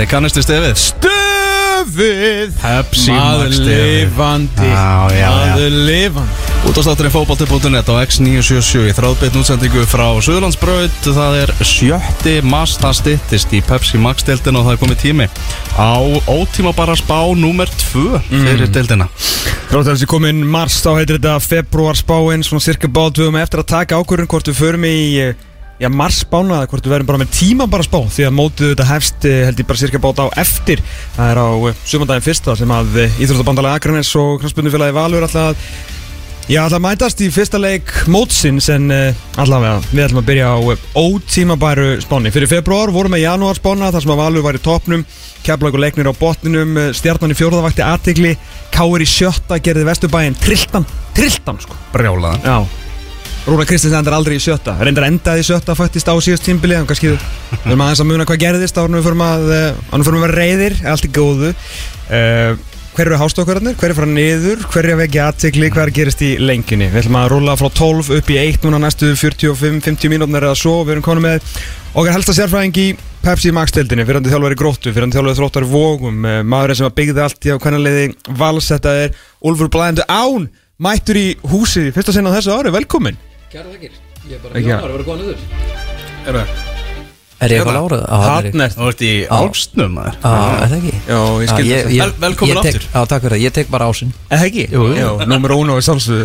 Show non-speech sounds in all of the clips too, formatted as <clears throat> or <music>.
Þeir kannistu stefið? Stöfið! Pepsi Maður Max stefið. lifandi. Já, já, já. Maður lifandi. Útastátturinn fótbolti.net á X977 í þráðbeitt útsendingu frá Suðurlandsbraut. Það er sjötti mass, það styttist í Pepsi Max deildin og það er komið tími. Á ótíma bara spá nummer 2 fyrir deildina. Þrátt að þessi komin mars þá heitir þetta februar spáin Svona cirka höfum eftir að taka ákvörðun Hvort við förum í eh, Já, mars spána eða hvort við verðum bara með tíma bara spá Því að mótið þetta hefst eh, held ég bara cirka bát á eftir Það er á sumandaginn fyrsta sem að Íþróttabandalega Akranes og knastbundufélagi Valur alltaf Já, alltaf mætast í fyrsta leik mótsins en allavega við ætlum að byrja á ótímabæru spáni. Fyrir februar vorum við janúar spána þar sem að Valur var í topnum, keflag og leiknir á botninum, stjarnan í fjórðavakti aðtegli, Káir í sjötta gerði Vesturbæinn, trilltan, trilltan sko. Brjálaðan Já. Rúna Kristins endar aldrei í sjötta, reyndar endaði í sjötta faktist á síðast tímbili, en kannski við erum aðeins að muna hvað gerðist ánum við förum að, förum að vera reyðir, allt í góðu. Uh, hver eru hástókvararnir, hver er fara niður, hver er að vekja aðtegli, hvað gerist í lengjunni. Við ætlum að rúla frá 12 upp í 1 núna næstu 45-50 mínútnar eða svo, við erum konum með okkar helsta sérfræðing í Pepsi Max-deildinni, fyrirandi þjálfari gróttu, fyrirandi þjálfari þróttar vógum, eh, maðurinn sem að byggði allt í á kannanleiði vals, þetta er Úlfur Blæðandi Án, mættur í húsið, fyrsta sinna á þessu ári, velkomin. Kæra þakkir Ég er bara hljóðar að vera góða niður. Er Er ég eitthvað lárað? Það er ég. Ert í álsnum Já, er það ekki? Já, ég skildi ég- það. ég- Vel- velkomin ég aftur. Já, takk fyrir það, ég tek bara ásinn Eða ekki? Jú, jú. Já, nummer uno í sjálfsögðu.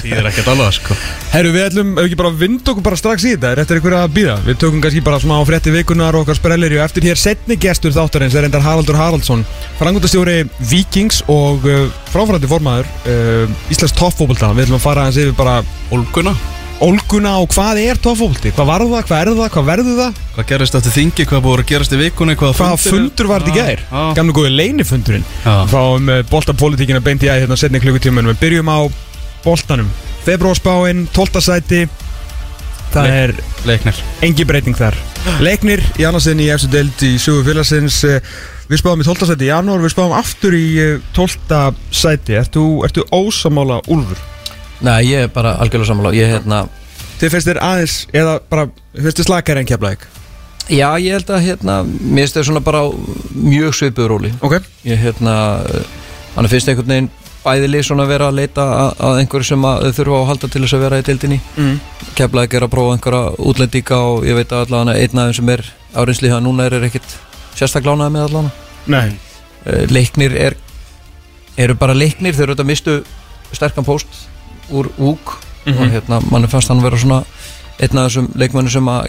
Því er ekkert alveg sko Herru, við ætlum, ef ekki bara vind okkur bara strax í þetta, er eftir einhverja að býða. Við tökum kannski bara smá frétti vikunar og okkar sprellir og eftir hér setni gestur þáttarins er endar Haraldur Haraldsson, frangundastjóri Vikings og uh, fráfærandi formaður uh, Íslands toppfóbolta. Við ætlum að fara aðeins yfir bara Olguna ólguna og hvað er toppfóbolti, hvað var það, hvað er það, hvað verður það, Hvað gerist eftir þingi, hvað búið að gerast í vikunni Hvað hvaða fundur var þetta í gær, Já. gamlu góði leinifundurinn. Já. Fáum uh, boltapolítikina beint í æði hérna setni klukkutíman, við byrjum á boltanum. Februarspáin, 12. sæti, það Leik- er Leiknir Engi breyting þar Leiknir í annarsinni í eftir deild í sögu félagsins eh, Við spáum í 12. sæti í janúar Við spáum aftur í eh, 12. sæti Ertu, ertu ósamála Úlfur? Nei, ég er bara algjörlega sammála. Ég, hérna Þið finnst þér aðeins Eða bara Finnst þér slakar en keflaðik? Já, ég held að, hérna Mér finnst það svona bara á mjög svipuð róli. Ok. Ég, hérna Þannig finnst einhvern veginn bæðilið svona vera að leita að, að einhverju sem að þau þurfa að halda til þess að vera í deildinni. Mm. Keflaði gera að prófa einhverja útlendíka og ég veit að allavega einn þeim sem er áreinsli það núna er, er ekkit sérstaklega lánaði með allavega Nei. Uh, leiknir er eru bara leiknir, þeir eru þetta mistu sterkan post úr úk Mhm. og hérna, mann fannst hann vera svona einn af þessum leikmennu sem að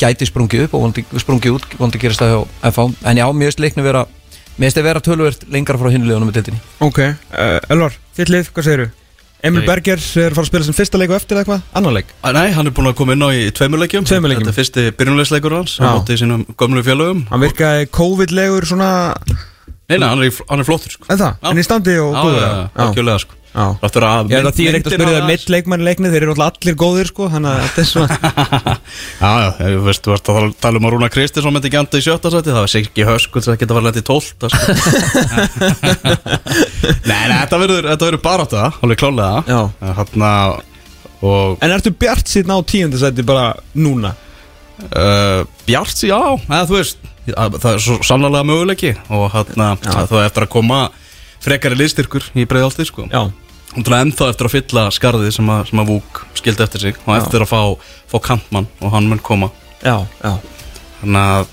gæti sprungið upp og vondi, sprungið út vondi gerast það hjá FH, en já, mér finnst leiknir vera mér finnst þeir vera tölvert lengra frá hinliðunum með deildinni Ok uh, Elvar Þitt lið, hvað segirðu? Emil Nei. Berger er að fara að spila sem fyrsta leik og eftir eða eitthvað? Annan leik? Ah, Nei, hann er búin að koma inn á í tveimur leikjum Tveimur leikjum. Þetta er fyrsti byrjunleisleikur hans Já. á móti í sínum gömlu félögum Hann virkaði COVID-legur svona Nei, nei, hann er, hann er flottur sko. En það? Já. En í standi og Já, góður já, já, algjörlega sko Já Ráttur að Ég er ekkert að spyrja það meitt leikmann leikni, þeir eru allir góðir sko, þannig að þetta er svona <laughs> Já, já, þú veist, þú varst að tala- um að Rúna Kristinsson myndi ekki anda í sjötta sæti Það var Siggi Höskuld sem geta verið lent í tólta sko. <laughs> Nei, nei, þetta verður, þetta verður bara þetta Alveg klálega Já. Hanna, og En ertu bjart síðan á tíundasæti bara núna? uh, Bjart, já, eða þú veist að- Það er svo sannlega möguleiki Og hann það er eftir að koma frekari liðstyrkur í breiðalti sko. Já Og til að ennþá eftir að fylla skarðið sem að, sem að Vúk skildi eftir sig Og eftir að fá, fá kantmann og hann mun koma. Já, já. Þannig að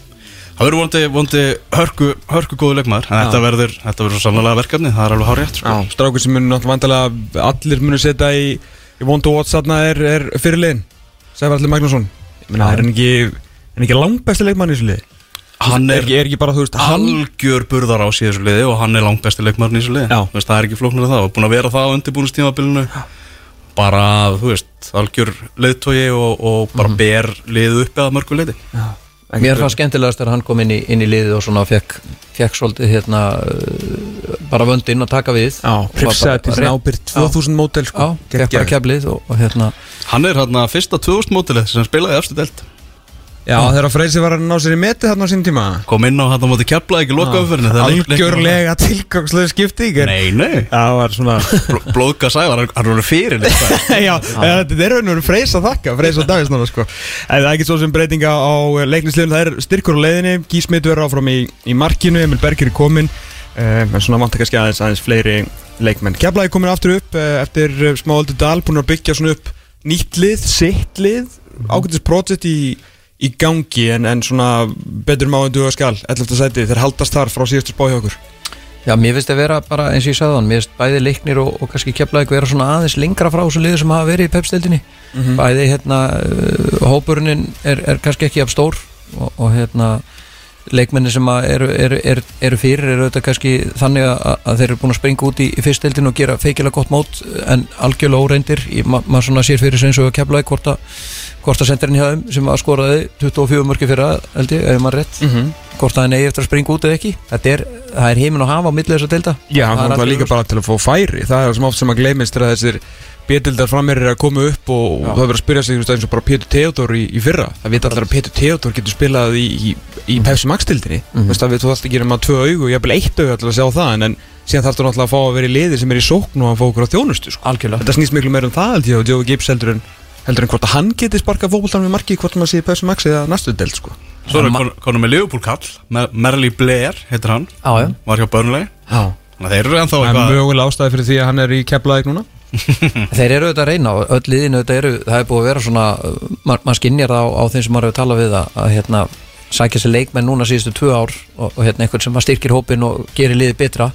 það verður vonandi, vonandi hörku, hörku góðu leikmaður En þetta verður, þetta verður svo sannlega verkefni Það er alveg hár rétt sko. Strákur sem munu náttúrulega vandalega allir munu setja í, í Wonder Watch þarna er, er fyrirliðin Sævar Allir Magnússon. Meina, er hann ekki, hann ekki langbæsti leikmann í þessu liði? Hann Er er ekki, er ekki bara, þú veist, hann algjör burðar á síðan þessu liði Og hann er langt besti leikmaður í þessu liði. Já. Þú veist, Það er ekki flóknir að það. Og búin að vera það á undirbúinustímabilinu Bara, þú veist, algjör leiðtogi og, og bara Mhm. ber liðu uppi að mörgu leiði mér fannst skemmtilegast þegar hann kom inn í, inn í liðið og svona fekk, fekk svolítið hérna uh, bara vöndinn að taka við. Svona rétt- ábyrgt 2000 mótel Já, sko fekk bara keflið og, og hérna Hann er hérna fyrsta 2000 mótilið sem spilaði eftir delt Já, þegar Freysi var að ná sér í meti þarna á sín tíma. Kom inn á hann á móti kepla ekki loka leiknum var- Algjörlega tilgangslega skipting Nei, nei. Það var svona Bl- Blóðga sævar, hann voru fyrir líka. <laughs> Já, ja, þetta er raun og veru freys að þakka Freys að dagist náttúrulega sko. En það er ekki svo sem breytinga á leiknisliðum Það er styrkur á leiðinni. Gísmit verður áfram í, í markinu Emil Berger er komin uh, En svona vant ekki aðeins aðeins fleiri leikmenn. Keflaði komin aftur upp uh, Eftir smá í, gangi en, en svona betur má en duga skal 11. sæti þeir haldast þar frá síðustu spá hjá okkur. Já, mér finnst að vera bara eins og ég sagði hann Mér finnst bæði leiknir og, og kannski keflaði vera svona aðeins lengra frá þessu liðu sem hafa verið í pepstildinni Bæði hérna uh, hópurinn er, er kannski ekki af stór og, og hérna leikmenni sem eru, eru, eru, eru fyrir eru auðvitað kannski þannig að, að þeir eru búin að springa út í, í fyrstildin og gera feikilega gott mót en algjörlega óreindir. Ma maður svona sér fyrir sig eins og að keflaði hvort að sendirinn hjá þeim sem að skoraði 24 mörki fyrir að, held ég, ef maður rétt mm -hmm. hvort að hann eigi eftir að springa út eða ekki þetta er, það er heimin að hafa á millið þess að delta Já, hann kom það líka bara til að fá færi Það er sem oft sem að gleymist er að þessir Bétildar frammeir er að koma upp og Já. það er verið að spyrja sig eins og bara Pétur Theodor í, í fyrra Það veit allir að Pétur Theodor getur spilað í, í, í Pepsi Max-tildinni mm. -hmm. Það veit þú alltaf ekki um að tvö augu og jafnvel eitt augu til að sjá það en, en síðan þarf þú náttúrulega að fá að vera í liði sem er í sókn og að fá okkur á þjónustu sko. Þetta snýst miklu meira um það ég og Joe Gibbs heldur en heldur en hvort að hann geti sparkað fókbóltan með marki hvort maður sé í Pepsi Max eða næstu delt sko. Svo er kon- konum með Liverpool kall Mer- Merli Blair, heitir hann Já, já. Var hjá Burnley. Já. Þannig að þeir eru ennþá Það er eitthvað mögulega ástæði fyrir því að hann er í keflaðið núna. <laughs> Þeir eru auðvitað að reyna og öll liðin auðvitað eru, það er búið að vera svona maður ma skinnjar það á, á þeim sem maður hefur talað við að, að hérna, sækja sér leikmenn núna síðustu tvö ár og, og hérna einhvern sem styrkir hópin og gerir liðið betra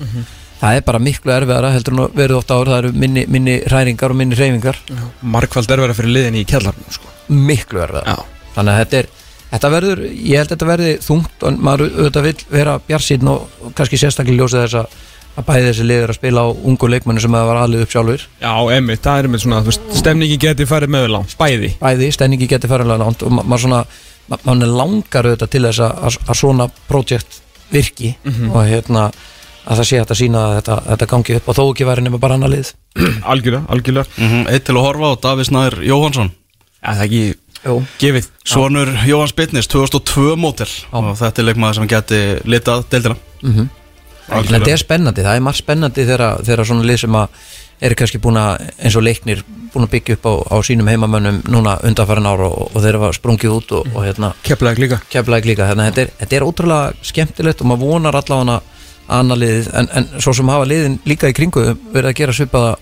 það er bara miklu erfiðara heldur en verið ofta ár, það eru minni, minni hræringar og minni hreyfingar, Markvald er verið fyrir liðin í kjallarnum sko. miklu erfiðara. Já. Þannig að þetta er Þetta verður, ég held að þetta verði þungt og maður auðvitað vil vera bjarsýn og kannski sérstaklega ljósið þess að að bæði þessi liður að spila á ungu leikmennu sem það var aðlið upp sjálfur Já, emmi, það er með svona, þú veist, stemningi geti farið meðurlán, bæði. Bæði, stemningi getur færðarlega langt og ma- maður svona, ma- maður langar auðvitað til þess að, svona projekt virki. Og hérna að það sé hægt að sína að þetta, þetta gangi upp. Og þó ekki væri nema bara annar lið. <clears throat> Algjörlega, algjörlega. Mhm, Eitt til að horfa á Davíð Snær Jóhansson Já, það er ekki Jú. gefið. Svonur Jóhanns Bitnis, 2002 mótil Og þetta er leikmaður sem geti litað deildina. Mm en þetta er spennandi, það er margt spennandi þegar, þegar svona lið sem að eru kannski búin að, eins og leiknir búin að byggja upp á, á sínum heimamönnum núna undanfærin ára og, og þeir hafa sprungið út og, og hérna líka. Keflaði líka þannig að þetta er, þetta er ótrúlega skemmtilegt og maður vonar allavega að annað liðið en, en svo sem hafa liðin líka í kringu verið að gera svipaða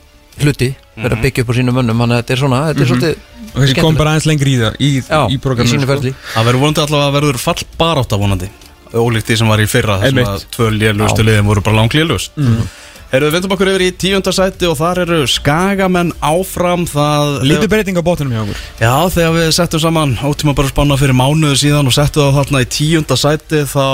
hluti verið að byggja upp á sínum mönnum þannig að þetta er svona, þetta er svolítið Og þessi kom bara aðeins lengri í það, í, já, í sínu sko. ferli. Það verður vonandi allavega að verður fall barátt af vonandi. Ólíkt því sem var í fyrra þar sem Einmitt. að tvö lélugustu liðin voru bara langlélugust. Mm. Herru, við vendum okkur yfir í tíunda sæti og þar eru skagamenn áfram það Lítið breyting á bótunum hjá okkur. Já, þegar við settum saman ótíma bara spanna fyrir mánuðu síðan og settum það þarna í tíunda sæti þá,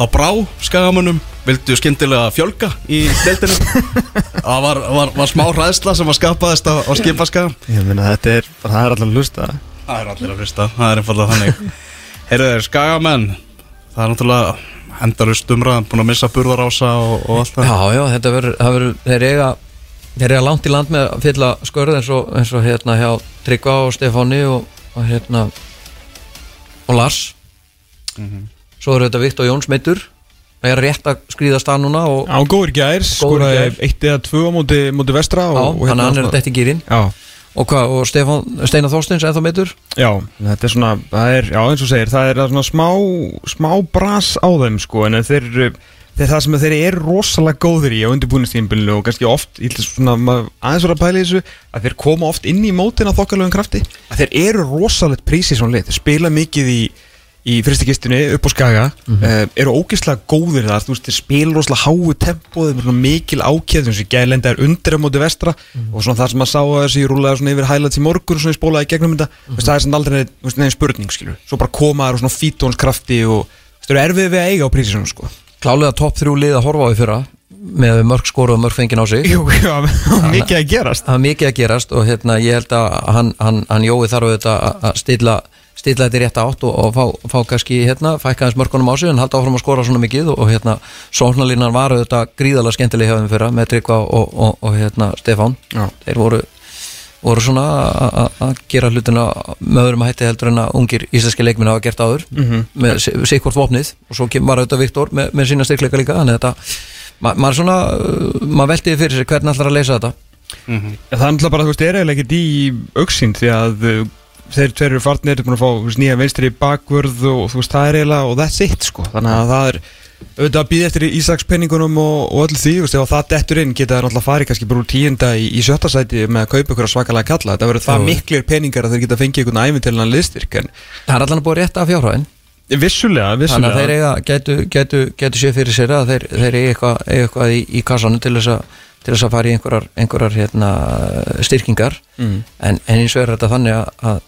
þá brá skagamönnum. Vildu skyndilega fjölga í deildinu <laughs> Það var, var, var smá hræðsla sem var skapaðist á, á skipaskaga. Ég meina, þetta er, það er alltaf að hlusta. Það er allir að frista, það er einfallega þannig. <laughs> Heyrðu þeir, skagamenn Það er náttúrulega endarust umræðan búin að missa burðarása og, og allt það. Já, já, þetta verður, þeir eiga þeir eiga langt í land með að fylla skörð eins og, eins og hérna hjá Tryggva og Stefáni og, og hérna og Lars svo eru þetta Vikt og Jóns meittur það er rétt að skrýða stað núna Á góður gær, skoraði eitt eða tvö á móti, móti vestra já, og, og þannig að hann er þetta í gýrin Já, og og Stefán, Steinar Þorsteins ennþá meittur já, þetta er svona, það er, já eins og segir, það er svona smá, smá bras á þeim sko, en þeir, þeir það sem þeir eru rosalega góðir í á undirbúinistímbilinu og kannski oft, svona aðeins vera að pæla þessu, að þeir koma oft inn í mótina þokkalögum krafti, að þeir eru rosalegt prísi svona lið, þeir spila mikið í í fyrstakistunni upp á skaga mm eru ógeðslega góðir þar þú veist, þeir spila rosalega háu tempo þeir eru mikil ákjöð, þessi gælenda er undir á móti vestra og svona það sem maður sá að þessi rúlega svona yfir highlights í morgun svona ég spólaði í gegnum þetta mm -hmm. það er svona aldrei neinn spurning skilur. Svo bara koma þær og svona fítónskrafti og þeir eru erfið við að eiga á prísi svona sko. Klálega topp þrjú lið að horfa á í fyrra með mörg skóru og mörg fengin á sig. Jú, já, mikið að gerast. það er mikið að gerast og hérna að að- að stilla þetta í rétt átt og, og fá, fá kannski hérna, fækka hans mörkunum á sig en halda áfram að skora svona mikið og, og hérna sóknarlínan var auðvitað gríðalega skemmtileg hjá þeim fyrra með Tryggva og, og, og hérna Stefán Já. þeir voru voru svona að- að að gera hlutina með öðrum hætti heldur en að ungir íslenski leikminn hafa gert áður Mhm. með sikkvort vopnið og svo var auðvitað Viktor með, með sína styrkleika líka þannig að þetta, ma maður svona uh, maður veltiði fyrir sér hvernig ætlar að leysa þetta Ja, Það er náttúrulega bara, þú veist, er eiginlega ekkert í auksinn því að uh, þeir tveir eru farnir, eru búin að fá nýja vinstri bakvörð og þú veist, það er eiginlega og that's it, sko, þannig að það er auðvitað að býða eftir Ísaks penningunum og, og öllu því, ef það dettur inn geta það náttúrulega farið kannski bara úr tíunda í, í sjötta sæti með að kaupa ykkur svakalega kalla. Þetta verður það miklir peningar að þeir geta fengið einhvern æfintilegan liðstyrk en það er allan búið rétt af fjárhæðin vissulega, þannig að þeir vissulega eiga, getu, getu, getu sér fyrir sér að þeir, þeir eiga eitthvað, eiga eitthvað í, í kassanum til þess að til þess að fara í einhverjar, einhverjar hérna, styrkingar. Mm. en, en eins og er þetta þannig að, að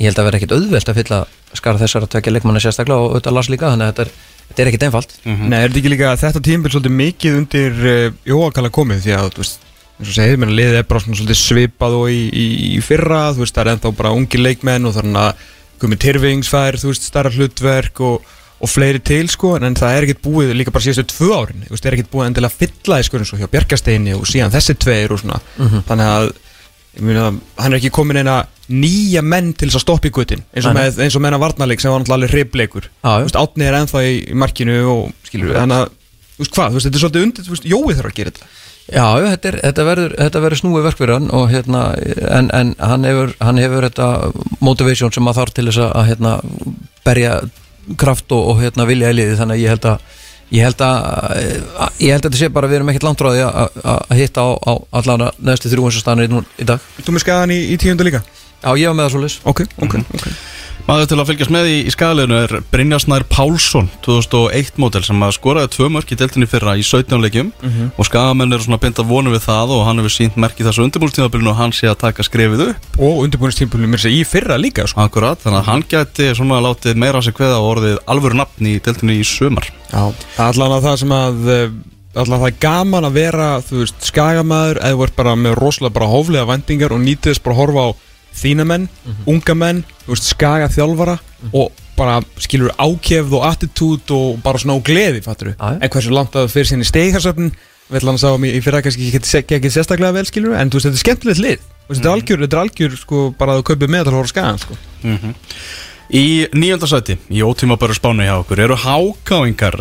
ég held að vera ekkit auðvelt að fylla skara þessar að tvekja leikmanni sérstaklega og auðvitað las líka þannig að þetta er, þetta er ekkit einfalt. Nei, er þetta ekki líka að þetta tímabil svolítið mikið undir uh, jóakala komið? Því að, þú veist, eins og segir, menn liðið er bara svolítið svipað og í, í, í fyrra, þú veist, það er ennþá bara ungi leikmenn og þannig að Gumi Tyrfings fær, þú veist, starra hlutverk og, og fleiri til, sko, en það er ekkert búið líka bara síðustu tvö árin, þú veist, það er ekkert búið endilega að fylla í, sko, eins og hjá Bjarkasteini og síðan þessi tveir og svona, þannig að meina, hann er ekki komin eina nýja menn til þess að stoppa í gutin eins og með, eins og með hennar varnarleik sem var náttúrulega alveg hribleikur Já, já. Þú veist, Átni er ennþá í, í markinu og skilur, þannig að, þú veist hvað, þetta er svolítið undir, veist, Jói þarf að gera þetta. Já, þetta, er, þetta, verður, þetta verður snúið verk fyrir hann og hérna, en, en hann, hefur, hann hefur þetta motivation sem að þarf til þess að, að hérna, berja kraft og, og hérna, vilja í liði þannig að ég held að ég held að, að ég held að þetta sé bara að við erum ekkert langt því að, hitta á, á allan að neðstu þrjú eins og stanir í, í dag. Þú með skagan í, í tíundu líka? Já, ég var með það svolítið Ok, ok, ok Maður til að fylgjast með í, í skæðleginu er Brynjarsnær Pálsson 2001 mótel sem að skoraði tvö mörk í deltinni fyrra í 17 leikjum. Og skagamenn eru svona beint að vonu við það og hann hefur sínt merk í þessu undirbúrstíðabilinu og hann sé að taka skrefið upp. Og undirbúinistímpulum er í fyrra líka, sko. Akkurat, þannig að hann geti svona látið meira á sig kveða og orðið alvöru nafn í deltinni í sömar Já allan að það sem að eh, allan það er gaman að vera, þú veist, skagamæður eða ert bara með rosalega bara hóflega vendingar og nýtið þess bara að horfa á þína menn, unga menn, þú veist, skaga þjálfara og bara skilur ákefð og attitút og bara svona á gleði, fattur já. en hversu langt að það fyrir sinni steigharsöfn við ætlum að sá í fyrra kannski ekki, ekki, ekki sérstaklega vel, skilur, en þú veist, þetta er skemmtilegt lið. Þú veist, þetta er algjör, þetta er algjör, sko, bara að þú kaupir með að horfa á skagan, sko Í nýjöndasæti, í ótímaböru spánu hjá okkur, eru hákáingar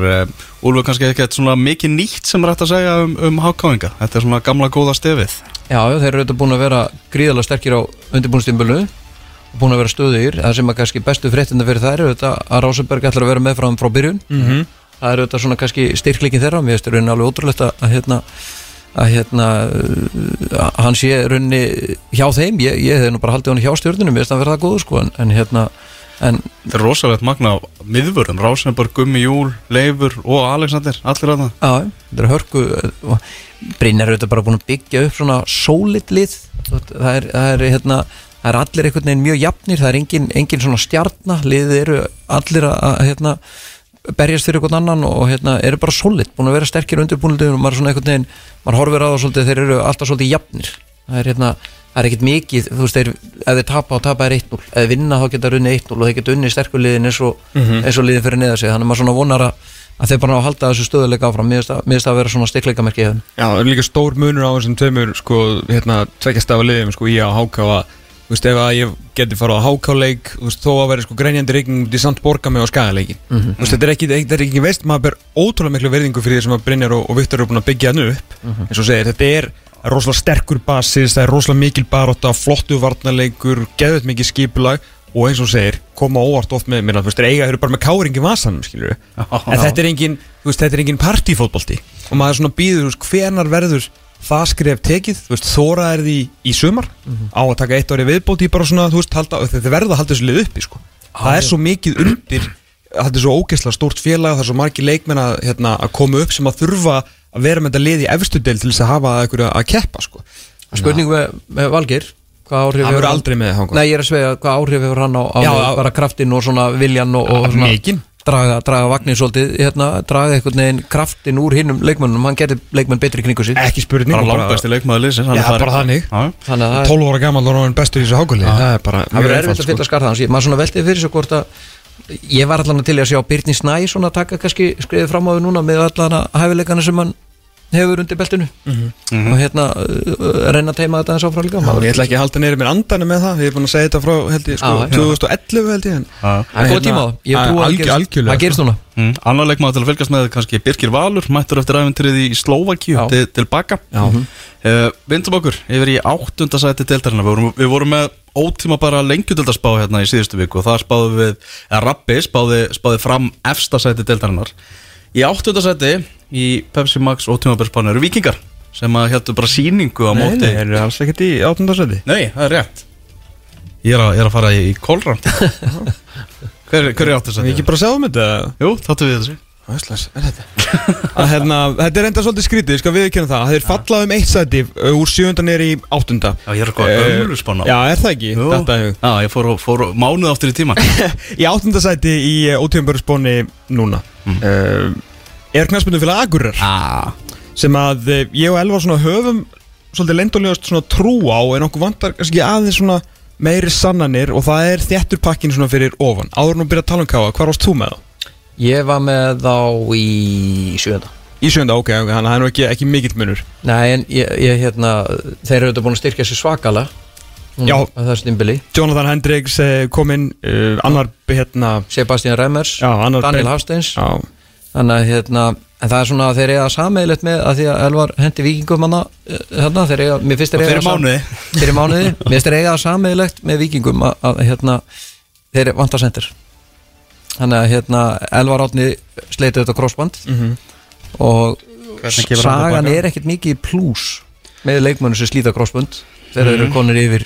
Úlfur kannski ekkert svona mikið nýtt sem er hægt að segja um, um hákáinga? Þetta er svona gamla góða stefið. Já, þeir eru auðvitað búin að vera gríðalega sterkir á undirbúinstimbölu og búin að vera stöðugir. Það sem er kannski bestu fréttinda fyrir þær er auðvitað að Rásenberg ætlar að vera með frá, frá byrjun. Mm -hmm. það er auðvitað svona kannski styrkleikin þeirra mér finnst rauninni alveg ótrúlegt að, að hérna að hérna uh, hann sé rauninni hjá þeim. Ég, ég hef nú bara haldið hann hjá stjórnunum mér finnst hann vera það góður sko en, en hérna en Þetta er rosalegt magna á miðvörðum, Rásenborg, Gummi Júl, Leifur og Alexander, allir að það Já, þetta er hörku Brynjar er auðvitað bara búin að byggja upp svona solid lið. Það er, það er, hérna, það er allir einhvern veginn mjög jafnir, það er engin, engin svona stjarnar, liðið eru allir að hérna, berjast fyrir einhvern annan og hérna, eru bara solid, búin að vera sterkir undirbúinlega og maður svona einhvern veginn, maður horfir á það svolítið, þeir eru alltaf svolítið jafnir. Það er hérna, það er ekkert mikið þú veist, þeir, ef þeir tapa og tapa er 1-0 ef þeir vinna þá geta runni 1-0 og þeir geta unni sterkuliðin eins og, eins og liðin fyrir neða sig. Þannig að maður svona vonar að, að þeir bara ná að halda þessu stöðuleika áfram. Mér finnst það- að vera svona styrkleikamerki í þeim Já, það er líka stór munur á þessum tveimur sko, hérna, tveggjast af liðum sko, í að háká að, þú veist, ef að ég geti farið á hákáleik, þú veist, þó að vera sko greinjandi reikning út í samt borga mig á skagaleikin Mhm. þú veist, þetta er ekki, þetta er ekki veist, maður ber ótrúlega miklu verðingu fyrir því sem að Brynjar og, og Viktor eru búin að byggja hann upp, Mhm. eins og segir, þetta er rosalega sterkur basis, það er rosalega mikil baróta, flottu varnarleikur geðveit mikið skipulag og eins og segir, koma óvart oft með mér, þú veist, eiga, eru bara með káringi vasanum, skilur en <laughs> þetta er engin, þú veist, þetta er engin partífótbolti. Og maður svona býður, þú veist, hvenar verður það skref tekið, þú veist, þóra er því í sumar, á að taka eitt ári viðbót í bara svona, þú veist, halda, þetta verður að halda þessu lið uppi, sko, það er svo mikið undir, þetta er svo ógeðslega stórt félag, það er svo margir leikmenn að, hérna, að koma upp sem að þurfa að vera með þetta lið í efstu del til þess að hafa eitthvað að keppa, sko. Spurning með, með Valgir hvað áhrif hann hefur verður aldrei með það Nei, ég er að svega hvað áhrif hefur hann á, á Já, bara kraftinn og svona viljan og, og svona draga, draga vagnin svolítið, hérna, draga einhvern veginn kraftinn úr hinnum leikmönnum, hann gerði leikmenn betri kringu sig. Ekki spurning Bara leikmaður liðsins hann Já, er bara þannig. Já, Þannig að það er- 12 ára gammal og hann bestur í þessu hákvöli það er það verður erfitt að fylla skarð hans. Maður svona veltið fyrir svo hvort að ég var allan til að sjá Byrni Snæ svona taka kannski skriðið fram á því núna með allan að hæfileikana sem hann hefur undir beltinu. Og hérna uh, reyna að teima þetta eins áfram líka. Já, ég ætla ekki að halda neyri mér andana með það. Ég er búin að segja þetta frá, held ég, sko, já. 2011 held ég en. Það er góð tíma á. Það. Gerist- algjörlega, það gerist núna. Mm. Annar leikmaður til að fylgjast með kannski Birgir Valur mættur eftir æventrið í Slovakíu til, til baka. Uh, Vindum okkur yfir í áttundasæti deildarinnar. Við vorum, við vorum með ótíma bara lengjudöldarspá hérna í síðustu viku og það spáðu við, eða Rappi spáði, spáði fram efstasæti deildarinnar. Í áttundasæti í Pepsi Max og tímabörspánu eru vikingar sem að heldur bara síningu á Nei, móti. nei, þeir eru alls ekkert í áttundarsæti Nei, það er rétt. Ég er að, ég er að fara í, kólrand <laughs> Hver, hver er Við áttundasæti? ekki bara sjáum þetta? Jú, þáttu við þessu Æslas, er þetta? að, hérna, þetta er enda svolítið skrítið, ég skal viðkynna það. Þeir falla um eitt sæti uh, úr sjönda neyri í áttunda. Já, ég er að góða Eh, gömlu spána. Já, er það ekki? Þetta er Já, ég fór, fór mánuð áttur í tíma <laughs> Í áttunda sæti í ótíðanbörðsbóni núna. Uh, Er knæspundum fyrir Agurar ah. sem að uh, ég og Elvar svona höfum svolítið leindulegast svona trú á en okkur vantar kannski aðeins svona meiri sannanir og það er þéttur pakkin svona fyrir ofan. Áður nú byrja að tala um káa, hvað varst þú með þá? Ég var með þá í sjönda Í sjönda, ok, þannig að það er nú ekki, ekki mikill munur. Nei, en ég, ég hérna þeir eru þetta búin að styrkja sér svakala Já. Jonathan Hendricks eh, kom inn, uh, annar hérna Sebastian Remmers, Já, annar Daniel Hafsteins. Já, Þannig að hérna En það er svona að þeir eiga sameiglegt með að því að Elvar hendi vikingum hana hérna, þeir eiga, mér finnst þeir eiga Fyrir mánuði. Fyrir mánuði, mér finnst þeir eiga sameiglegt með vikingum að, að hérna þeir vantar sendir þannig að hérna Elvar Átni sleitið þetta crossband Mhm. og Hvernig kemur hann sagan er ekkert mikið plús með leikmönnum sem slíta crossband þegar þeir eru konir yfir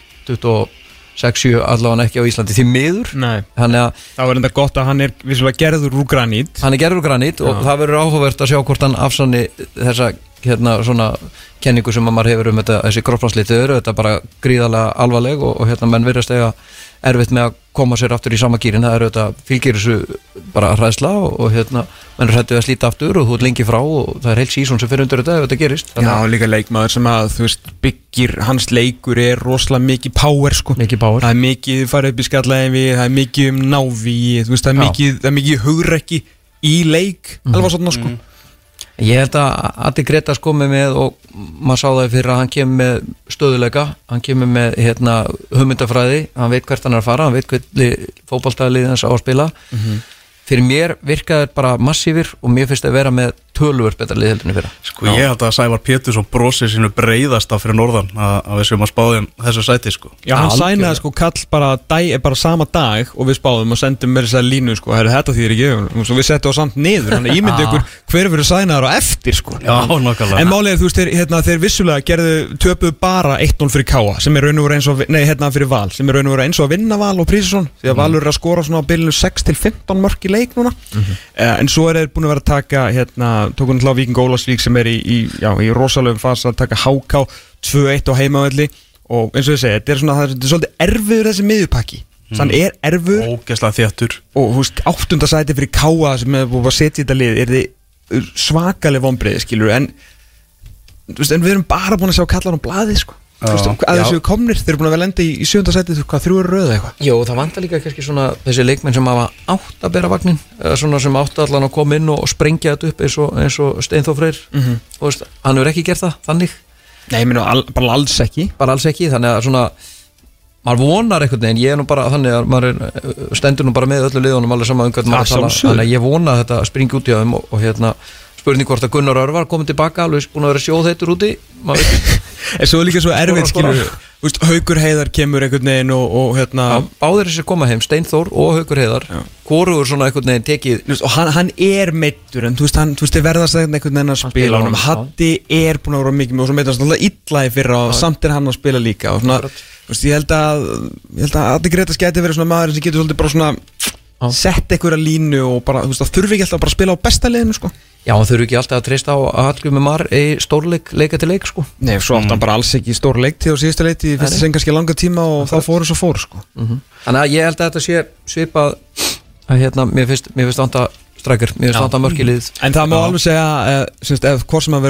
26-7 allavega ekki á Íslandi því miður. Að Það var enda gott að hann er gerður úr granít. Hann er gerður úr granít og Já. það verður áhugavert að sjá hvort hann afsanni þessa hérna svona kenningu sem að maður hefur um þetta, þessi kropplanslitið eru þetta bara gríðarlega alvarleg og, og hérna menn verðast eiga erfitt með að koma sér aftur í sama gýrin, það eru þetta fylgir þessu bara hræðsla og, og hérna menn er hættu að slíta aftur og þú ert lengi frá og það er heilt sísón sem fyrir undir þetta ef þetta gerist. Já, líka leikmaður sem að, þú veist, byggir hans leikur er rosalega mikið power, sko. Mikið báur Það er mikið farið upp í skallæfi, það er mikið um návi, þú veist, það er Já. mikið, það er mikið hugrekki í leik, alveg svona, sko. Ég held að Adi Gretas komi með og maður sá það fyrir að hann kemur með stöðuleika, hann kemur með hérna, hugmyndafræði, hann veit hvert hann er að fara hann veit hvernig fótballtæðliðins á að spila fyrir mér virkaði þetta bara massífir og mér finnst að vera með tölvur betra liðheldinu fyrir Sko ég held að Sævar Pétursson brosir sínu breyðasta fyrir norðan að, að við séum að spáðum þessu sæti sko. Já, hann sænaði sko kall bara, dag, bara sama dag og við spáðum og sendum með þess að línu, sko, herri, þetta þýðir ekki, og svo við settum á samt niður, hann ímyndi <laughs> ykkur hver verður sænaðar á eftir, sko. Já, nokkulega En er, þú veist, þeir, hérna, þeir vissulega gerðu, töpuðu bara 1-0 fyrir Káa sem er raun og veru eins og, nei, hérna fyrir Val sem er raun og veru eins og að vinna Val og Prísson því að Valur er að skora svona á bylunu 6-15 mörk í leik núna. Eh, en svo er þeir búin að vera að taka, hérna, tókunum hlá Víking Ólasvík sem er í, í, í rosalöfum fasa að taka HK 2-1 á heimavelli. Og eins og ég segi, þetta er svona, það er, þetta er svolítið erfiður þessi miðjupakki þannig er erfur Ógeðslega þéttur. Og veist, áttundasæti fyrir Káa sem er búin að setja í þetta lið er þið svakaleg vonbreið, skilur en, en við erum bara búin að sjá kallar á blaði, sko Þú veist, Já. að Já. þessu komnir, þeir eru búin að vera lenda í, í hvað, þrjú eru röða eitthvað Jó, það vantar líka kannski svona þessi leikmenn sem hafa átt að bera vagnin svona sem átt allan að koma inn og, sprengja þetta upp eins og, og Steinþór Freyr Mhm. og veist, hann hefur ekki gert það þannig Nei, ég meina, al, bara alls ekki bara alls ekki, þannig að svona maður vonar einhvern veginn, ég er nú bara þannig að maður er, uh, stendur nú bara með öllu liðunum alveg sama um hvernig maður tala þannig að ég vona að þetta springi út í þeim og, og hérna spurning hvort að Gunnar Örvar komið tilbaka alveg búin að vera sjóðheitur úti maður veit, <laughs> En svo er líka svo erfitt, Haukur Heiðar kemur einhvern veginn og, og hérna á, báðir þessi koma heim, Steinþór og Haukur Heiðar. Já. hvorugur svona einhvern veginn tekið veist, og hann, hann er meittur en þú veist, hann, þú veist, þið verðast einhvern veginn að spila spila honum, honum, Hatti er búin að vera mikið með og svo meitast alltaf illa í fyrra og samt er hann að spila líka. Og svona, þú veist, ég held að ég held að Hatti Gretas gæti verið svona maður sem getur svolítið bara svona. Sett einhverja línu og bara, þú veist, það þurfi ekki alltaf bara að spila á besta liðinu, sko. Já, hann þurfi ekki alltaf að treysta á að Hallgrími Mar í stórleik, leika til leik sko. Nei, svo átti hann bara alls ekki stór leiktíð á síðustu leiktíð, fyrst Nei. sem kannski langa tíma og þá fóru svo fóru, sko. Þannig að ég held að þetta sé svipað að hérna, mér finnst, mér finnst vanta strækir, mér finnst vanta mörkilið En það má alveg segja, eh, semst, ef hvort sem að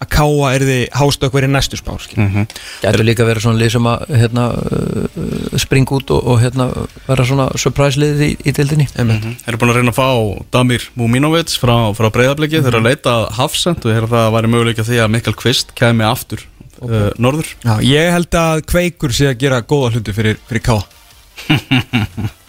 að náttúrulega mótið byrja bara 20. apríl að það þurfti ekki að koma neinum á óvart að káa er þið hástökver í næstu spár skilur. Mhm. Gætu líka verið svona lið sem að hérna, uh, springa út og, og hérna, vera svona surprise liðið í, í dildinni Einmitt. Þeir eru búin að reyna að fá Damir Múmínovits frá, frá breyðabliki Þeir eru að leita að Hafsend og þeir eru að það væri möguleika því að Mikkel Kvist kemi aftur uh, norður Já, ég held að kveikur sé að gera góða hluti fyrir, fyrir káa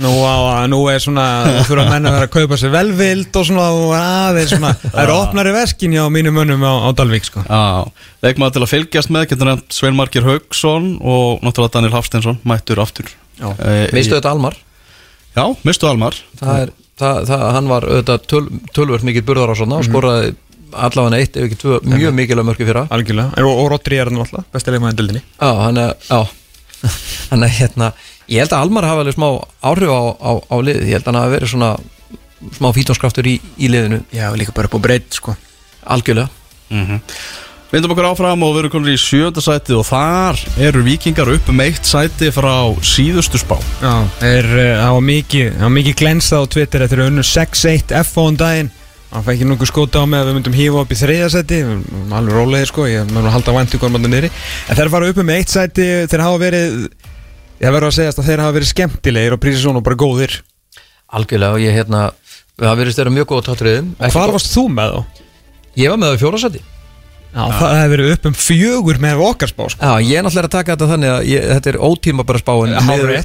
Nú, á, nú er svona þú þurfa menn að vera að kaupa sér velvild og svona, og aðeins svona <laughs> það eru opnari veskin hjá mínum mönnum á, á Dalvík sko. Já, leikmaður til að fylgjast með getur nefnt Svein Markir Haugsson og náttúrulega Daniel Hafsteinsson mættur aftur. Já. Eh, Mistu þetta Almar? Já, mistu Almar. Það er, það, það, Hann var auðvitað töl, tölvört mikið burðar á svona og skoraði allavega eitt ef ekki tvö mjög mikilvæg mörki fyrra. Algjörlega, og, Rodri er hann alltaf bestileg maður dildinni Já, hann er, já. <laughs> Þannig að hérna, ég held að Almar hafa alveg smá áhrif á, á, á liðið. Ég held að hann hafa verið svona smá fítónskraftur í, í liðinu. Já, líka bara upp á breytt sko. Algjörlega. Mm Vindum okkur áfram og við erum komin í sjönda sæti og þar eru vikingar upp um eitt sæti frá síðustu spá. Já, er, uh, það var mikið það var mikið glensað á Twitter eftir að unnu 6-1 F á um daginn. Hann fæ ekki nokkuð skóta á mig að við myndum hífa upp í þriðasæti alveg rólegir sko, ég mögum að halda væntu hvað maður niðri. En þeir fara upp um eitt sæti þeir hafa verið ég verður að segja að þeir hafa verið skemmtilegir og prísið svona bara góðir. Algjörlega og ég hérna Það verðist vera mjög góð tátriðum og hvar varst þú með þá? Ég var með það í fjórasæti Já, það hefur verið upp um fjögur með okkar spá sko. Já, ég er náttúrulega að taka þetta þannig að ég, þetta er ótíma bara spáin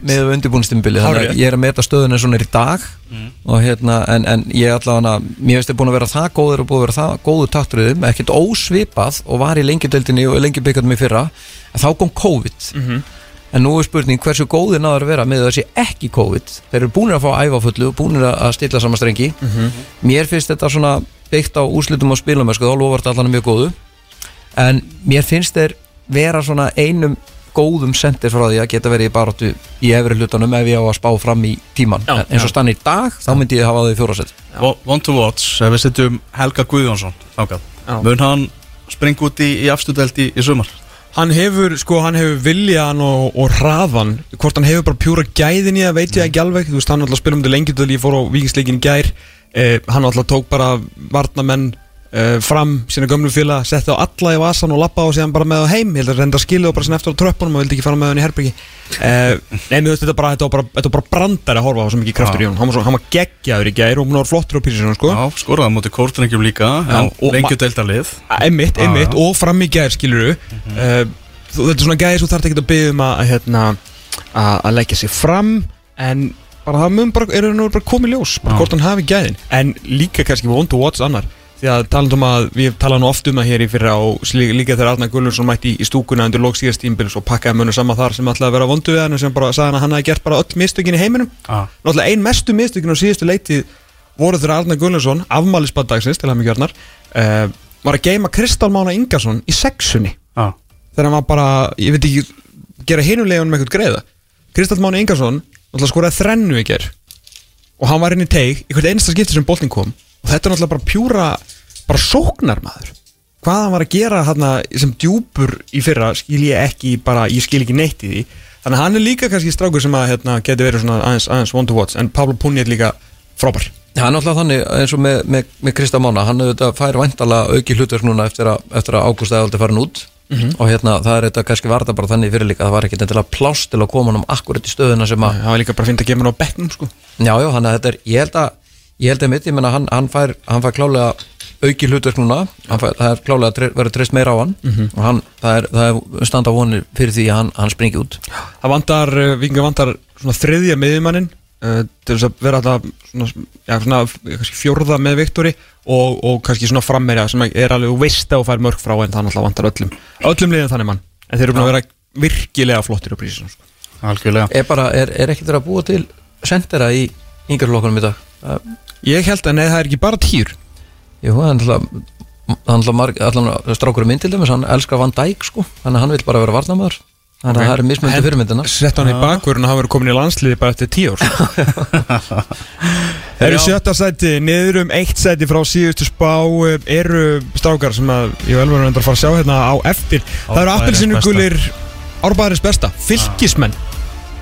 með, undirbúinstimbili þannig að ég er að meta stöðuna svona í dag og hérna, en, en ég allavega mér finnst þið búin að vera það góður og búin að vera það góðu taktriðum, ekkert ósvipað og var í lengjudeldinni og lengjubikatum í fyrra þá kom COVID en nú er spurning hversu góðir náður að vera með þessi ekki COVID? Þeir eru búinir að fá æfafullu og búinir að stilla saman strengi. Mér finnst þetta svona byggt á úslitum og spilum þá lofart allan mjög góðu. En mér finnst þeir vera svona einum góðum sendir frá því að geta verið í baróttu í efri hlutanum ef ég á að spá fram í tíman Já, en eins og stann í dag, þá myndi ég hafa það í fjórasett One to watch, ef við setjum Helga Guðjónsson Já. mun hann springa út í, í afstudeld í, í sumar Hann hefur, sko, hann hefur viljan og, og hraðan Hvort hann hefur bara pjúra gæðin í það veit ég ekki alveg. Þú veist, hann alltaf spilum til lengjadöl Ég fór á vikingsleikin gær. Eh, Hann alltaf tók bara varnamenn Fram sína gömlu fjöla Setti á alla í vasan og lappa og síðan bara með á heim. Ég held að reynda að skilja og bara sinna eftir á tröppunum Og vildi ekki fara með hann í herbyggi eh, Nei, mér veist, þetta, bara, þetta, var bara, þetta var bara brandar að horfa á svo mikið kraftur í honum. Hann var, svo, hann var geggjaður í gær og hún var flottur á písinu, sko. Já, skoraði á móti kórtrengjum líka. Og lengju Einmitt, Já, einmitt já. og fram í gær skiluru uh, þú, Þetta er svona gæði svo þarf ekki að byggja um að, hérna, að, leggja sig fram En bara það mun bara, er nú bara komið ljós Bara hvort hann hafi gæðin. En líka kannski one to watch annar Því að talandum að, við talaðum nú oft um það hér í fyrra Og líka þegar Arnar Gullarsson mætti í, í stúkuna Undir lók síðast tímbils og pakkaði mönu saman þar Sem ætlaði að vera vondu við hann Sem bara sagði hann að hann hafi gert bara öll mistökin í heiminum ah. Náttúrulega ein mestu mistökin á síðustu leiti voru þegar Arnar Gullarsson, afmælisbaddagsins til hann með gjörnar uh, var að geima Kristálmána Ingarsson í sexunni ah. þegar hann var bara, ég veit ekki gera hinulegunum eitthvað greiða Kristálmána Ingarsson náttúrulega skoraði þrennu og hann var inn í teig í hvert einasta skipti sem boltin kom og þetta er náttúrulega bara pjúra bara sóknar maður hvað hann var að gera hann sem djúpur í fyrra skil ég ekki bara, ég skil ekki neitt í því. Þannig að hann er líka kannski strákur sem að hérna, geti verið svona aðeins, aðeins one to watch en Pablo Puni er líka frábær. Það er náttúrulega þannig eins og með, með, með Krista Mána hann auðvitað fær væntala auki hlutverk núna eftir að, eftir að Ágúst eða aldrei farin út. Og hérna það er þetta kannski var þetta bara þannig fyrir líka það var ekki endilega pláss til að koma hann akkurat í stöðuna sem að það var líka bara fint að gefa hann á bekknum sko. Já, já, hann að þetta er, ég held að ég held að mitt, ég menna, hann, hann fær hann fær klálega auki hlutverk núna. Hann fær, það er klálega að tre- verið treyst meira á hann. Og hann, það er, það er standa vonir fyrir því að hann, hann springi út. Það vantar, uh, vikingar vantar svona þriðja miðjumannin uh, til þess að vera alltaf svona, já, svona kannski fjórða með Viktori og, og kannski svona frammerja sem er alveg veist að fær mörg frá en það náttúrulega vantar öllum öllum liðin þannig mann. En þeir eru búin að vera virkilega flottir á prísinu sko. Algjörlega. Er bara, er, er ekkert verið að búa til sendera í yngarflokkunum í dag? Ég held að nei það er ekki bara týr. Jú, það er alltaf hann alltaf marg, allan strákur minn til dæmis, hann elskar Van Dijk sko, þannig að hann vil bara vera varnamöður þannig að það er mismöndi fyrirmyndina sett hann í bakvörun og hafa verið komin í landsliði bara eftir tíu ár sko. <laughs> eru sjötta sæti niður um eitt sæti frá síðustu spá eru strákar sem að ég vel verður að fara að sjá hérna á eftir. Það eru appelsinugulir árbæðarins besta. Fylgismenn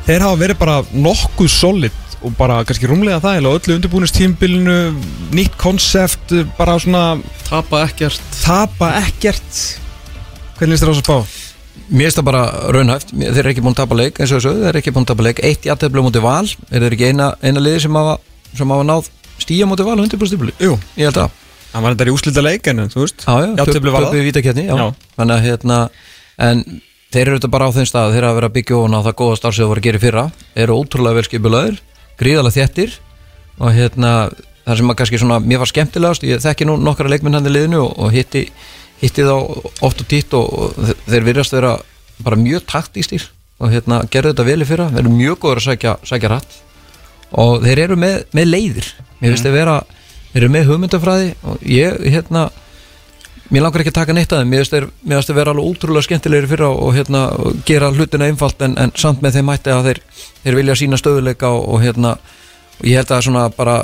þeir hafa verið bara nokkuð solid og bara kannski rúmlega það eða öllu undirbúinistímbilinu nýtt konsept, bara svona Tapa ekkert. Tapa ekkert. Hvernig þér á þess að spá? Mér finnst það bara raunhæft, þeir eru ekki búin að tapa leik eins og þessu, þeir eru ekki búin að tapa leik. Eitt jættefli mútið val, er þeir ekki eina, eina liði sem hafa, sem hafa náð stíja mútið val undirbúinstibli, Jú, ég held að hann var þetta í úslita leik en þú veist Já, já, það. að hérna, en þeir eru þetta bara á þeim stað, þeir eru að vera að byggja ofan á það góða starf sem þú voru að gera í fyrra, eru ótrúlega vel skipulaðir, gríðalega þéttir og hérna, það sem að kannski svona, mér var skemmtilegast, ég þekki nú nokkara leikminn hann í liðinu og, og hitti, hitti þá oft og títt og, og þe- þeir virðast vera bara mjög taktístýr og hérna, gerðu þetta vel í fyrra, þeir eru mjög góður að sækja, sækja rætt og þeir eru með, með leiðir. Mér finnst þeir vera, þeir eru með hugmyndafræði og ég, hérna mér langar ekki að taka neitt að þeim. Mér finnst finnst þeir vera alveg útrúlega skemmtilegri fyrra og, og hérna, gera hlutina einfalt en, en samt með þeim mætti að þeir, þeir vilja sína stöðuleika og, og hérna og ég held að svona bara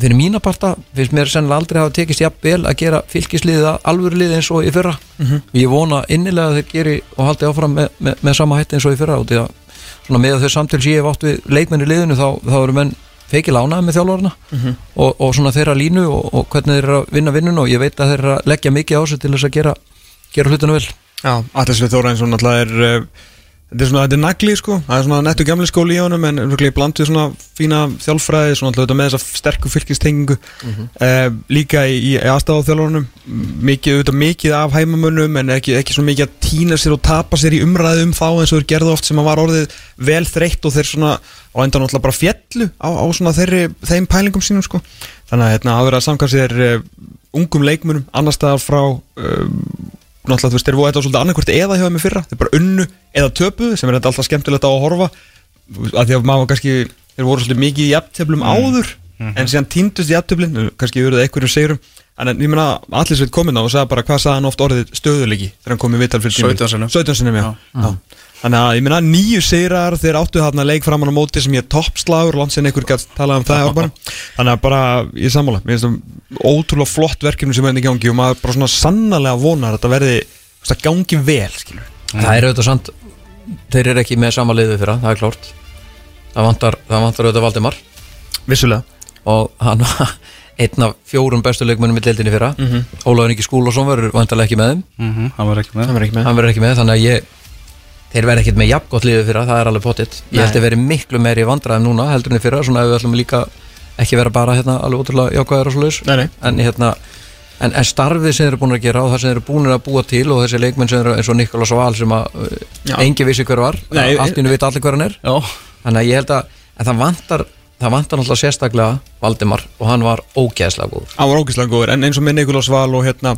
fyrir mína parta finnst mér sennilega aldrei hafa tekist jafn vel að gera fylgisliðið að alvöru liðið eins og í fyrra. Og ég vona innilega að þeir geri og haldi áfram með, með, með sama hætti eins og í fyrra. Og því að svona með þau samtöl sem ég hef átt við leikmenn í liðinu þá, þá eru menn feikil ánaði með þjálfarna og, og svona þeirra línu og, og hvernig þeir eru að vinna vinnun og ég veit að þeir eru að leggja mikið á sig til þess að gera, gera hlutinu vel. Já, Atlasvið Þóra eins og náttúrulega er uh, þetta er svona, þetta er nagli sko. Það er svona nettu gamli skóli í honum en örugglega í bland við svona fína þjálfræði svona alltaf með þessa sterku fylgistengingu. Uh, líka í, í aðstáðu þjálfurunum mikið, auðvitað mikið af hæmamönnum en ekki, ekki svona mikið að týna sér og tapa sér í umræðu um þá eins og þeir gerðu oft sem að var orðið vel þreytt og þeir svona á endan náttúrulega bara fjellu á, á svona þeirri, þeim pælingum sínum sko. Þannig að hérna, að vera að samkvæmst sér uh, ungum leikmönnum annar staðar frá uh, náttúrulega þú veist, þeir voru þetta svolítið annarkvort eða hjá þeim í fyrra, þeir bara unnu eða töpuðu sem er þetta alltaf skemmtilegt á að horfa. Að því að maður kannski, þeir voru svolítið mikið í jafntöflum áður en síðan týndust í jafntöflin, kannski verið einhverjum sigurum en ég meina, allir sveit komin á og sagði bara hvað sagði hann oft orðið stöðuleiki þegar hann kom í vital fyrir tímil 17 sinnum. 17 sinnum, já, já. Þannig að ég meina nýju sigrar þeir áttu þarna leik framan á móti sem ég er toppslagur, landsin einhver gætt talað um það <laughs> árbærum. Þannig að bara ég er sammála, mér finnst það ótrúlega flott verkefni sem er í gangi og maður bara svona sannarlega vonar að þetta verði að gangi vel, skilur. Það er auðvitað sant Þeir eru ekki með sama liðið fyrra, það er klárt Það vantar, það vantar auðvitað Valdimar Vissulega. og hann <laughs> var einn af fjórum bestu leikmennum í deildinni fyrra mm -hmm. Ólafur Ingi Skúlason verður vantarlega ekki með þeim Mhm, Hann var ekki með Það verður ekki með. hann verður ekki með, þannig að ég þeir verður ekkert með jafn gott liðið fyrra, það er alveg pottitt. Ég held að verði miklu meiri vandræðum núna heldur en í fyrra, svona ef við ætlum líka ekki vera bara hérna alveg ótrúlega jákvæðir og svo laus en hérna en, en starfið sem þeir eru búin að gera og það sem þeir eru búin að búa til og þessi leikmenn sem eru eins og Nikolas Val sem að uh, engi vissi hver var. Nei, allt innu vita allir hver hann er. Já, þannig að ég held að en það vantar það vantar náttúrulega sérstaklega Valdimar og hann var ógeðslega góður. Hann var ógeðslega góður, en eins og með Nikolás Val og hérna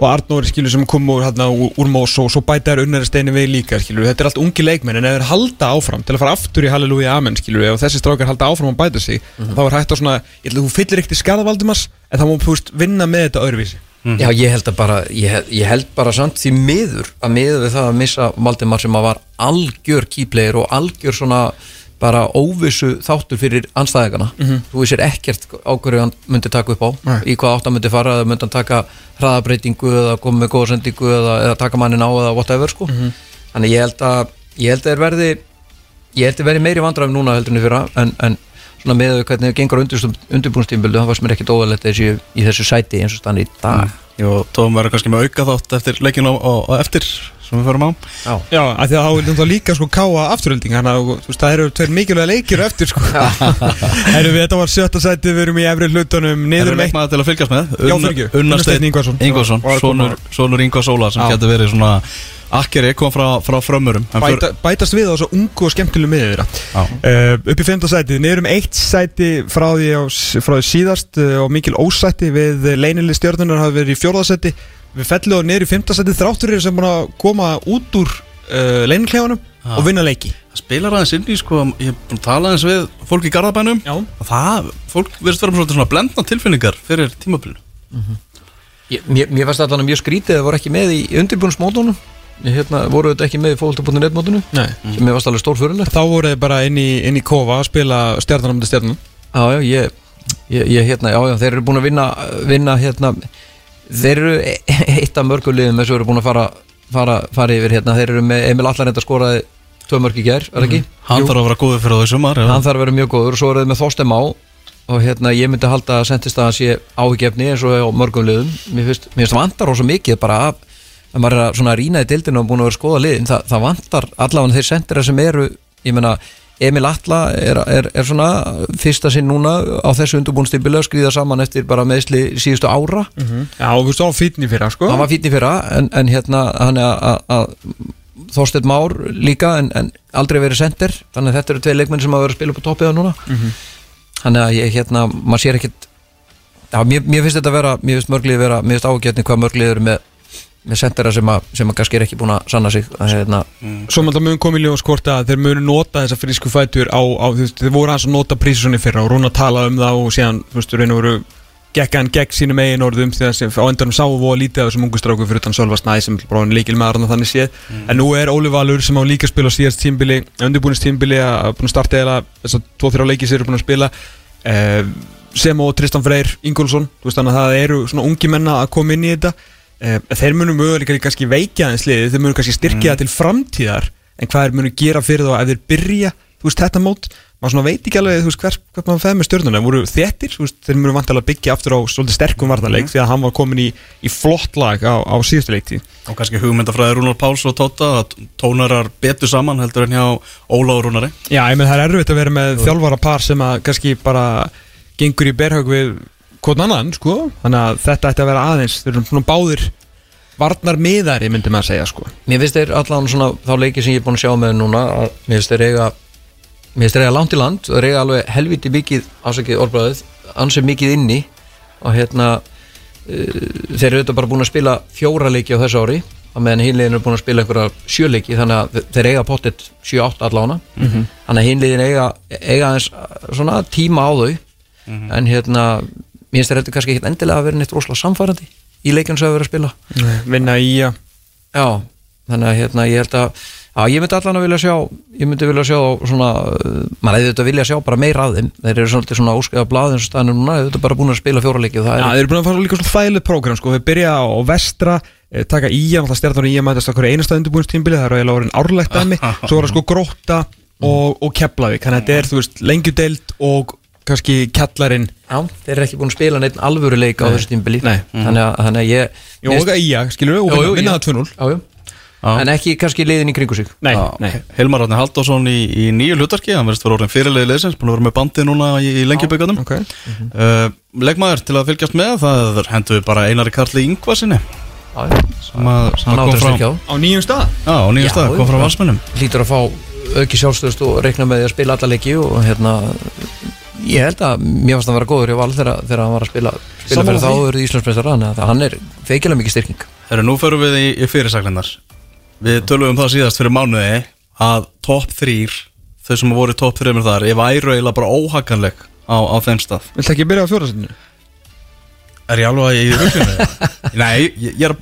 og Arnóri skilur sem kom úr, hérna, úr, Mós og svo bæta þær unnari steini við líka skilur, þetta er allt ungi leikmenn en ef þeir halda áfram til að fara aftur í Halleluja Amen skilur, ef þessi strákar halda áfram og bæta sig þá er hægt að svona, ég held að þú fyllir ekkert í skada Valdimars en þá þú veist vinna með þetta öðruvísi. Já, ég held að bara, ég, ég held bara samt því miður að miður við það að missa Valdimar sem að var algjör kýplegir og algjör svona bara óvissu þáttur fyrir anstæðingana þú vissir ekkert á hverju hann myndi taka upp á Nei. í hvað átt hann myndi fara eða myndi hann taka hraðabreitingu eða koma með góða sendingu eða, eða taka mannin á eða whatever sko. Þannig ég held að ég held að þeir verði ég held að verði meiri vandræðum núna heldur en fyrra en, en svona með þau hvernig gengur undirbúnstímbildu það fannst mér ekki dóðalegt þessi í þessu sæti eins og stann í dag. Jú, tóðum verður kannski með auka þátt eftir leikinu og, og eftir sem við förum á. Já. Já, af því að þá vil það líka sko káa afturölding þannig að þú veist, það eru tveir mikilvæga leikir eftir sko. <laughs> Erum við, þetta var sjötta sæti, við erum í efri hlutunum. Niður er um leikmaður til að fylgjast með. Já, fyrirgefðu. Unnar Unnar Steinn Steinn Ingvarsson. Ingvarsson Sonur, sonur Ingvar Sóla sem getur verið svona akkeri kom frá, frá frömmurum. Bæta, bætast við á þessu ungu og þeirra. Já. uh, upp í femta sæti, niður um eitt sæti frá því, á, frá því síðast uh, og mikil ósæti við leinili stjórnunar hafi verið í fjórðasæti við fellum og niður í femta sæti þráttur sem búin að koma út úr uh, leinilklefanum Já. og vinna leiki. Það spilar aðeins inn í sko Ég er búin að tala aðeins við fólk í Garðabænum. Já. og það, fólk verðist vera svona blendna tilfinningar fyrir tímabilinu. Ég- Mér, mér fannst þetta mjög skrítið að það voru ekki með í undirbúinsmótunum hérna, voru þetta ekki með í Nei. sem mér fannst alveg stór fyrirlega þá voru þið bara inn í, inn í kofa að spila stjarnan um þetta stjarnan Já, já, ég, ég, ég hérna, já, já, þeir eru búin að vinna, vinna hérna, þeir eru e- eitt af mörgulegum þess að eru búin að fara, fara, fara yfir hérna, þeir eru með Emil Allarend að skoraði tvö mörg í gær, er ekki? Hann þarf að vera góður fyrir þau sumar eða? hann þarf að vera mjög góður og svo er það með Þorstem á og hérna ég myndi halda að sendist að hann sé áhyggjefni eins og á mörgum liðum mér finnst, það vantar ósað mikið bara að að maður er að rýna í dildinu og búin að vera að skoða liðin, Þa, það vantar allavega þeir sendira sem eru, ég meina Emil Atla er, er, er svona fyrsta sinn núna á þessu undurbúnstýmbilu að skrýða saman eftir bara meðsli síðustu ára. Já, þú veist á fítni fyrir sko. Hann var fínn í fyrra en, en hérna hann er að- að Þorsteinn Már líka en, en aldrei verið sendir þannig að þetta eru tvei leikmenn sem hafa verið að spila upp á toppið á núna. Þannig að ég hérna maður sér ekkit já, mér, mér finnst þetta vera, mér finnst mörglið vera mér finnst ágætni hvað mörglið eru með með sendera sem að, sem að kannski er ekki búin að sanna sig að hérna, Svo maður mun komið ljós hvort að þeir munu nota þessa frísku fætur á, á þú veist, þeir voru hans að nota prísisonni fyrra og Rúna talaði um það og síðan, þú veist, raun og veru gekk hann gegn sínum eigin orðum því að sem, á endanum sáu voru lítið af þessum ungu stráku fyrir utan Sölva Snæ sem hann líkil með aðrana þannig séð. En nú er Óli Valur sem á líka að spila á síðast tímbili undirbúinist tímbili að búin að starta eða þess að tvo þrjá leiki sér er búin að spila. Eh, sem og Tristan Freyr Ingolson, þú veist þannig að það eru svona ungi menna að koma inn í þetta þeir munu möguleika líka kannski veikja aðeins liðið, þeir munu kannski styrkja það til framtíðar en hvað þeir munu gera fyrir þá ef þeir byrja, þú veist þetta mót maður svona veit ekki alveg, þú veist, hver, hvert maður feð með stjórnuna voru þettir, þú veist, þeir munu vantilega byggja aftur á svolítið sterkum varnarleik því að hann var komin í, í flott lag á, á síðustu leikti Og kannski hugmyndafræði Rúnar Páls og Tóta að tónarar betur saman heldur en hjá Óla og Rúnari. Já, ég menn það er erfitt að vera með þjálfara par sem að kannski bara gengur í berhaug við hvern annan, sko? Þannig að þetta ætti að vera aðeins, þeir eru svona báðir varnar miðari, myndi maður að segja, sko. Mér finnst þeir allan svona þá leiki sem ég er búin að sjá með núna að mér finnst þeir eiga mér finnst þeir eiga langt í land og eiga alveg helviti mikið ásakið orðbræðið, ansið mikið inni. Og hérna uh, þeir eru auðvitað bara búin að spila fjóra leiki á þessu ári að meðan hinliðin eru búin að spila einhverja sjöleiki þannig að þeir eiga pottet 7-8 allána þannig að hinliðin eiga, eiga eins svona tíma á þau. En hérna mér finnst þeir þetta kannski ekkert endilega að vera neitt rosalega samfærandi í leikjum sem þeir eru að spila. Vinna í að Já, þannig að hérna ég held að Já, ég myndi allan að vilja sjá ég myndi vilja sjá svona uh, maður hefði þetta vilja sjá bara meira af þeim. Þeir eru svolítið svona óskæða blaðin sem staðinu núna þeir eru bara búin að spila fjóra leiki og það Já, er þeir eru búin að fara líka svona þægilegt prógram sko. Þeir byrja á vestra, eh, taka í að stjartan í að mætast okkur einasta undirbúinstímbili það eru eiginlega orðin árlegt dæmi. <laughs> Svo er það sko gróta og, og keplavík þannig að þetta er, þú veist, lengjudeild og kannski kjallarinn Já, þeir eru ekki búin að spila neitt alvöru leik á þessu tímbili Nei. þannig, að, þannig að ég Jó, og í að, skilur við, og vinna- já. það 2-0 já, jú. Já. en ekki kannski liðin í kringu sig Nei, Já, nei Hilmar Átni Halldórsson í, í nýju hlutarki hann verðist vera orðin fyrirlegi leysins búin að vera með bandið núna í, í lengjuböggatum Ok. uh, Legmaður til að fylgjast með það hendur við bara Einari Karli Ingvarsinni Já, já. sem að, sem hann kom að frá styrkja á Á nýjum stað Já, á nýjum Já, stað, kom já. frá Valsmennum hlýtur að fá auki sjálfstöðust og reikna með því að spila alla leiki og hérna ég held að mér fannst hann vera góður í val þegar, þegar hann var að spila spila fyrir þá eru Íslandsmeistar hann hann er feikilega mikið styrking Herru, nú förum við í, í fyrirsaklinnar Við tölum um það síðast fyrir mánuði að topp þrýr þau sem voru topp þrýr þar ég væru eiginlega bara óhakanleg á, á þeim stað Viltu ekki byrja á fjóraðsendinu? Er ég alveg í rugglinu? <laughs> Nei, ég, ég er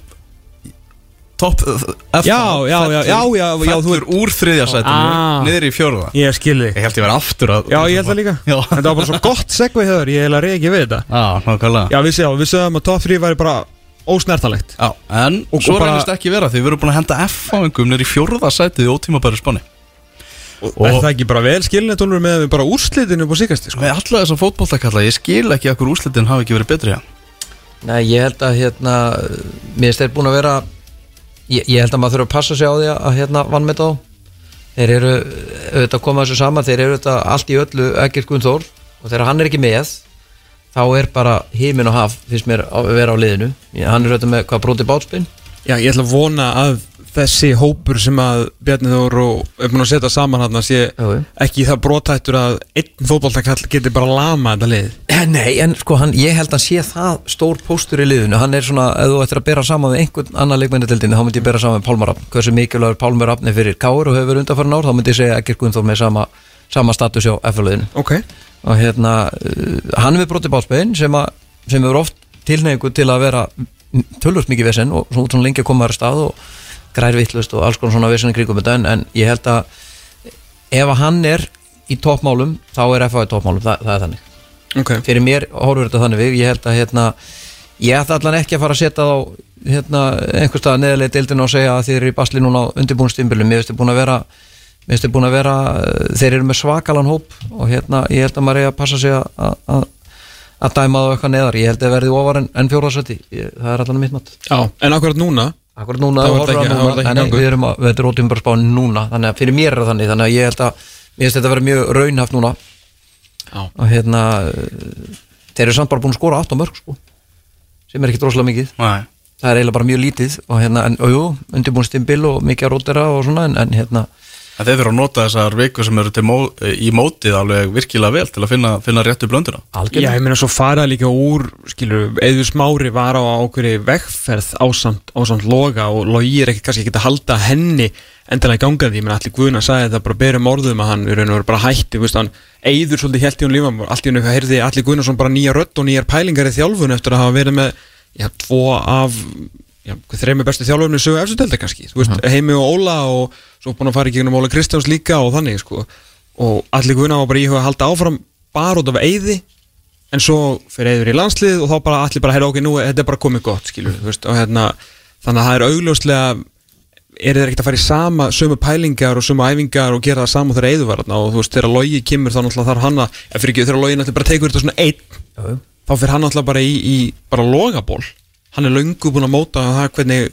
topp F- Já, já, já, já, já, já, þú Fellur úr þriðja sætinu Ah. niður í fjórða. Ég skil þig. Ég held ég verið aftur að Já, ég held það líka. Já, Þetta var bara svo gott segvei höfður, ég heila reyði ekki við þetta. Já, nákvæmlega. Já, við séum, við sögum að top 3 væri bara ósnertalegt Já, en Og- svo og bara- reynist ekki vera því við erum búin að henda F-fáingum niður í fjórða sætið í ótíma bara spáni Og er það ekki bara vel skilinni tónur með við bara úrslitinu upp á síkasti sko? Með alla þessa fótbollakalla, ég skil ekki að hver úrslitin hafi ekki verið betri hér Nei, ég held að hérna mér finnst þeir búin að vera ég, ég held að maður þurfa að passa sig á því að hérna vann með þá. Þeir eru auðvitað að koma þessu saman þeir eru auðvitað allt í öllu ekkert Gunnþór og þegar hann er ekki með þá er bara hímin og haf finnst mér að vera á liðinu. Hann er auðvitað með hvað bróti bátspinn? Já, ég ætla að vona að þessi hópur sem að Bjarni Þór og er búin að setja saman hann sé Jú, jú. ekki það brotættur að einn fótboltakall geti bara lama þetta lið? Eh, Nei, en sko, hann, ég held að hann sé það stór póstur í liðinu, hann er svona ef þú ættir að bera saman við einhvern annan leikmennitildinu þá myndi ég bera saman við Pálmar Rafn. Hversu mikilvægur Pálmar Rafn er fyrir Káur og hefur verið undanfærin ár, þá myndi ég segja ekkert Gunnþór með sama, sama status á F-liðinu Ok, og hérna, uh, hann hefur brotið bátspegin sem, að- sem hefur oft tilneigu til að vera tölvöld mikið vesen og svona lengi að koma þar stað og grærvittlust og alls konar svona í kringum þetta en, en ég held að ef að hann er í toppmálum þá er FA í toppmálum, það, það er þannig. Ok. Fyrir mér horfur þetta þannig við ég held að hérna ég ætla allan ekki að fara að setja þá hérna einhvers stað neðarlega deildin og segja að þið eru í basli núna á undirbúinstýmbilum, mér finnst þið búin að vera minnst er búin að vera þeir eru með svakalan hóp og hérna ég held að maður er að passa sig að- að að- dæma það eitthvað neðar. Ég held að verði ofar en, en fjórðarsætti það er allan mitt mat. Já, en akkurat núna Akkurat núna, þetta þetta gangur. við erum að, erum rótum bara spáin núna þannig að fyrir mér er það þannig, þannig að ég held að mér finnst þetta að vera mjög raunhaft núna Já. og hérna þeir eru samt bara búin að skora 8 mörg sko, sem er ekki droslega mikið Nei það er eiginlega bara mjög lítið og hérna, en, jú, undirbúin stimbil og mikið að rótera og svona, en, en hérna En þeir þurfa að nota þessar vikur sem eru til mó, í mótið alveg virkilega vel til að finna, finna réttu blönduna. Já, ég meina svo fara líka úr skilur, eða smári var á ákveðri vegferð ásamt, ásamt loga og logi er ekki kannski ekki að halda henni endilega í ganga því, ég meina allir Guðna sagði þetta bara berum orðum að hann er raun og veru bara hætti, veist, hann eyður svolítið helt í hún lífa, allt í hún heyrði allir Guðnason bara nýja rödd og nýjar pælingar í þjálfun eftir að hafa verið með já, tvo af þreimi bestu þjálfurinn sögu eftir delta kannski, þú veist, Heimi og Óla og svo búin að fara í gegnum Óla Kristjáns líka og þannig, sko, og allir Guðna var bara íhuga að halda áfram bara út af eyði en svo fyrir eður í landslið og þá bara allir bara, heyrðu ok, nú þetta er bara komið gott skilur, veist, og hérna þannig að það er augljóslega er þeir ekkert að fara í sama, sömu pælingar og sömu æfingar og gera það saman þegar eður var og þú veist, þegar logi kemur þá náttúrulega þarf hann að, ef fyrir ekki, þegar logi náttúrulega bara tekur þetta svona einn, já. þá fyrir hann náttúrulega bara í, í bara logaból, hann er löngu búin að móta það hvernig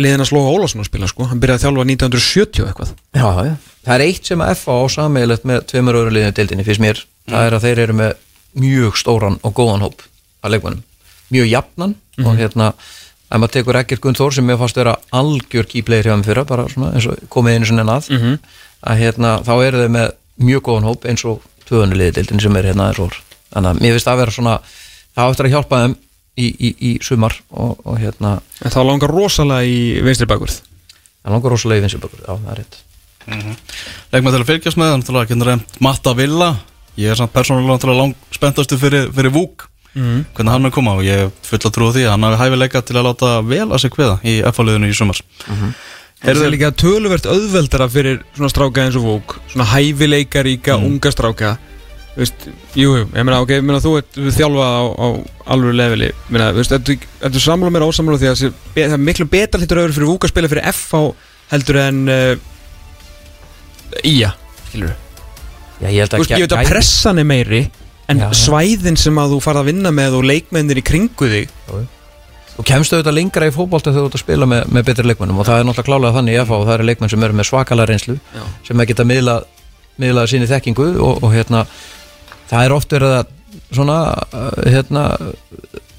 liðina sloga Ólafsson að spila, sko, hann byrjaði að þjálfa 1970 og eitthvað, Já, já. Það er eitt sem að FA á sammeilegt með tveimur öðru liðinu deildinni fyrst mér, það er að þeir eru með mjög stóran og góðan hóp að leikmannum, mjög jafnan og hérna, ef maður tekur ekkert Gunnþór sem mér fannst vera algjör kýplegir hjá þeim fyrra, bara svona eins og komið einu svona að, að hérna, þá eru þeir með mjög góðan hóp eins og tvöðunni liði deildinni sem er hérna eins og þannig að mér finnst að vera svona það áttur að hjálpa þeim í, í, í sumar og, og hérna, en þá langar rosalega í vinstri bakvörð. Það langar rosalega í vinsubökur, já, það er rétt. Legum til að fylgjast með þannig að kynna reynd Matta Villa. Ég er samt persónulega náttúrulega lang spenntastu fyrir, fyrir Vúk. Mm. hvernig hann er koma og ég er full að trúa því að hann hafi hæfileika til að láta vel að sig kveða í F-liðinu í sumars Er það líka töluvert auðveldara fyrir svona stráka eins og Vók Svona hæfileikaríka, unga stráka Veist, jú, jú, ég meina, ok, ég meina þú ert þjálfa á, á alveg leveli. Meina, veist, ertu, sammála mér ósammála því að það er miklu betra hlýttur öðru fyrir Vúk að spila fyrir FH heldur en uh, Ía, skilur Já, ég held Þú að veist, ég veit að pressan er meiri en Já, svæðin sem að þú farð að vinna með og leikmennir í kringu þig. Og kemstu auðvitað lengra í fótbolta þegar þú ert að spila með, með betri leikmennum og það er náttúrulega klálega þannig í FH og það eru leikmenn sem eru með svakalega reynslu Já. sem að geta miðla, miðla síni þekkingu og, og hérna það er oft verið að svona uh, hérna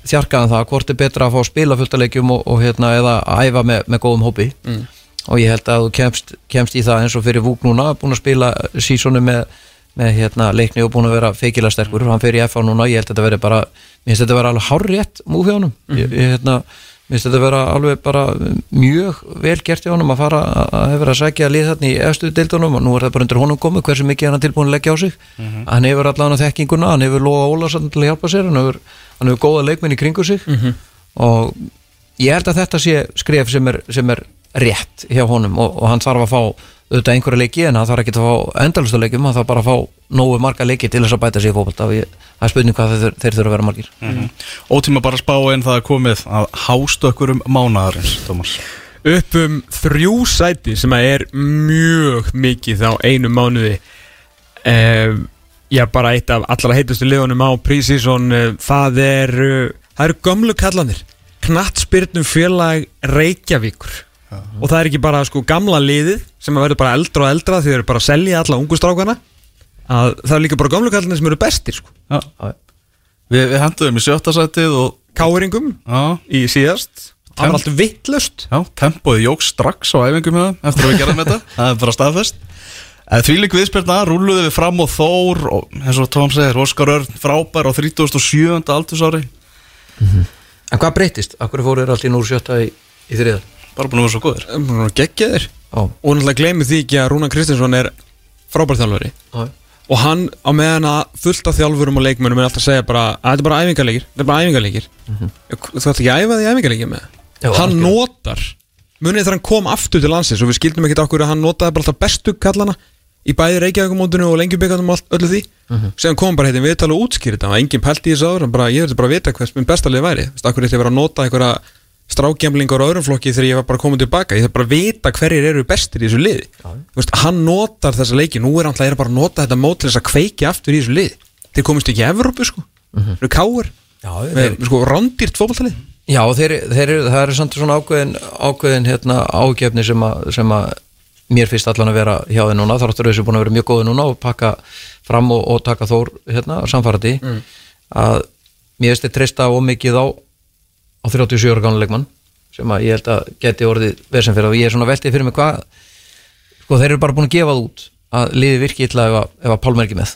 þjarkaðan það hvort er betra að fá að spila fullt að leikjum og, og hérna eða að æfa með, með góðum hópi. Mm. og ég held að þú kemst, kemst í það eins og fyrir Vúk núna búin að spila sísonu með, með hérna, leikni og búin að vera feikilega sterkur. Hann fyrir FH núna, ég held að þetta veri bara mér finnst þetta vera alveg hárrétt múf hjá honum ég, hérna, finnst þetta vera alveg bara mjög vel gert hjá honum að fara að að hefur að sækja lið þarna í efstu deildunum og nú er það bara undir honum komið hversu mikið hann er tilbúin að leggja á sig. Hann hefur allan að þekkinguna, hann hefur lofa Ólarsson til að hjálpa sér, hann hefur, hann hefur góða leikmenn í kringu sig. Og ég held að þetta sé skref sem er, sem er rétt hjá honum og, og hann þarf að fá auðvitað einhverja leiki en hann þarf ekki að fá endalusta leikum, hann þarf bara að fá nógu marga leiki til þess að bæta sig í ég, það er spurning hvað þeir, þeir þurfa að vera margir. Ótíma bara spá en það er komið að hástökkur um mánaðarins Tómas. Upp um þrjú sæti sem að er mjög mikið á einu mánuði. Um, já bara eitt af allra heitustu liðunum á prísísson það er uh, það eru gömlu kallanir knattspyrnum félag Reykjavíkur og það er ekki bara sko gamla liðið sem að verður bara eldra og eldra því þeir eru bara að selja alla ungustrákana að það er líka bara gömlu kallanir sem eru bestir sko. Já. Við, við henduðum í sjötta sætið og káringum já, í síðast. Það var allt vittlust já, tempóið jók strax á æfingum það eftir að við gerðum þetta. <laughs> Það er bara staðfest. Eða því lík viðspyrna, rúluðu við fram og þór og eins og Tóm segir, Óskar Örn frábær á 37. aldursári. En hvað breytist? Akkur fóru þeir allt í núr sjötta í, í þriða? Bara búin að vera svo góður. Geggjaðir Já, og náttúrulega gleymið því ekki að Rúna Kristinsson er frábær þjálfari. Já, og hann á meðan að fullt af þjálfurum og leikmönnum er alltaf að segja bara að þetta er bara æfingarleikir, þetta er bara æfingarleikir þú ætti ekki að æfa því æfingarleikir með. Já, hann algjörlega. notar munið þegar hann kom aftur til landsins og við skildum ekkert okkur að hann notaði bara alltaf bestu kallana í bæði Reykjavíkumóndinu og lengjubíkandum og allt- öllu því. Mhm. sem kom bara heitin viðtal og útskýrið það var engin pælt í þessu áður, bara, ég verður bara að vita hvers minn besta lið væri, þú veist, okkur eitthvað vera að nota einhverja strákjæmlingar og öðrum flokki þegar ég var bara komin tilbaka. Ég þarf bara að vita hverjir eru bestir í þessu liði. Þú veist, hann notar þessa leiki. Nú er hann bara að nota þetta mót til þess að kveiki aftur í þessu liði. Þeir komist ekki Evrópu sko. Þeir eru káir. Já, með sko rondýrt fótballtalið Já, þeir, þeir, eru- það eru samt svona ákveðin, ákveðin hérna, ágefni sem, að, sem að mér finnst allan að vera hjá þeir núna þáttur þessu búin að vera mjög góði núna og pakka fram og, og taka þór hérna, samfærandi að mér finnst þeir treysta ómikið á, á 37 ára gánuleikmann sem að ég held að geti orðið vesen fyrir og ég er svona veltið fyrir mig hvað sko þeir eru bara búin að gefa það út að liði virki illa ef að, að Pálm er ekki með.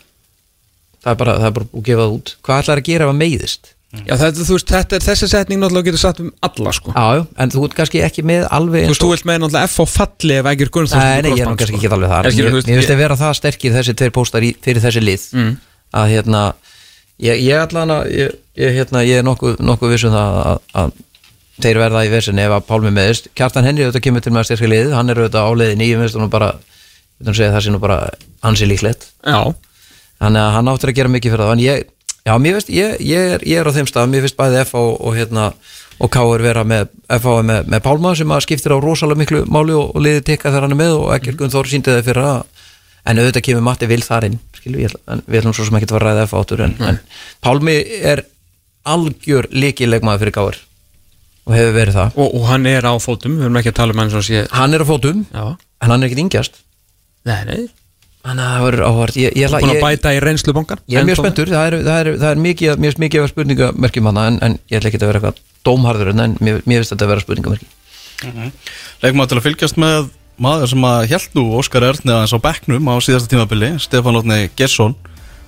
Það er bara, það er bara búin að gefa það út. Hvað ætlar að gera ef að meiðist Já, þetta, þú veist, þetta er þessi setning náttúrulega getur satt um alla sko. Já, en þú ert kannski ekki með alveg Þú veist, þú vilt með náttúrulega F á falli ef ekki er Gunnar Nei, nei, ég er kannski ekki alveg það Ég veist, að vera það sterkir þessi tveir póstar fyrir þessi lið. Mm. að hérna ég, ég allan að ég, ég, hérna, ég er nokkuð, nokkuð vissum það að, að þeir verða í vesinni ef að Pálmi meðist. Kjartan Henry auðvitað kemur til með að styrka liðið. Hann er auðvitað á ég finnst nú bara ég veit að segja það sé nú bara ansi líklegt. Já, þannig að hann áttur að gera mikið fyrir það en ég, já, mér finnst, ég, ég, er, ég er á þeim stað. Mér finnst bæði F og, og hérna og K er vera með, F er með, með Pálma sem að skiptir á rosalega miklu máli og, og liði tekka þegar hann er með og ekki mm. Gunn Þór síndi það fyrir að en auðvitað kemur Matti vil þar inn skilu, ég, ætla- en við ætlum svo sem ekki að fara að ræða F áttur en, en Pálmi er algjör líkilegmaður fyrir Káir og hefur verið það. Og, og hann er á fótum Við erum ekki að tala um hann sé hann er á fótum Já. en hann er ekkit yngjast. Nei, nei. Þannig að það verður áhvert ég, ég, ætla- Búin að ég, bæta í reynslubankan Ég er mjög spenntur, það er, það er, það er mikið, finnst mikið spurningamerkjum hana en, en ég ætla ekki að vera eitthvað dómharður en mér, mér finnst þetta að vera spurningamerki. Legum að til að fylgjast með maður sem að held nú Óskar Erni aðeins á bekknum á síðasta tímabili Stefán Lótni Gesson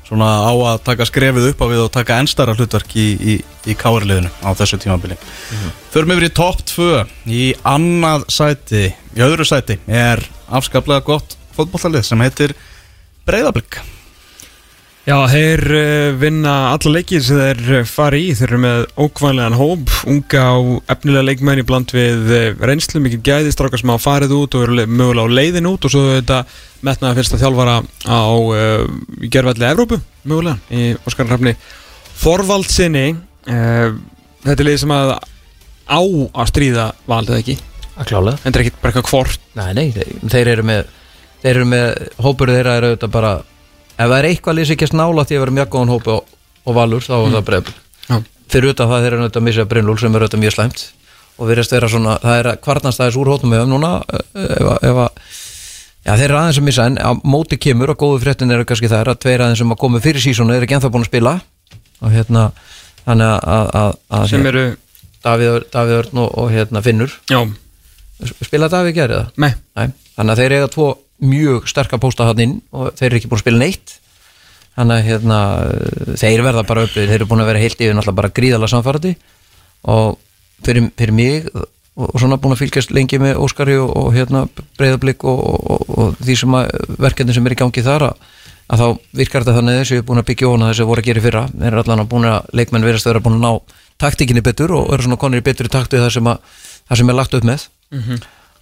svona á að taka skrefið upp á við og taka ennstara hlutverk í, í, í káarliðinu á þessu tímabili. Förum yfir í topp 2 í annað sæti í öðru sæti er afskaplega gott fótbollalið sem heitir Breiðablík Já, þeir uh, vinna alla leikir sem þeir uh, fari í, þeir eru með ókvæmlegan hóp, unga og efnilega leikmenn í bland við uh, reynslu, mikið gæði, strákar sem hafa farið út og eru le- mögulega á leiðin út. Og svo þetta metnaði fyrsta þjálfara á uh, gerðvalli Evrópu, mögulega, í Óskar Hrafni Þorvaldsinni, uh, þetta er leið sem að á að stríða valdið ekki, að klálega en þetta er ekki bara eitthvað hvort, Nei, nei, þeir eru með þeir eru með, hópur þeirra eru auðvitað bara ef það er eitthvað lýs ekki að snála því að vera mjög góðan hópi og, og valur þá er það breyð Já. fyrir utan það þeir eru auðvitað að missa Brynlúl sem er auðvitað mjög slæmt og virðast vera svona, það er að kvarnast aðeins úr hóttum með þeim núna eh, ef, að- ef að Já, þeir eru aðeins að missa en á móti kemur og góðu fréttin eru kannski það að tveir aðeins sem að komu fyrir sísónu eru ekki ennþá búin að spila. Og hérna að, að, að, að sem eru, Davíð, Davíð Örn og, og hérna Finnur. Já, spila Davíð gerði það? með, Nei, þannig að þeir eiga tvo mjög sterka pósta hann inn og þeir eru ekki búin að spila neitt. Þannig að hérna, þeir verða bara upplýðir, þeir eru búin að vera heilt yfir náttúrulega bara gríðalega samfærdi og fyrir, fyrir mig og, svona búin að fylgjast lengi með Óskari og, og hérna breyðablík og, og, og því sem að verkefni sem er í gangi þar að, að þá virkar þetta þannig að þessu er búin að byggja ofan að þessu voru að gera fyrra. Þeir eru allan að búin að leikmenn verðast að vera búin að ná taktikinni betur og eru svona konir í betri taktu það sem, að, það sem er lagt upp með.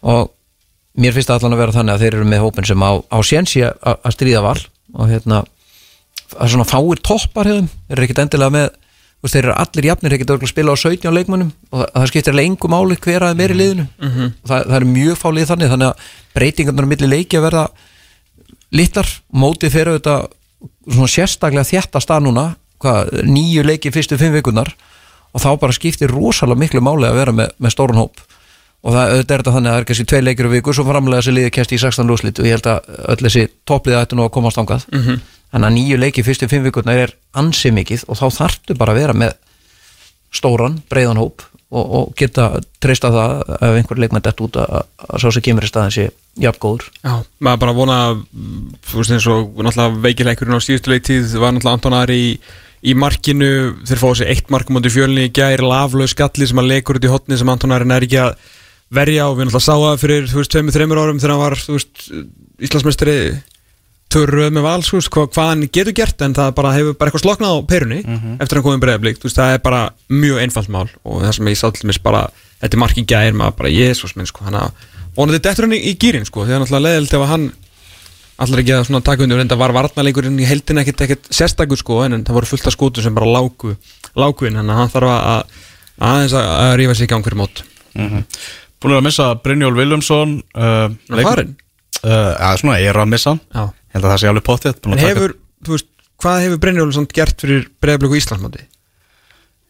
Og mér finnst allan að vera þannig að þeir eru með hópin sem á, á sénsi að að stríða val og hérna það er svona fáir toppar hefðum þeir eru ekkit endilega með veist, þeir eru allir jafnir, geta örugglega spila á 17 leikmönnum og það, það skiptir alveg engu máli hver að er í liðinu. Og það, það er mjög fálið þannig þannig að breytingarnar á milli leiki að verða litlar, mótið fyrir auðvitað svona sérstaklega þjætta stað núna hvað, nýju leiki fyrstu fimm vikunar og þá bara skiptir rosalega miklu máli að vera með, með stórun hóp og það er þetta þannig að það er kannski tvei leikir á viku svo framlega þessi liði kæst í 16 lúslit og ég held að öll þessi toppliða ættu nú að komast ángað -hmm. þannig að nýju leiki fyrstu fimm vikurnar er ansi mikið og þá þarftu bara að vera með stóran, breiðan hóp og, og geta treysta það ef einhver leikmenn dett út að, að sá sem kemur í staðin sé jafn góður. Já, maður bara vona þú veist eins og náttúrulega veikileikurinn á síðustu leiktíð var náttúrulega í, markinu þeir fóðu sér eitt mark mútið fjölni í gær laflaug skalli sem að leikur út í hotni sem Anton Ari er ekki að verja og við náttúrulega sá það fyrir, þú veist, tveimur, þreimur árum þegar hann var, þú veist, Íslandsmeistri törruð með vals, þú veist, hvað, hvað hann getur gert en það bara hefur bara eitthvað sloknað á perunni eftir að hann komið breiðablík, þú veist, það er bara mjög einfalt mál og það sem ég sá til mér bara, þetta er mark í gær, maður bara, jésús minn, sko, hann að vonandi dettur hann í, í gýrin, sko, að náttúrulega leðilt ef að hann allar ekki að svona taka undir reynda var varnarleikurinn í heldin ekkert ekkert sérstakur sko en það voru fullt af skútu sem bara lágu lágu inn, þannig að hann þarf að aðeins að, að rífa sig í gang fyrir mót Búin að missa Brynjól Viljámsson uh, Hann er farinn? Uh, svona er að missa hann. Ég held að það sé alveg pottið En hefur, þú veist, hvað hefur Brynjólfsson gert fyrir breyðablöku Íslandsmáti?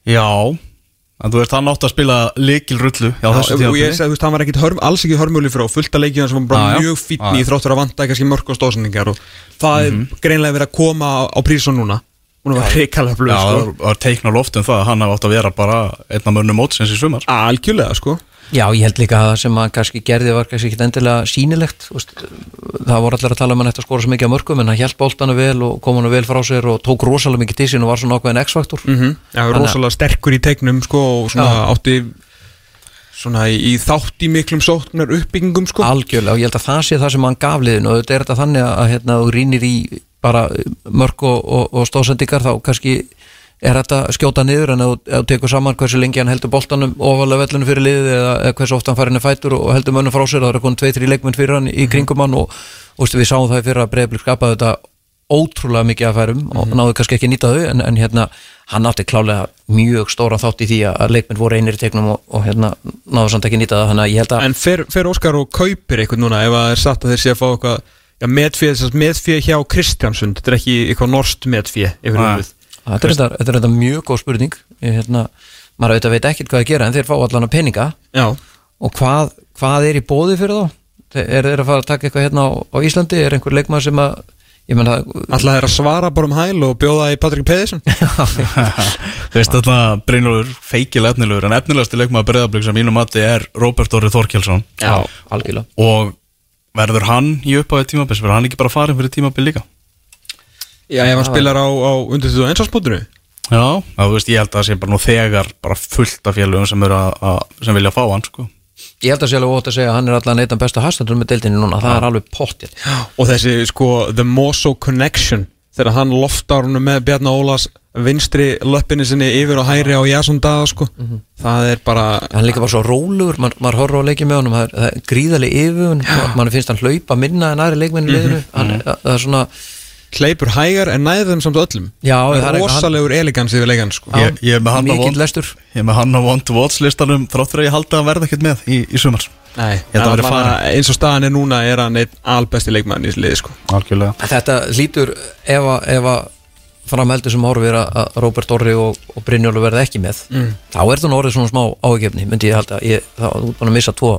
Já, en þú veist, hann átti að spila líkil rullu Já, þessu og ég segi, þú veist, hann var ekkit hörm, alls ekki hörmjöli frá fullta leikina sem var bara Já, mjög fínn Já, í já. þráttur að vanta kannski mörg og stóðsendingar og það Mhm. er greinlega verið að koma á, á prísun núna hún var hrikalega blöð, það sko var- var teikna loft um það að hann átt að vera bara einn af mönnum mótsins í sumar algjörlega, sko Já, ég held líka að það sem hann kannski gerði var kannski ekki endilega sýnilegt úst, það voru allir að tala um hann eftir að skora svo mikið á mörgum en hann hjælt boltana vel og kom hann vel frá sér og tók rosalega mikið til sín og var svona ákveðin X-faktor. Mm -hmm. Já, að- rosalega sterkur í teiknum, sko og svona átti svona í, í þátt í miklum sóknar uppbyggingum, sko. Algjörlega og ég held að það sé það sem hann gaf liðinu og þetta er þetta þannig að hérna, þú rínir í bara mörg og, og, og stóðsendingar þá kannski er þetta skjóta niður en þú- tekur saman hversu lengi hann heldur boltanum ofalega vellunum fyrir liðið eða, eða hversu oft hann farin er fætur og heldur mönnum frá sér það eru konið tvei-tri leikmenn fyrir hann í kringum hann og, og stu, við sáum það fyrir að breyðblik skapaði þetta ótrúlega mikið að færum og náðu kannski ekki að nýta þau en, en hérna hann átti klálega mjög stóra þátt í því að- leikmenn voru einir í tegnum og, og hérna náðu samt ekki að nýta það þannig að ég held að En fer, fer Óskar og kaupir eitthvað núna er já, medfið, medfið hjá Kristjánsund þetta er ekki eitthvað norst medfið yfir Nei. Þetta er þetta, þetta er þetta mjög góð spurning. Ég, hérna, maður auðvitað veit ekkert hvað að gera en þeir fá allan að peninga. Já, og hvað, hvað er í bóði fyrir þá? Þeir- er þeir að fara að taka eitthvað hérna á, á Íslandi? Er einhver leikmaður sem að alltaf þeir að svara bara um hæl og bjóða í Patrik Pedersen? Þú veist þetta Brynjólfur feikilega efnilegur en efnilegasti leikmaður breyðablík sem mínum mati er Róbert Orri Þorkjálsson já, algjörlega. Og verður hann í uppáðið tímabils verður hann ekki bara farin fyrir tímabil líka Já, ef hann spilar á, á undir þú einsásbútinu Já, þú veist, ég held að það sé bara nú þegar bara fullt af félögum sem, eru að, að, sem vilja fá hann sko. ég held að sé alveg ótt að segja að hann er allan eitt af bestu hastandur með deildinni núna, það er alveg pottið og þessi sko The Mosso Connection þegar hann loftar húnu með Bjarni Ólas vinstri löppinni sinni yfir og hæri á Jason Dada sko. Það er bara hann líka bara svo rólugur, man, maður horfir á leikið með honum það er, það er gríðarlega yfir mann finnst hann hlaupa minna en aðri leikmenni í liðinu það er hleypur hægar en næður þeim samt öllum. Já, það það er er rosalegur elegans yfir leikan sko. Já. ég, ég er með hann á want- lestur. ég er með hann á want to watch listanum þrátt fyrir að ég haldi að hann verða ekkert með í, í sumar. Nei, allavega eins og staðan er núna er hann einn albesti leikmann í liði sko. Algjörlega. En Þetta hlýtur ef að, ef að framheldur sem horfir að að Róbert Orri og, og Brynjólu verða ekki með Mm. þá er það orðið svona smá ágefni myndi ég halda, ég, þá er búin að missa tvo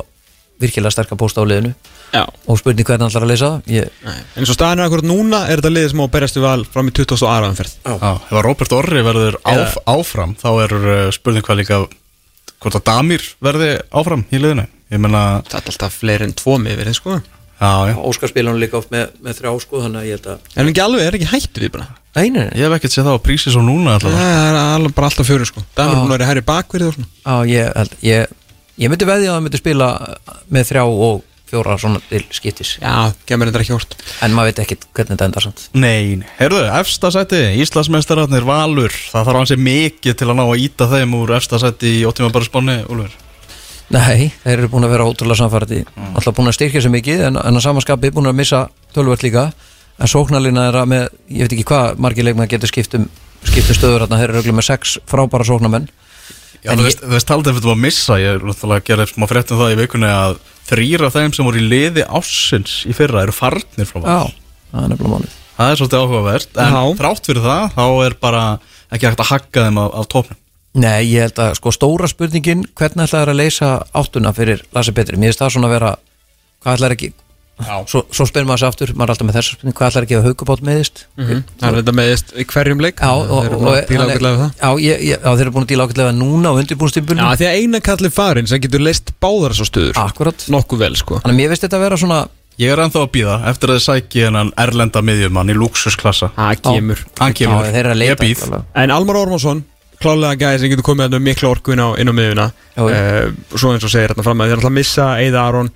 virkilega sterkar pósta á liðinu. Já. Og spurning hvernig hann ætlar að leysa það? Ég, En eins og staðan er akkurat núna er þetta liðið sem á að berjast við val fram í 20. og aðraðanferð Já, ef að Róbert Orri verður áf, áfram þá er uh, spurning hvað líka hvort að Damir verði áfram í liðinu. Ég menna, Það er alltaf fleiri en tvo miður sko. Já, já. Óskar spila hann líka oft með, með þrjá sko þannig að ég held að En ekki alveg, er ekki hættu því bara? Nei, nei, nei, ég hef ekkert séð það á prísi svo núna Það allavega er bara alltaf fjöru sko. Það er hærri bakverið og svona. Á, ég, held, ég, ég myndi veðja að hann myndi spila með þrjá og fjóra svona til skiptis. Já, kemur þetta ekki hort en maður veit ekkit hvernig þetta endar samt. Nei, heyrðu, efsta sæti, Íslandsmeistararnir Valur, það þarf hansi mikið til að ná að íta þeim úr efsta sæti í ótíma bara spáni, Úlfur. Nei, þeir eru búin að vera ótrúlega samfærdi alltaf búin að styrkja sér mikið en, en að samanskapi búin að missa tölvöld líka. En sóknarlina er að með, ég veit ekki hvað margir leikmenn getur skiptum skiptum stöður Já, þú ég- veist, þú talað ef þetta var að missa, ég er náttúrulega að gera smá fréttum það í vikunni að þrýra þeim sem voru í liði ássins í fyrra eru farnir frá Val. Já, það er nefnilega málið. Það er svolítið áhugavert, en Já. þrátt fyrir það, þá er bara ekki hægt að hakka þeim af, af tópnum Nei, ég held að sko stóra spurningin hvernig ætlaði þeir að leysa áttuna fyrir Lasse Petri, mér finnst það svona að vera hvað ætlaði ekki svo, svo spyrir maður sér aftur, maður er alltaf með þessa spurning hvað ekki að haugubátt meðist Það er þetta meðist í hverjum leik. Já, og, Þeir eru og, búin að díla er- ágætlega við það. Já, ég, ég, já, þeir eru búin að díla ákveðlega núna á undirbúinstýmbunum Já, því að eina kalli farin sem getur leist báðar svo stöður. Akkurat Nokkuð vel sko. Þannig að mér finnst þetta að vera svona Ég er ennþá að býða eftir að þið sæki hennan erlenda miðjumann í luxusklassa Það kemur. Hann kemur, þeir eru að leita ég býð. En Almar Ormansson Klálega gæði sem getur komið hérna með mikla orku inn á, inn á já. uh, Svo eins og segir hérna fram að þeir er alltaf að missa Eða Aron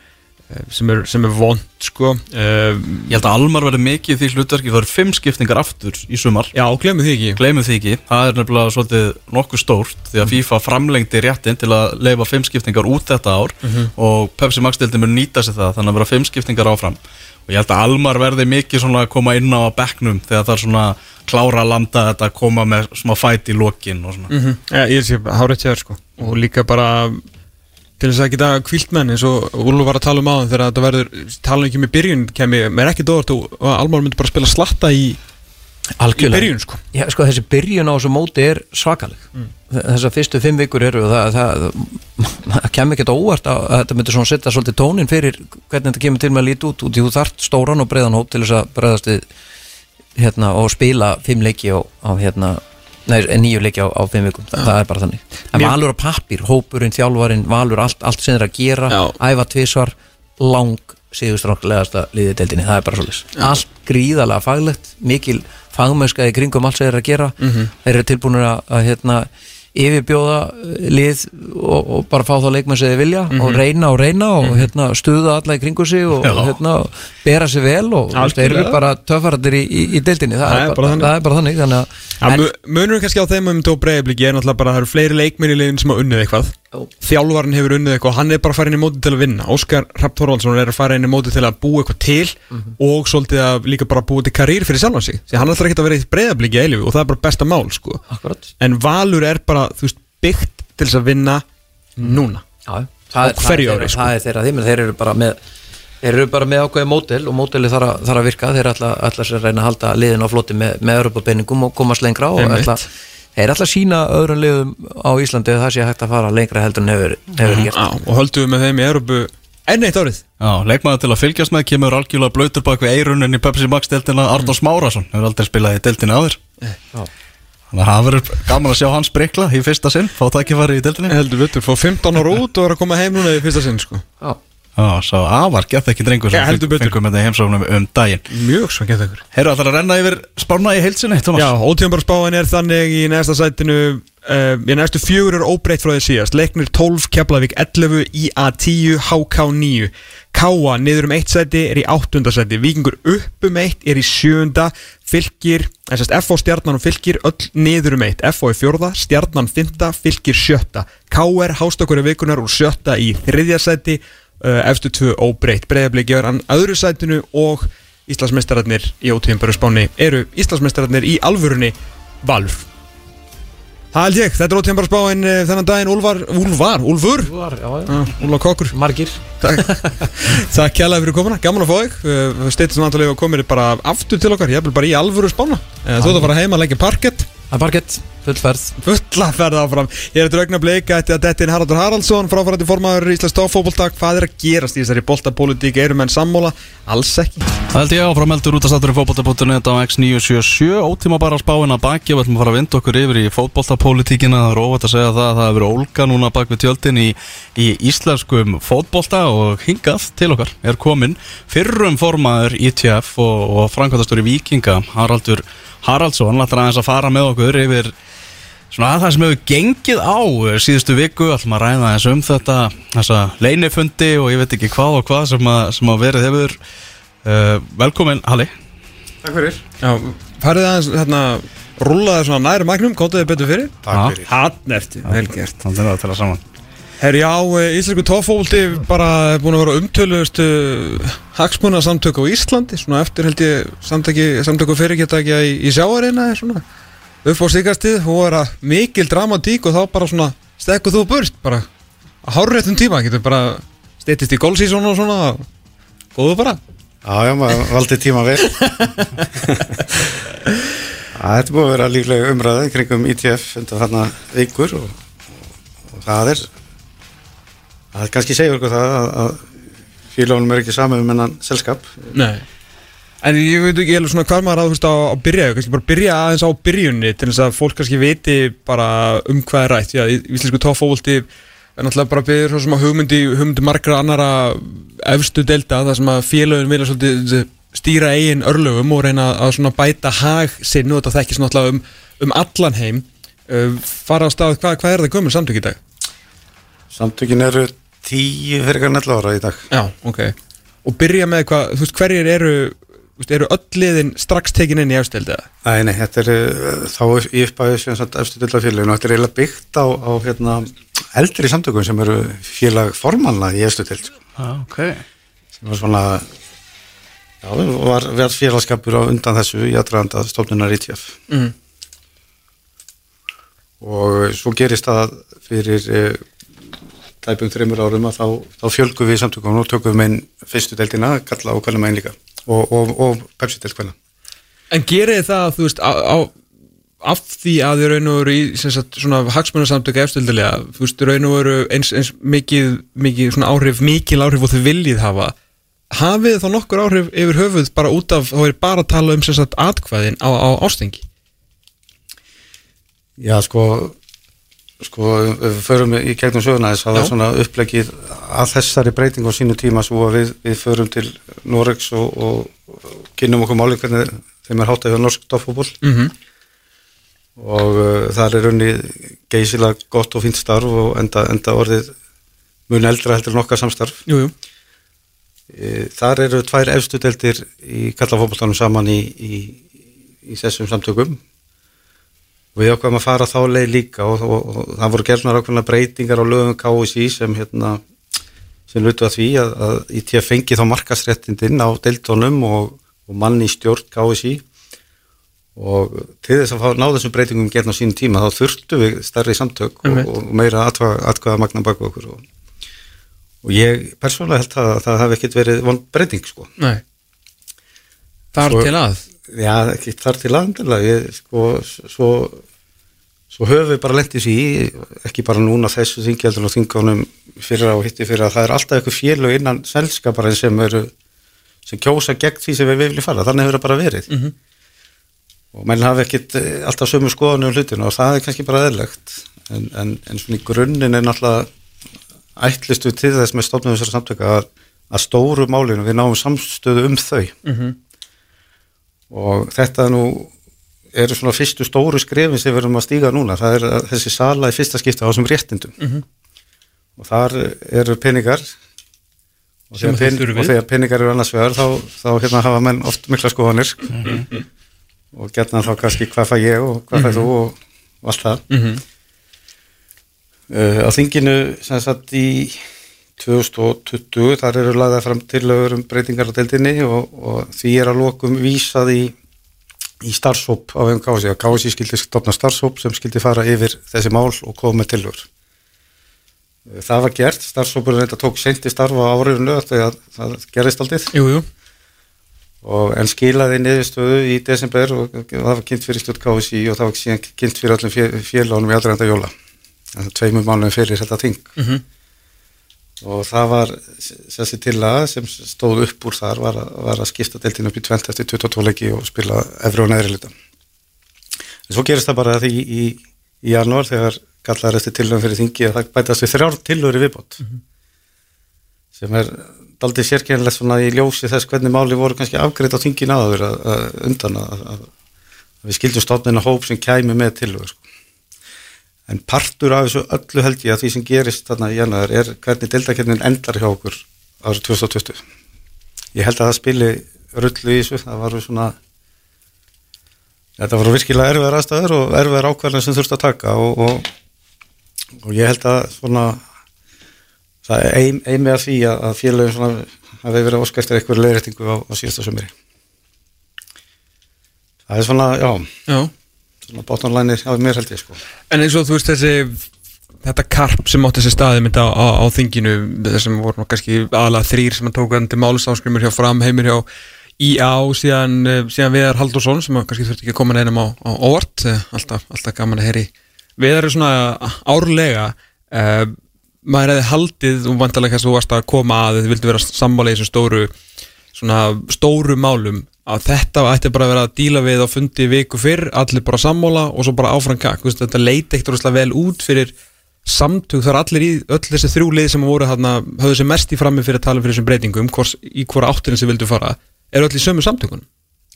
sem er, sem er vond sko. Uh, Ég held að Almar verði mikið því hlutverki Það eru fimm skiptingar aftur í sumar. Já, glemum því ekki. Gleimum því ekki, það er nefnilega svolítið nokkuð stórt Því að FIFA framlengdi réttin til að leifa fimm skiptingar út þetta ár Og Pepsi Max deildin mun nýta sér það Þannig að vera fimm skiptingar áfram. Og ég held að Almar verði mikið svona að koma inn á bekknum Þegar það er svona klára að landa þetta Koma með smá fæt í lokin og svona. Mm -hmm. Já, til þess að geta kvílt menn eins og Úlur var að tala um á þegar þetta verður tala ekki með byrjun kemi, mér er ekki dóðart og Almar myndi bara spila slatta í, í byrjun sko. Já, sko, þessi byrjun á þessu móti er svakaleg mm. þessar fyrstu fimm vikur eru og það, það, það kemur ekkert óvart að, að þetta myndir svona setja svolítið tónin fyrir hvernig þetta kemur til með að líti út út í þú þart stóran og breiðan hóp til þess að breiðast hérna, og spila fimm leiki á, á hérna nýju leiki á, á fimm vikum, Þa, það er bara þannig. En valur á pappir, hópurinn, þjálfarin valur, allt, allt sem þeir að gera. Já. æfa tvísvar, lang síðustránglegasta liðið deildinni, það er bara svolítið allt gríðalega faglegt mikil fagmöðskaði kringum allt sem þeir að gera. Mm -hmm. þeir eru tilbúin að, að hérna, yfirbjóða lið og, og bara fá þá leikmenn sem þið vilja mm -hmm. og mhm. reyna og reyna og mm -hmm. hérna, stuða alla í kringu sig og hérna, bera sig vel og þeir eru bara töfaratir í, í, í deildinni það, það, er, bara, það er bara þannig þannig að Munur kannski á þeim um tó breiðbliki er náttúrulega bara að það eru fleiri leikmenn í liðin sem hafa unnið eitthvað þjálfvarn hefur unnið eitthvað og hann er bara að fara inn í móti til að vinna. Óskar Rapp Þorvaldsson er að fara inn í móti til að búa eitthvað til mm -hmm. og svolítið að líka bara búa til karýr fyrir sjálfan sig. Því hann ætlar ekki að vera í breyðabliki eilifu og það er bara besta mál sko. en Valur er bara veist, byggt til þess að vinna núna. Já, það, er, það, er, sko. það er þeirra því þeir eru bara með Þeir eru bara með ákveði mótel og móteli þarf, að virka, þeir ætla, ætla að reyna að halda liðin á floti með, með Þeir er alltaf sína öðrun liðum á Íslandi að það sé hægt að fara lengra heldur en hefur, hefur mm, gert? Á, og höldum við með þeim í Európu enn eitt árið. Já, leikmaður til að fylgjast með kemur algjörlega blöytur bak við eirunin í Pepsi Max deltina Arnórs mm. Márasson, hefur aldrei spilað í deltina áður. Eh, Já. þannig að það verður gaman að sjá hans breykla í fyrsta sinn fá takkifari í deltinni heldur við, fá 15 ára út og vera að koma heim núna í fyrsta sinn sko. Já Já, svo afar gett ekki drengur sem fengum með það heimsóknum um daginn. Mjög svo gett ekkur Herru, ætlar að renna yfir spána í heilsinni, Thomas? Já, ótíðanbara spáin er þannig í næsta sætinu uh, í næstu fjögur er óbreytt frá því síðast. Leknir 12, Keflavík 11, IA 10, HK 9 Káa niður um eitt sæti er í áttundasæti Vikingur upp um eitt er í sjönda Fylgir, þess að FO stjarnan og fylgir öll niður um eitt. FO í fjörða, stjarnan fynda, fylgir sjötta. KR hástakuri vikunar úr sjötta í þriðja sæti uh, eftir tvö óbreytt. Breyðablið gefur hann öðru sætinu og Íslandsmeistararnir í ótíðinbæru spáni eru Íslandsmeistararnir í alvörunni Valur. Það held ég, þetta er ótíðinbæru spáin uh, þennan daginn. Úlvar, Úlvar, Úlfur? Úlvar, já, já. Úlvar Kokkur. Margir. Takk, <laughs> kjælaði fyrir komuna, gaman að fá þig. Við steytum náttúrulega komir bara aftur til okkar Ég er bara í alvöru spána. Þú ert að fara heima að leggja parkett. Parkett Fullferð. Fullferð áfram. Ég er eftir augna bleika Þetta er Dettin Haraldur Haraldsson Fráfærandi formadur í Íslands tófóboltak Hvað er að gerast í þessari boltapolítík Eru menn sammóla? Alls ekki. Það held ég áfram heldur út að statur í fótbolta.net á X977 Ótíma bara spáinn að baki Við ætlum að fara að vinda okkur yfir í fótboltapolítíkina Það er óvægt að segja það að það hefur ólga núna bak við tjöldin í, í íslenskum fótbolta og hingað til okkar er komin fyrrum formadur ITF og, og Vikinga Haraldur Haraldsson. Ætlar aðeins að fara með okkur yfir svona að það sem hefur gengið á síðustu viku, ætlum að ræða eins um þetta þessa leinifundi og ég veit ekki hvað og hvað sem að, sem að verið hefur. Uh, velkomin Halli. Takk fyrir. Já, farið aðeins hérna rúlaði svona næri magnum, kótaði betur fyrir. Takk fyrir. Hann eftir, velgert Þannig að það til að saman Herri já, eh, Íslandsku tófóldi bara búin að vera umtöluðustu hagsmuna samtöku á Íslandi svona eftir held ég samtöku fyrirgetækja í, í sjáareina svona upp á síkastið og vera mikil dramatík og þá bara svona stekkuð þú burt bara að hárréttum tíma getur bara steytist í gólsísón og svona góðu bara. Já, já, maður valdi tíma vel. <laughs> Þetta búið að vera líklega umræðið kringum ITF undan þarna vikur og, og það er það er kannski segjur eitthvað það að, að fílónum er ekki saman um hennan selskap. Nei, en ég veit ekki svona hvað maður aðhust á að byrja kannski bara byrja aðeins á byrjunni til þess að fólk kannski viti bara um hvað er rætt, já, íslensku tófólti er náttúrulega bara byrjur svona hugmyndi, hugmyndi margra annara efstu delta, það sem að félagin vilja svolítið stýra eigin örlögum og reyna að svona bæta hag sinn og þetta þekkist náttúrulega um, um allan heim. Uh, fara á stað, hvað, hvað er það gömur samtök í dag? Samtökin eru tíu fyrir kannar ára í dag. Já, ok. Og byrja með hvað, þú veist, hverjir eru eru öll liðin strax tekin inn í efstildi? Nei, nei, þetta er uh, þá í uppæðu sem og þetta er eiginlega byggt á, á hérna, eldri samtökum sem eru félag formanna í efstildi sko. ah, okay. sem var svona já, var verð félagskapur á undan þessu í aðræðanda stofnunar ITF mm. og svo gerist það fyrir uh, tæpum þreymur árum að þá, þá fjölgum við samtökum og tökum við inn fyrstu deildina, kalla og kallum einn líka og, og, og Pepsi deild hvernig. En gerir þið það, þú veist, á, á, af því að þið raun og veru í sagt, svona hagsmunarsamtöku efstildilega, þú veist, raun og veru eins, eins mikið, mikið svona áhrif, mikil áhrif og þið viljið hafa, hafið þá nokkur áhrif yfir höfuð bara út af, þá er bara að tala um sagt atkvæðin á, á ástengi? Já, sko, sko, við förum í gegnum söguna þess að það er svona upplegið að þessari breyting á sínu tíma svo að við, við förum til Noregs og, og, kynum okkur máli hvernig þeim er háttað hjá norsk toppfútból Mm -hmm. og uh, þar er unni geysilega gott og fínt starf og enda, enda orðið mun eldra heldur en okkar samstarf. Jú, jú. E, þar eru tvær efstu deltir í kallafótboltanum saman í, í, í þessum samtökum við ákveðum að fara þá leið líka og, og, og það voru gerðnar ákveðna breytingar á lögum KSI sem hérna sem lutu að því að, að ITF fengi þá markasréttindinn á deltónum og, og manni í stjórn KSI og til þess að fá ná þessum breytingum gerðn á sínum tíma þá þurftu við stærri samtök og, og meira atkvæða, magna baka okkur og, og ég persónulega held að það hafi ekkit verið vond breyting sko Nei. Þar Svo- til að. Já, ekki þar til aðendilega ég, sko, svo, svo höfum við bara lendið því ekki bara núna þessu þingjaldur og þingunum fyrir og hitti fyrir að það er alltaf eitthvað félög innan selskaparinn sem eru sem kjósa gegn því sem við viljum fara. Þannig hefur það bara verið. Mhm. og menn hafi ekkit eh, alltaf sömu skoðanum um hlutinu og það er kannski bara eðlegt en, en, en svona í grunninn er náttúrulega ætlistu til þess með stofnum þessara samtöka að, að stóru málinu við náum samstöðu um þau. Mm og þetta nú eru svona fyrstu stóru skrefin sem við erum að stíga núna, það er þessi sala í fyrsta skipta á þessum réttindum. Mhm. og þar eru peningar. Og þegar, pen, og þegar peningar eru annars vegar þá, þá hérna hafa menn oft mikla skoðanir. Og getna þá kannski hvað fæ ég og hvað fæ þú og, og allt það. Mhm. uh, á þinginu sem sagt í 2020 þar eru lagða fram tillögur um breytingar á deildinni og, og því er að lokum vísað í, í starfsóp á vegum KSI KSI skildi stopna starfsóp sem skildi fara yfir þessi mál og koma með tillögur. Uh, það var gert, starfsópurinn þetta tók seint í starfa á árinu þegar það gerist aldrei Jú, jú. og en skilaði niðurstöðu í desember og það var kynnt fyrir stjórn KSI og það var síðan kynnt fyrir öllum fé- félagum í aðrænda jóla. Tveimur mánuðum fyrir þetta ting Mhm. Og það var þessi tillaga sem stóð upp úr þar var var að skipta deltinn upp í 20 eftir 22 leiki og spila efri og neðri luta en svo gerist það bara því í, í, í janúar þegar kallar eftir tillögum fyrir þingi að það bætast við þrjár tillögur í viðbót. Sem er daldið sérkennilegt svona í ljósi þess hvernig máli voru kannski afgreitt á þingin aður að, að, undan að, að, að við skildum stofnina hóp sem kæmi með tillögur sko. En partur af þessu öllu held ég að því sem gerist þarna í janúar er hvernig deildakernin endar hjá okkur árið 2020 ég held að það spili rullu í þessu. Það var svona þetta voru virkilega erfiðar aðstæður og erfiðar ákvarðanir sem þurfti að taka og, og, og ég held að svona það er með að því að, félagin svona hafi verið óska eftir eitthvað leiðrættingu á, á síðasta sömuri það er svona, já. Já. Svona bóttanlænir á mér held ég sko. En eins og þú veist þessi þetta karp sem átti þessi staði mynda á, á, á þinginu þessum voru kannski aðalega þrýr sem hann til málsáskrimur hjá fram heimir hjá og síðan, eh, síðan Viðar Haldursson sem kannski þurfti ekki að koma neinum á, á óvart. Eh, alltaf, alltaf gaman að heyri Viðar er svona árlega. Uh, maður hefði haldið og vantarlega kannski þú varst að koma að þið vildu vera sammála í þessum stóru svona stóru málum að þetta ætti bara að vera að díla við á fundi viku fyrr, allir bara sammála og svo bara áfram kakk, Þú veist, þetta leiti ekkert vel út fyrir samtug, það er allir í öll þessi þrjú lið sem voru þarna, höfðu sem mest í frammi fyrir að tala fyrir þessum breytingum, hvors, í hvora áttinu sem vildu fara, eru öll í sömu samtökunum.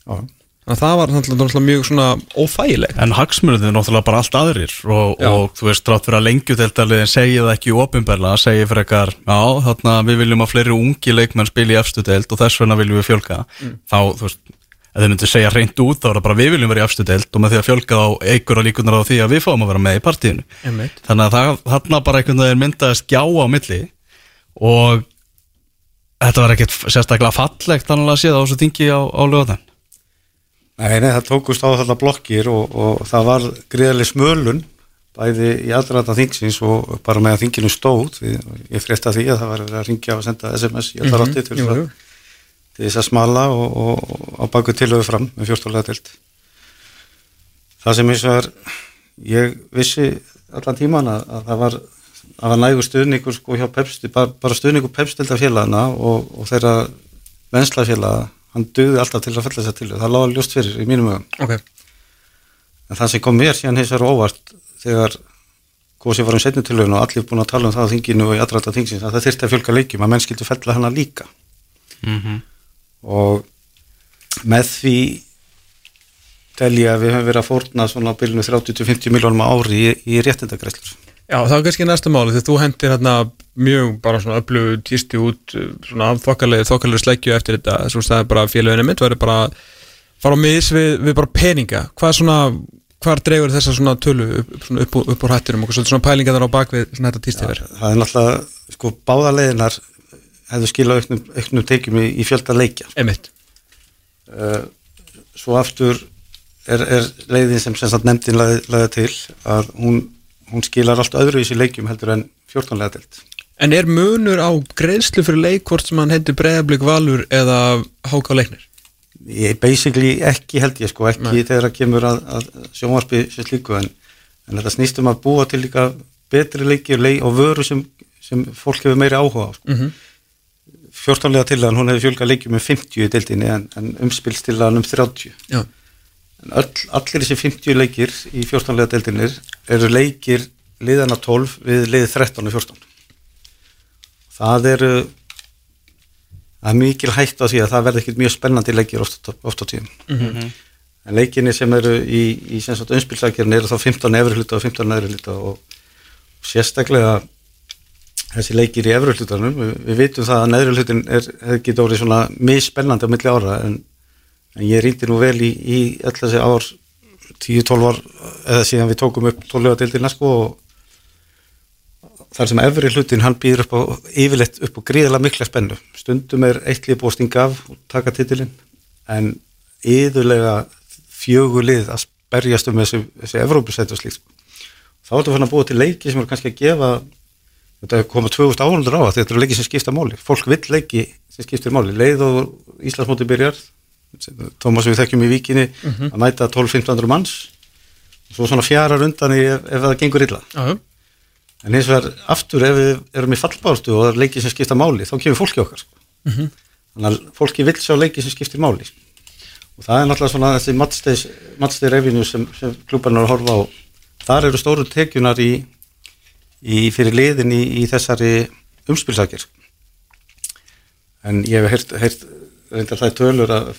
Já, að það var náttúrulega mjög svona óþægilegt. En hagsmunum er náttúrulega bara allt aðrir og, og þú veist, trátt fyrir að lengjuteltaliðin segja það ekki ofinberlega, segja fyrir ekkar já, þarna við viljum að fleiri ungi leikmenn spila í efstu deild og þess vegna viljum við fjölga. Þá, þú veist, ef þau myndir segja reynd út þá er það bara við viljum vera í efstu deild og með því að fjölga þá eigur að líkunar á því að við fáum að vera með í partíinu. Einmitt. þannig að þarna bara einhvern veginn myndaðist Nei, nei, það tókust á þetta blokkir og, og það var greiðlega smölun bæði í aðrata þingsins og bara með að þinginu stóð. Við, ég frétta því að það var að ringja og senda SMS í allar átti til, Jú, þess jú. að- til þess að smala og, á baku tilöfu fram með 14 lega deild. Það sem eins og er ég vissi allan tíman að, að það var að var nægur stuðningur sko hjá Pepsi, bara, bara stuðningur Pepstilda félagana og, og þeirra venslafélaga, hann döði alltaf til að fella þess að til, það lága ljóst fyrir í mínum ögum Ok, En það sem kom mér síðan hins vegar óvart þegar góðsig var um setni tilhörun og allir búin að tala um það á þinginu og í aðræta þingsins að það þyrfti að fjölga leikjum að menn skildu fella hana líka Mhm. og með því tel ég að við höfum verið að fórna svona á bylunu 30-50 miljónum ári í, í réttindagreislur. Já það var kannski næsta máli þegar þú hendir hérna mjög bara svona öflugu tísti út svona af þokkalegu, þokkalegu sleggju eftir þetta. Svo staði bara félaginu mitt væri bara að fara á miðs við, við bara peninga. Hvað er svona, hvað dregur þessa svona tölu upp, svona upp, upp úr hætturum og svona pælinga þar á bakvið svona þetta tísti verið Það er náttúrulega, sko, báða leiðinar hefðu skilað auknum, auknum tekjum í, í fjölda leikja. Emitt, Uh, svo aftur er, er leiðin sem sem nefndin laði, laði til að hún, hún skilar allt öðru í sér leikjum heldur en 14 lega delt. en er munur á greiðslu fyrir leik hvort sem hann hendur breyðablík valur eða háká leiknir Ég basically ekki held ég sko, ekki Nei. þegar að kemur að, að sjónvarpi sér slíku en, en þetta snýst um að búa til líka betri leiki leik, og vöru sem, sem fólk hefur meiri áhuga á sko. mm 14 lega til að hún hefur fjölgað leikjum með 50 í deildinni en, en umspilstillaðan um 30 Já, öll, allir þessi 50 leikir í 14 lega deildinir eru leikir liðana 12 við liðið 13 og 14 það eru það er mikil hægt á því að það verði ekkert mjög spennandi leikir oft, oft á tíum en leikinni sem eru í, í umspilsakirni eru þá 15 efri hluta og 15 neðri hluta og sérstaklega þessi leikir í efri hlutanum. Við, við vitum það að neðri hlutin er, er getur orðið svona misspennandi á milli ára en, en ég rýndi nú vel í, í öll þessi ár 10-12 ár eða síðan við tókum upp 12 lega deildina sko og þar sem efri hlutin hann býður upp á yfirleitt upp á gríðala mikla spennu. Stundum er eitt lið búið að stinga af og taka titilinn en yðurlega fjögur lið að berjast um þessu, þessu Evrópusætt og slíkt þá er þetta fann að búa til leiki sem eru kannski að gefa þetta er komað 2000 áhundur á þetta eru leiki sem skipta máli. Fólk vill leiki sem skiptir máli. Leið og Íslandsmóti byrjar Tómas við þekkjum í víkinni að mæta 12-1500 manns og svo svona fjarar undan í ef, ef það gengur illa já, En hins vegar aftur ef við erum í fallbárstu og það er leikið sem skipta máli, þá kemur fólki okkar. Sko. Þannig að fólki vill sjá leikið sem skiptir máli. Og það er náttúrulega svona þessi matsteg revenue sem, sem klúbarnar er að horfa á. Þar eru stóru tekjunar í, í fyrir liðin í, í þessari umspilsakir. En ég hef heyrt reyndar það tölur að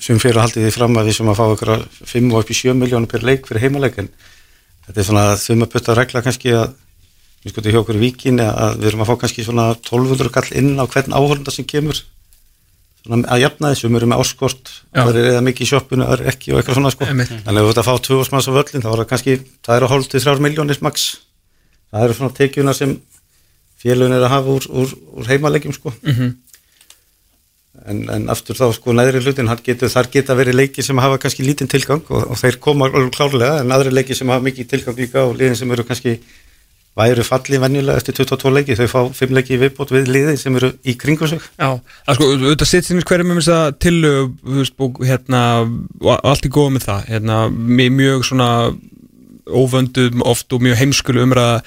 sem fyrir að haldið því fram að við sem að fá ykkur 5 og upp í 7 miljónum per leik fyrir heimaleikin þetta er svona þum að putta regla kannski að við skoðum hjá okkur í víkinni að við erum að fá kannski svona 1200 kall inn á hvern áhörnda sem kemur svona að jafna þessu, við erum með áskort það er eða mikið í það er ekki og eitthvað svona sko, Einmitt. þannig að ef þú ert að fá 2000 manns á völlin þá er það kannski, það eru hálf til 3 miljónir max, það eru svona tekjuna sem félagin er að hafa úr, úr, úr heimalegjum sko Mhm. En, en aftur þá sko neðri hlutin getur, þar geta verið leiki sem hafa kannski lítinn tilgang og, og þeir koma alveg klárlega en aðri leiki sem hafa mikið tilgang líka og liðin sem eru kannski væru fallið venjulega eftir 22 leiki þau fá 5 leiki viðbót við liðin sem eru í kringum sig. Já, það sko, auðvitað sitt sinni hverjum um þess að og hérna, allt er góð með það, hérna, mjög svona óvöndum oft og mjög heimskulu umræða,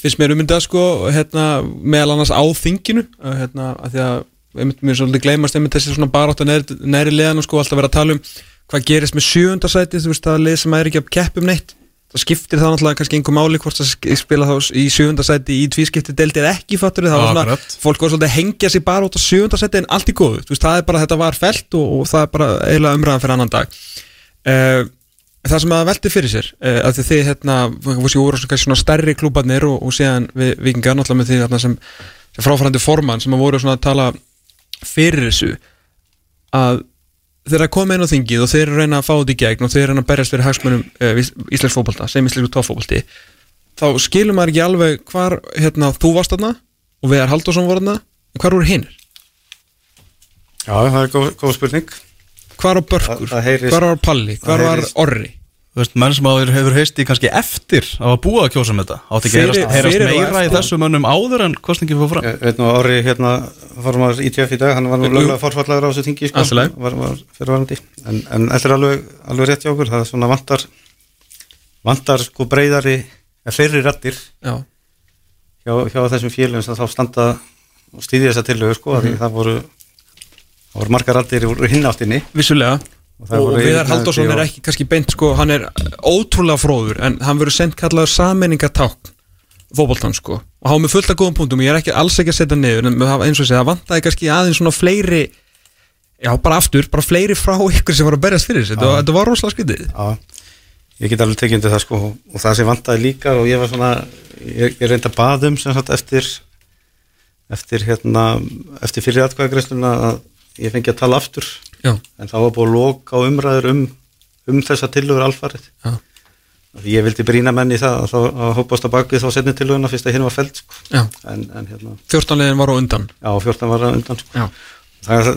finnst mér ummyndað, sko, hérna, meðal annars á þinginu, hérna, að því að, einmitt, mér svolítið gleymast einmitt þessi svona barátt að neðri, neðri liðan og sko, alltaf vera að tala um hvað gerist með sjöundasæti, þú veist, það lið sem er ekki að kepp um neitt, það skiptir það náttúrulega kannski einhver máli hvort það spila þá í sjöundasæti í tvískipti deldi eða ekki fattur það var svona, Akkurat. fólk var svolítið að hengja sig bara út á sjöundasæti en allt í góðu, þú veist, það er bara þetta var felt og, og það er bara eiginlega umræðan fyrir annan dag. Uh, það sem að velti fyrir sér uh, að þið hérna, fórst ég voru svona, stærri klúbarnir og, og síðan við vikingar náttúrulega með því sem, sem fráfærandi formann sem að voru svona að tala fyrir þessu að þeir að koma inn á þingið og þeir eru að reyna að fá þetta í gegn og þeir eru að reyna að berjast fyrir hagsmunum uh, Íslands fótbolta, sem Íslands tófótbolti þá skilur maður ekki alveg hvar hérna, þú varst þarna og Vegar Halldórsson voru þarna en hvar voru hinnir? Já, það er góð, góð spurning Hvar var Börkur? það heyrist- hvar var Palli? Hvar var Orri? Þú veist, menn sem hefur, hefur heist í kannski eftir á að búa að kjósa um þetta átti ekki Fyrir- heyrast, meira í þessum mönnum áður en kostningi fór fram. Ég veit nú Ári hérna formar ITF í dag, hann var nú Jú. löglega forfallagur á þessu tingi sko, var, var fyrirvarandi en, en þetta er alveg, alveg rétt hjá okkur það er svona vantar vantar sko breyðari eða fleiri rattir Já, hjá, hjá þessum félagum sem þá standa og stýðja þessa tillögu sko, mm það voru það voru margar rattir úr hinnáttinni vissulega Og og, og Viðar Halldórsson er ekki kannski beint sko, hann er ótrúlega fróður en hann verður sendt kallaður sammenningatákn fótboltan sko. Og hafa með fullt af góðum punktum, ég er ekki alls ekki að setja niður en eins og segja, það vantaði kannski aðeins svona fleiri já, bara aftur, bara fleiri frá ykkur sem var að berjast fyrir þessu, þetta, var- rosalega skytið Já, ég get alveg tekið undir það sko og það sem vantaði líka og ég var svona ég, ég reynda baðum sem sagt eftir eftir hérna eftir fyrir atkvæðagreisluna að ég fengi að tala aftur Já, en þá var búið að loka á umræður um, um þessa tillögur alfarið ég vildi brýna menn í það að, þá, að hópast á bakvið þá setni tillöguna fyrst að hinn var feld sko. en, en hérna, 14 liðin var á undan já, 14 var að undan sko. Það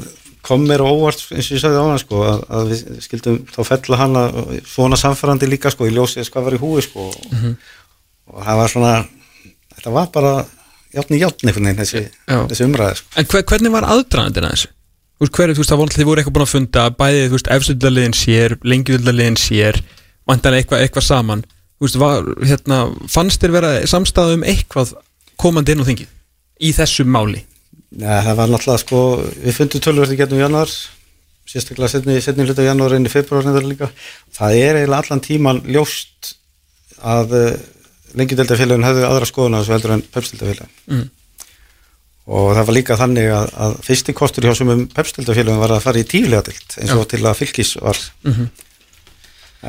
kom mér á óvart eins og ég sagði á hann sko, að, að við skildum þá fella hana svona samfærandi líka sko, í ljósið hvað var í húi sko, Mhm. og það var svona þetta var bara einhvern veginn þessi, þessi umræði sko. En hver, hvernig var aðdraðandinn að þessu? Þú veist, hver, þú veist, það voru, þið voru eitthvað búin að funda bæðið, þú veist, efstöldaliðin sér, lengjudaliðin sér, vantanlega eitthvað, eitthvað saman Þú veist, var, hérna, fannst þér vera samstæða um eitthvað komandi inn á þingið í þessu máli? Nei, það var náttúrulega sko, við fundum tölverði getum januar sérstaklega setni, setni hluta januar inn í februar það er eiginlega allan tíman ljóst að uh, lengjudeldafélagin hefðu aðra skoðun að þessu heldur en pepsdeldafélagin Mm. Og það var líka þannig að, að fyrsti kostur hjá sumum pepsdeldafélagin var að fara í tíulega dild eins og til að fylgis var Mhm.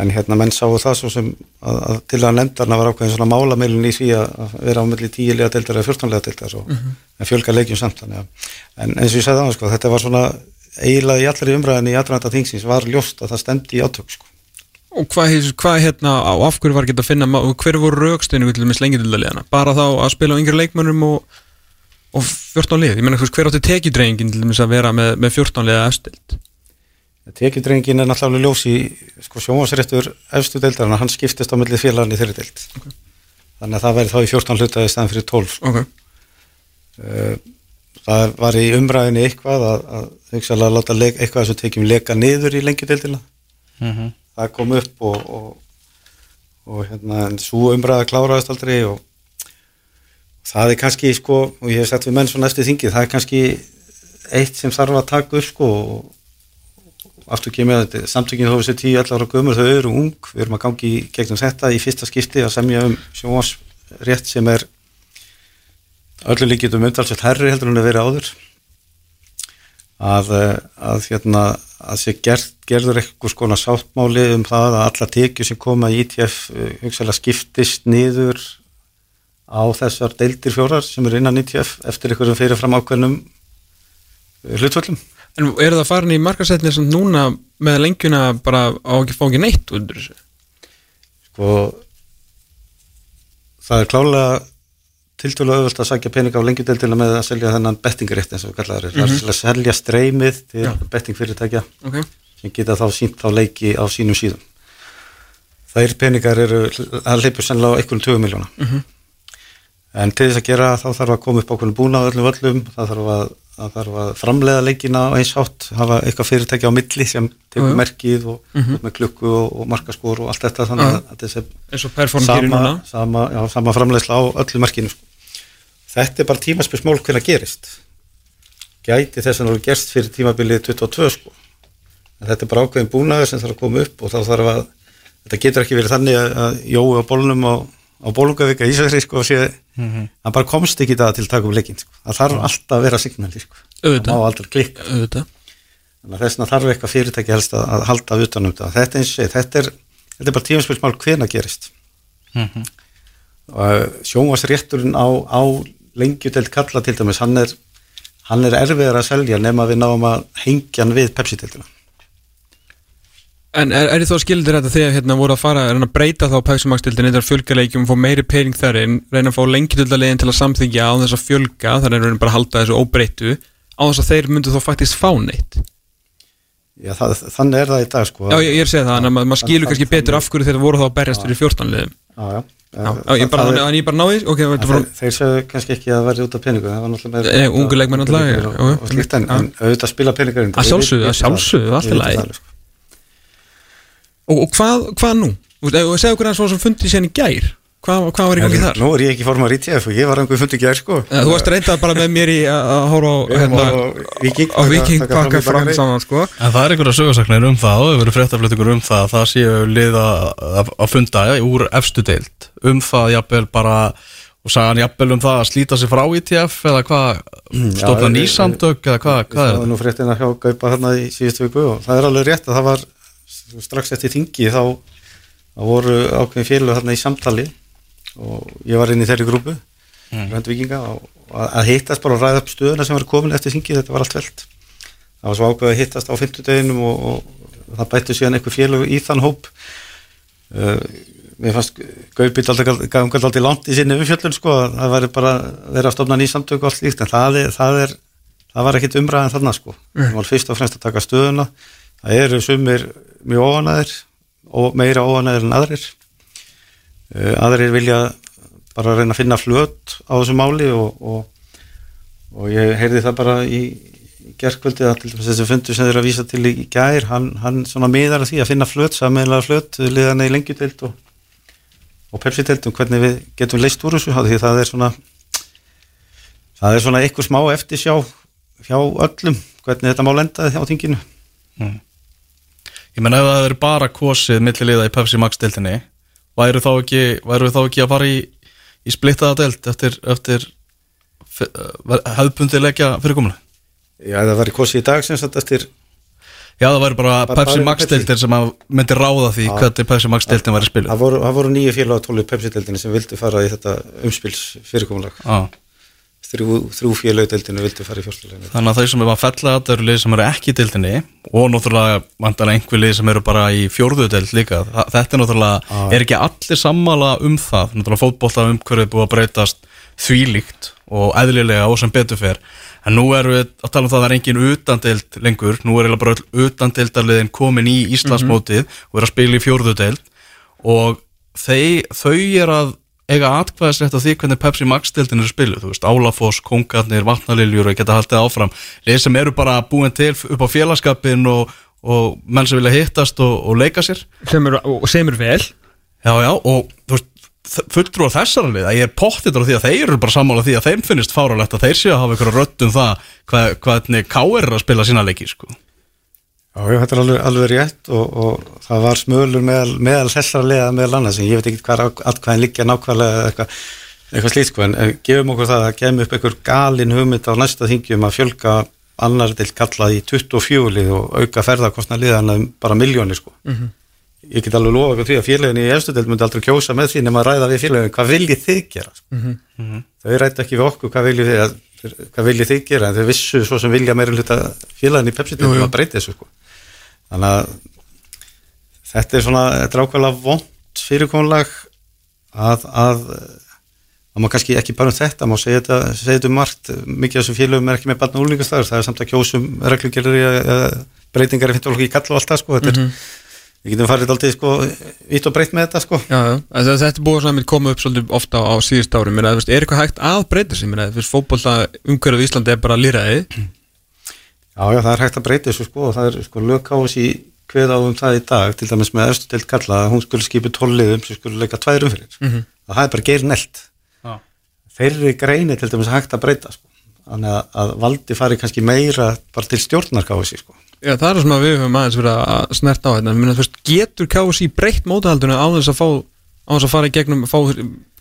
en hérna menn sáu það svo sem að, að til að nefndarna var ákveðin svona málameilin í því að vera á milli tíulega dildar eða fjórtanlega dildar og en fjölga leikjum samt þannig að en eins og ég sagði annars sko þetta var svona eiginlega í allri umræðinni í allræða þingsins var ljóst að það stemdi í átök sko Og hvað, hvað hérna, á af hverju var ekki að finna, hver voru raukstinu til þess lengjudaliðina? Bara þá að spila á yngri leikmönnum og, og 14 lið? Ég meina, þú veist, hver átti tekjudreingin til þess að vera með, með 14 liða efstild? tekjudrengin er náttúrulega ljós í sko sjónvarsréttur efstu deildarinn hann skiptist á milli félagarni í þeirri deild þannig að það verði þá í 14 hluta í staðan fyrir 12 sko. Ok, Eh, það var í umræðinni eitthvað að, að hugsaðlega láta leik, eitthvað sem tekjum leka niður í lengjudeildina Mhm. það kom upp og, og, og hérna, en svo umræða kláraðist aldrei og það er kannski sko, og ég hef sagt við menn svona eftir þingið, það er kannski eitt sem þarf að taka upp sko og aftur kemur að samtökinu hófið sér 10-11 ára gömur, þau eru ung. Við erum að gangi gegnum þetta í fyrsta skipti að semja um sjónvarsrétt sem er öllu líkjum umtalsvöld herri heldur en að vera áður. Að, eh, að hérna að sé gerð, gerður eitthvað skona sáttmáli um það að alla tekjur sem koma í ITF uh, hugsaðlega skiptist niður á þessar deildir fjórar sem eru innan ITF eftir einhverjum fyrirfram ákveðnum uh, hlutvöllum. En eru það farin í markasetni sem núna með lengjuna bara á ekki fá ekki neitt undir þessu? Sko það er klálega tiltölu auðvöld að sækja pening á lengjudeildina með að selja þennan bettingrétt eins og kallaður er. Það er til að selja streymið til Já. bettingfyrirtækja Ok, sem geta þá sínt á leiki á sínum síðum. Þær peningar eru að leipur sennilega á einhvern 20 miljóna. En til þess að gera þá þarf að koma upp ákveðin búna á öllum völlum, það þarf að, það þarf að framleiða leikina á eins hátt, hafa eitthvað fyrirtæki á milli sem já. merkið og mm með klukku og, og markaskor og allt þetta þannig að, að þessi og sama, sama, já, sama framleiðsla á öllu merkinu sko. Þetta er bara tímaspilsmál hvernig gerist. Gæti þess að það voru gerst fyrir tímabilið 22 sko. En þetta er bara ákveðin búnaður sem þarf að koma upp og þá þarf að, þetta getur ekki verið þannig að, að jói á bólunum á, á bólungavika í Ísafri sko og sé, hann bara komst ekki það til að taka um leikinn sko. Það þarf alltaf að vera signali sko. Það má aldrei klikka. Að þessna þarf eitthvað fyrirtæki helst að, að halda utanum þetta. Þetta, segi, þetta, er, þetta er bara tímaspilsmál hvena gerist. Mhm. Og sjónvarsrétturinn á, á lengjudeld kalla til dæmis, hann er, hann er erfiðar að selja nema við náum að hengja hann við Pepsi-deildina. En er, er þið þá skildir þetta þegar hérna voru að fara að reyna að breyta þá pæksumagstildin eitthvað fjölgaleikjum, fá meiri pening þar inn reyna að fá lengjudöldalegin til að samþyngja á þess að fjölga, þannig að reyna bara að halda þessu óbreytu á þess að þeir myndu þá faktist fá neitt? Já, það, þannig er það í dag sko. Já, ég, ég er að segja það, en maður mað skilur kannski betur af hverju þeir voru þá að berjast fyrir 14 liðum. Já, já, Já, já, ég bara, Það- þannig ég bara náði, þeir, sögðu kannski ekki að verði út af peningu það var náttúrulega meira- Nei, ungu leikmenn náttúrulega, og, og en, auðvitað spila peningarinn Að sjálfsögðu, að sjálfsögðu, allt í lagi. sko. Og, og hvað, hvað nú? Segðu okkur eins og sem fundið sérn í gær Hvað, hvað var í gangi þar? Nú er ég ekki formar í TF og ég var einhver fundi gær sko Eh, Þú varst reyndað bara með mér í að að horfa á, hérna, Viking, taka pakka fram í saman, sko En það er einhverja sögursaknir um það og hefur verið fréttaflutningur um það að það séu lið að, funda úr efstu deild um það jafnvel bara og sagði hann jafnvel um það að slíta sig frá ITF eða hvað, stofna Mm, já, nýsamtök eða hvað, hvað er Það var þetta? nú fréttina hjá Gaupa þarna í síðustu viku og það er alveg rétt að það var strax eftir þingi þá, þá voru ákveðin félög þarna í samtali og ég var inn í þeirri grúpu mm. Vikinga og að, að hittast bara og ræða upp stöðuna sem var komin eftir þingi þetta var allt veld það var svo ákveð að hittast á fimmtudeginum og, og það bættu síðan einhver félög í þann hóp. Uh, mér fannst Gaupi gangað alltaf langt í sinni umfjöllun sko að það væri bara verið að stofna nýsamtök og allt líkt en það er, það er það var ekkit umræðan þarna sko. Það var fyrst og fremst að taka stöðuna. Það eru sumir mjög óanæðir og meira óanæðir en aðrir. Uh, aðrir vilja bara reyna að finna flöt á þessu máli og, og, og ég heyrði það bara í, gerkvöldi að til dæmis þessi fundu sem þeir eru að vísa til í, gær hann, hann svona miðar að því að finna flöt samanlega flöt, liðan í lengjudeild og, og pepsi-deildum hvernig við getum leist úr þessu því það er svona það er svona eitthvað smá eftir sjá hjá öllum hvernig þetta má lenda á tinginu Ég menn ef það eru bara kosið milliliða í Pepsi Max deildinni væru þá ekki, væru þá ekki að fara í, í splittaða deild eftir, eftir hefðbundi leggja fyrir komuna? Já, það var í kosi í dag sem sagt eftir Já, það væri bara, Bara- Pepsi Max Pepsi. deildir sem myndi ráða því hvernig Pepsi Max deildin væri spiluð. það voru, nýju félag á tólu Pepsi-deildinu sem vildu fara í þetta umspils fyrirkomulag Já. Þrjú, þrjú félag-deildinu vildu fara í fjórsluleginu Þannig að þeir sem er að fella þetta eru lið sem eru ekki í deildinni og náttúrulega vantanlega einhver lið sem eru bara í fjórðu deild líka. Þetta er náttúrulega, er ekki allir sammála um það. Náttúrulega fótbolta umhverfið búið að breytast þvílíkt og eðlilega og sem betur fer. En nú erum við að tala um það að það er engin utandeild lengur. Nú er bara utandeildarliðin komin í Íslandsmótið og er að spila í fjórðu deild og þeir, þau er að eiga atkvæðisrétt á því hvernig Pepsi Max deildin er spiluð, þú veist, Álafoss, Kongarnir, Vatnaliljur og geta haldið áfram leið sem eru bara búin til upp á félagskapin og, og menn sem vilja hittast og, og leika sér sem er, og sem er vel já, já, og þú veist fulltrúar þessara lið, að ég er pottitur á því að þeir eru bara sammála því að þeim finnist fáralegt að þeir séu að hafa einhverja rödd um það hvað, hvernig K.R. er að spila sína leiki sko. Já, þetta er alveg, alveg rétt og, og það var smölur meðal, meðal þessara liða meðal annars en ég veit ekki hvað atkvæðin liggja nákvæmlega eða eitthvað, eitthvað slíkt sko en gefum okkur það að kemur upp einhver galin hugmynd á næsta þingjum að fjölga annar til kallað í 24 lið og auka ferðarkostna liðana um bara miljónir sko. Ég get alveg lofa okkur því að félagin í efstu del myndi aldrei kjósa með því nema að ræða við félagin hvað viljið þið gera sko. þau rætti ekki við okkur hvað viljið þið, hvað viljið þið gera en þau vissu svo sem vilja meira hluta félagin í Pepsi til að breyta þessu sko. Þannig að þetta er svona, þetta er ákveðlega vond fyrirkomulag að, að að maður kannski ekki bara um þetta, maður segja þetta, segja þetta um margt, mikið af þessum félögum er ekki með barn og úlingastæður, það er samt að kjósum reglugjörður eða breytingar í finnstoflokki í kall og allt það sko, þetta er við getum farið alltaf sko, vitt og breytt með þetta sko. Já, já, þetta, þetta búið svona að koma upp svolítið ofta á, á síðust að, er eitthvað hægt að breyta sig, fótbolta umhverfið Íslandi er bara lýraði Já, já, það er hægt að breyta þessu sko og það er sko lögkáðs í kveð á um það í dag, til dæmis með eftir til kalla að hún skulle skipi tólliðum sem skulle leika tvær umfyrir, mm -hmm. það er bara geir nelt. Já. þeirri greini til dæmis hægt að breyta sko þannig að, að valdi fari kannski meira bara til stjórnarkáðs sko. Já, það er svona að við höfum aðeins verið að snerta á þetta, mér að, þú veist, getur KSI breytt mótahalduna á þess að fá á þess að fara í gegnum, fá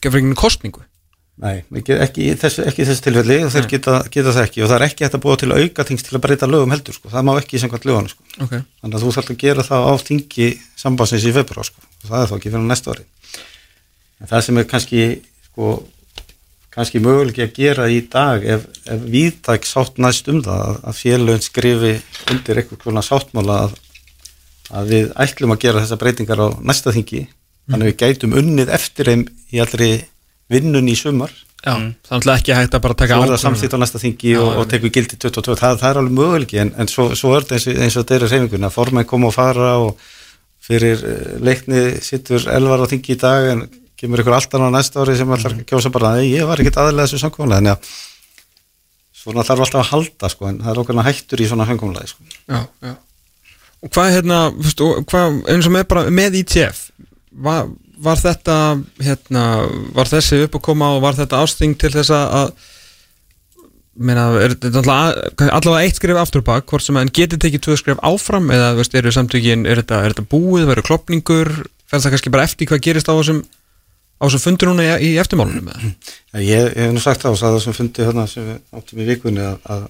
gegnum kostningu Nei, ekki, ekki, í þessu, ekki í þessu tilfelli og þeir geta, geta það ekki. Og það er ekki hægt að búa til aukaþings til að breyta lögum heldur sko, það má ekki samkvæmt lögunu sko. Ok, þannig að þú þarf að gera það á þingi sambansins í februar sko. Og það er þá ekki fyrir næsta ári. En það sem er kannski sko kannski möguleiki að gera í dag ef, ef viðtæk sátt næst um það að, félögn skrifi undir eitthvað konar sáttmála að, að við ætlum að gera þessa breytingar á næsta þingi. Þannig að við gætum unnið eftir þeim í allri vinnun í sumar Já, það er náttúrulega ekki hægt að bara taka svo er það ákvörðun. samþýtt á næsta þingi og, og tekur gildi 22, það, það er alveg möguleiki en, en svo, svo er þetta eins, eins og þetta er í reyfinguna formenn koma og fara og fyrir eh, leikni sittur elvar á þingi í dag en kemur ykkur alltaf á næsta ári sem allar kjósa bara, nei, ég var ekkit aðlega þessu samkomulega, en já svona þarf alltaf að halda sko, en það er okkur hættur í svona samkomulega sko. Já, já. Og hvað hérna, hvað, eins og með bara með ETF, var, var þetta, hérna, var þessi upp að koma og var þetta ásting til þess að, að meina, er þetta allavega, eitt skrif afturbak, hvort sem en getið tekið tvö skrif áfram eða, veist, eru samtökin, er þetta, er þetta búið, verður klopningur, fælst það kannski bara eftir hvað gerist á þessum, á þessum fundur núna í, í eftirmálunum eða? Ég, ég hef nú sagt og sagði það sem fundi hérna sem við áttum í vikunni að, að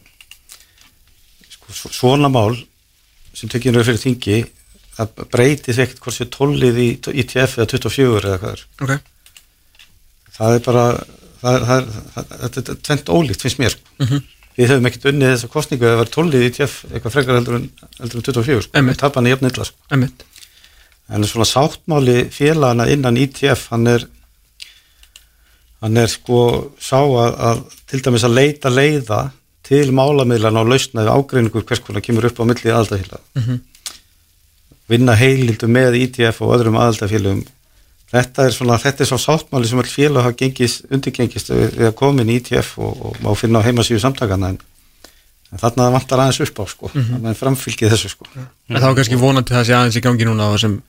sko, svo- svona mál sem tekinu fyrir þingi það breytir því ekkert hvort sér tólið í ITF eða 24 eða hvað er Ok. það er bara það er, það er, það, þetta er tvent ólíkt finnst mér sko. Mhm. við höfum ekkert unnið þessa kostningu að vera tólið í ITF eitthvað frekar heldur en, heldur en 24 sko. Einmitt. tapan er jafn illa sko. En svona sáttmáli félagana innan ITF hann er hann er sko sá að, að til dæmis að leita leiða til málamiðlana og lausna við ágreiningur hvers konar kemur upp á milli aðaldafélag Mhm. Vinna heilildu með ITF og öðrum aðaldafélagum þetta er svona, þetta er svo sáttmáli sem all félag hafa gengist, undirgengist við, við að koma inn í ITF og, og má finna á heimasíðu samtakana en, en þarna vantar aðeins upp á sko, mm -hmm. að framfylgið þessu sko En þá er kannski vonandi það sé aðeins í gangi núna á þessum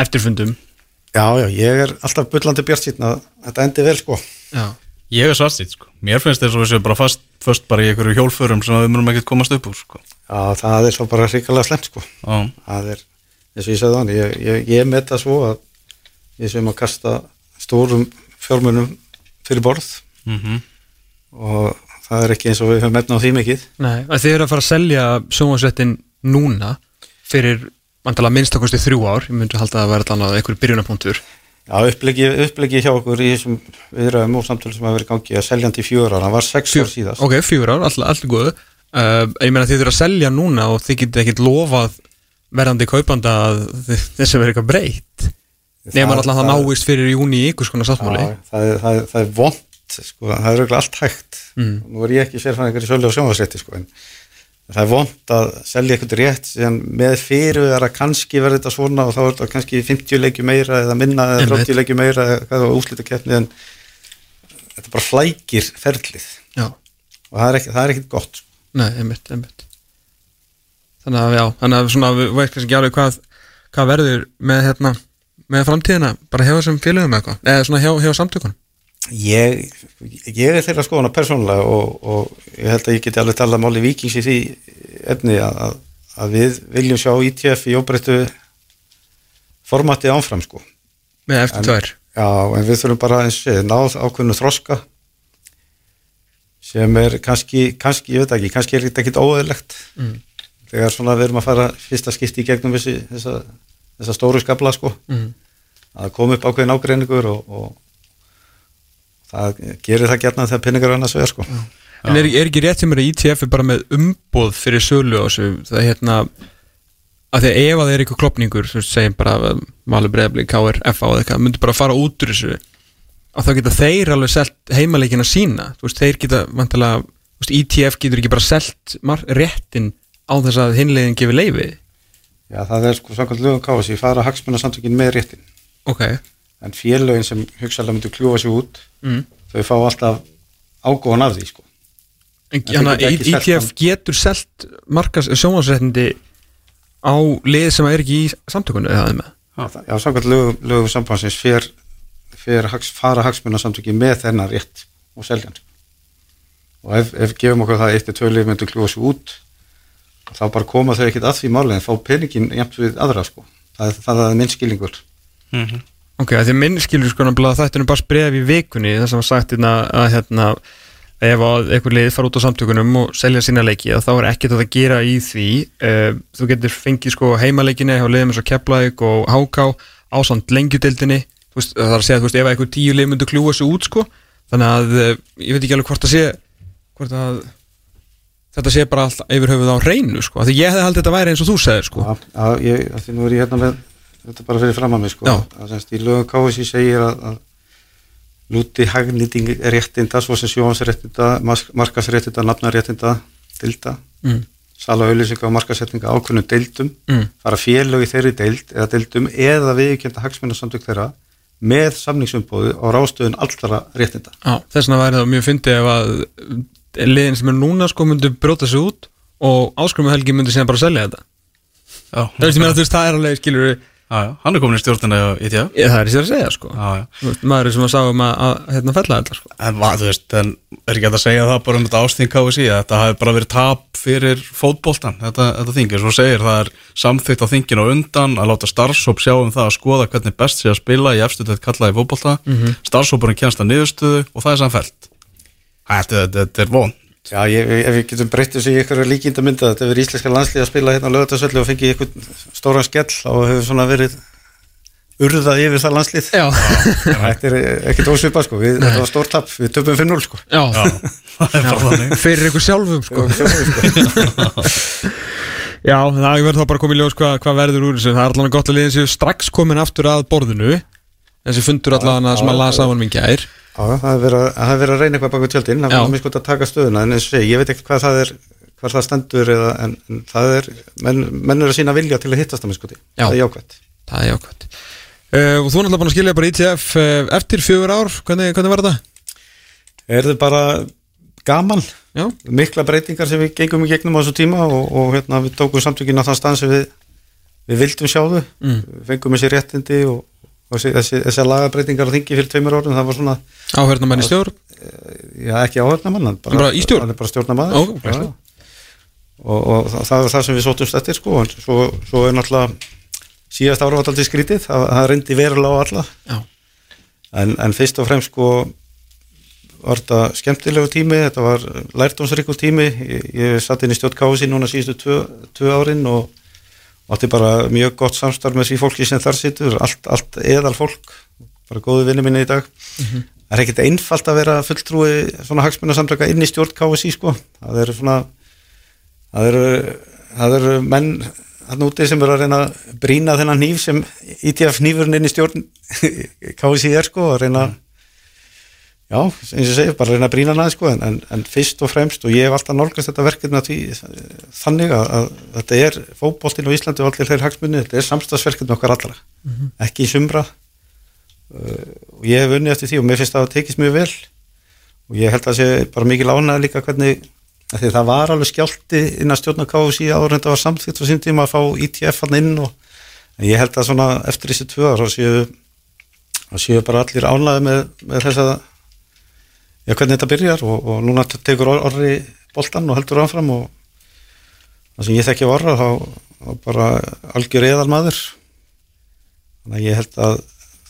eftirfundum. Já, já, ég er alltaf bullandi bjart síðan að þetta endi vel sko. Já. Ég er svartstýtt sko Mér finnst þess að við séum bara fast Först bara í einhverju hjólförum sem við munum ekkert komast upp úr sko Já, það er svo bara hrikalega slemt sko. Já, Það er, eins og ég sagði þannig, ég, ég, ég met það svo að ég sem að kasta stórum fjármunum fyrir borð mhm og það er ekki eins og við höfum metna á því mikið. Nei, að þið eru að fara að selja sjónvarsvettin núna fyrir vantala minnstakosti þrjú ár, ég myndi halda að það vera alveg einhver byrjunapunktur. Já, upplegi, upplegi hjá okkur í þessum viðræðum og samtölu sem hafa verið í gangi að seljandi í fjör ára, hann var sex ár síðast. Ok, fjögur ár, alltaf all góðu. Uh, ég meina þið eru að selja núna og þið getið ekkert lofað verðandi kaupanda að þessu verður eitthvað breytt. Nefnir alltaf að það náist fyrir júni í ykkur skona sáttmáli. Það, það, það er vond sko, það er auðvitað allt hægt Mm. nú er ég ekki sérfæðingar í sölu og sjónvarsrétti sko, það er vond að selja eitthvað rétt sem með fyrir að kannski verði þetta svona og þá er þetta kannski 50 leikju meira eða minna eða Einmitt. 30 leikju meira eða úslita keppni en þetta bara flækir ferlið Já, og það er er ekkit gott sko. Nei, einmitt, einmitt. Þannig að já, þannig að svona við veist kannski ekki alveg hvað, hvað verður með hérna, með framtíðina, bara hjá þessum félögum eitthvað, eða svona hjá samtökunum. ég, ég er þeirra skoðana persónulega og, og ég held að ég geti alveg talað máli vikings í því efni að, að, að við viljum sjá ITF í óbreyttu formati áfram sko Með eftir tvær. Já, en við þurfum bara eins náð ákveðnu þroska sem er kannski, kannski, ég veit ekki, kannski er þetta ekkit óeðlegt Mm. þegar svona við erum að fara fyrsta skipti í gegnum þessi, þessa, þessa stóru skabla sko, Mm. að koma upp ákveðin ágreiningur og, og það gerir það gætna þegar pinningar annars vegar sko. En er, er ekki rétt sem er að ITF er bara með umboð fyrir sölu á þessu, það er hérna að því að ef að það er eitthvað klopningur þú veist, segjum bara að Malur Breiðabli, KR, FA og eitthvað, myndi bara fara út úr þessu og þá geta þeir alveg selt heimaleikina sína, þú veist, þeir geta vantilega, ITF getur ekki bara mar- réttin á þess að hinlegin gefur leifi Já, það er sko samkvæmt lögum kási, fara hagsmunarsamtökin með réttin Ok, en félögin sem hugsaðlega myndu kljúa sig út mm. þau fá alltaf ágóðan af því sko. en, En ITF hann. getur selt markas sjónvarsréttindi á lið sem er ekki í samtökunni eða með Já, samkvæmt lögum, lögum sambandsins fer, fer hags, fara hagsmunarsamtökin með þennan rétt og seljan og ef, ef gefum okkur það eitt tvö lið myndu kljúa sig út þá bara koma þau ekkert að því máli en fá peningin jæmt við aðra sko. það, það er minn skilningur Mhm. Ok, að því að minn skilur sko náttúrulega að þetta er bara spref í vikunni það sem var sagt hérna að hérna ef að einhver lið fara út á samtökunum og selja sína leiki að þá er ekkert að það gera í því uh, þú getur fengið sko heimaleikina hjá liðum eins og Keflavík og Háká ásand lengjudildinni þú veist, það er að segja veist ef að einhver tíu lið myndu kljúa sig út sko. Þannig að uh, ég veit ekki alveg hvort að sé hvort að þetta sé bara allt yfir höfuð á reynu sko, því ég hefði haldið þetta væri eins og þú segir sko. Já, já, ég, því nú er ég hérna með þetta bara fyrir fram að mig sko, Já. að semst í lögum KSI segir að, að lúti hagnýting réttinda svo sem sjóhansréttinda, markasréttinda nafnaréttinda, dilda mm. sala auðlýsinga og markasetninga ákveðnum deildum, Mm. fara félög í þeirri deild eða deildum eða viðkjönda hagsmunarsamtök þeirra með samningsumbóðu á rástöðun allra réttinda. Já, þess vegna væri það mjög fyndið ef að liðin sem er núna sko myndi brjóta sig út og áskrumi helgi myndi síðan bara selja þetta. Já, Það veist, ég meina, þú veist, það er alveg, skilur við já, hann er komin í stjórnina í ITF Það er sér að segja, sko. Já, já. Maður er sem að sáum að, að hérna fella sko En va, þú veist, en er ekki að segja það bara um þetta ásting KSI að þetta hafi bara verið tap fyrir fótboltan, þetta, þetta þingir, svo segir það er samþygt á þingin og undan að láta starfsóp sjá um það að skoða hvernig best sé að spila í efstu þetta kallaði fótbolta. Mm -hmm. starfsópurinn kjænst að niðurstöðu og það er þetta, þetta er von Já, ég, ef við getum breytt þessu í eitthvað líkinda mynda þetta hefur íslenska landslið að spila hérna á lögatarsöllu og fengið eitthvað stóran skell og hefur svona verið urðað yfir það landslið. Já, Þetta er ekkert ósvipað sko, við, þetta var stórt tap, við töpum 5-0 sko. Já, það er bara þannig. Fyrir ykkur sjálfum, sko. <laughs> Já, það verður þá bara komið í ljós hvað hva verður úr þessu. Það er allavega gott að liðin séu strax komin aftur að borðinu Þessi fundur allavega sem að lasa á hann minn gær. Já, það hefur verið, að- það reyna eitthvað baka tjöldin, það Já. var miskot að taka stöðuna en eins og ég veit ekki hvað það er hvað það stendur eða, en, en það er menn, menn eru að sína vilja til að hittast það Já. það er jákvæmt Það er jákvæmt uh, Og þú er náttúrulega búin að skilja bara ITF uh, eftir fjögur ár. Hvernig, hvernig var þetta? Er þið bara gaman? Já, mikla breytingar sem við gengum í gegnum á þessu tíma og, og hérna, við tókum samtökin á þann stað sem við, við vildum sjá þau. Mm. fengum þessi réttindi og þessi, þessi, lagabreitingar á þingi fyrir tveimur árum, það var svona áhörna mann í stjórn? Já, ekki áhörna mann, hann er bara stjórnamaður Já. glæsilegt. og, og það, það er það sem við sótumst eftir sko, en svo, svo er náttúrulega síðast ára aldrei skrítið, það, það reyndi verulega á alla. En, en fyrst og fremst sko var þetta skemmtilegu tími þetta var lærdomsríku tími. Ég, ég satt inn í stjórn kási núna síðustu tvö, tvö árin og átti bara mjög gott samstarf með því fólki sem þar situr, allt, allt eðal fólk bara góðu vinni minni í dag. Það er ekkit einfalt að vera fulltrúi svona hagsmunarsamtöka inn í stjórn KSI sko, það eru svona það eru, það eru menn hann úti sem eru að reyna að brína þennan nýf sem ITF nýfurinn inn í stjórn <laughs> KSI er sko að reyna já, eins og ég segi, bara reyna að brína aðeins sko en, en, en fyrst og fremst og ég hef alltaf nálgast þetta verkefni að því þannig að, að þetta er fótboltinn á Íslandi og allir þeir hagsmunni, þetta er samstagsverkefni okkar allra, ekki í sumra. Uh, og ég hef unnið eftir því og mér finnst það að tekist mjög vel. Og ég held að það sé bara mikið lánað líka hvernig því það var alveg skjálti inn að stjórna KFC áður en þetta var samþýtt á sín tíma að fá ITF hann inn og ég held að svona eftir þessi tvö já, hvernig þetta byrjar og, og núna tekur or- orri boltan og heldur áfram og það sem ég þekki á orra þá, þá bara algjör eðal maður þannig að ég held að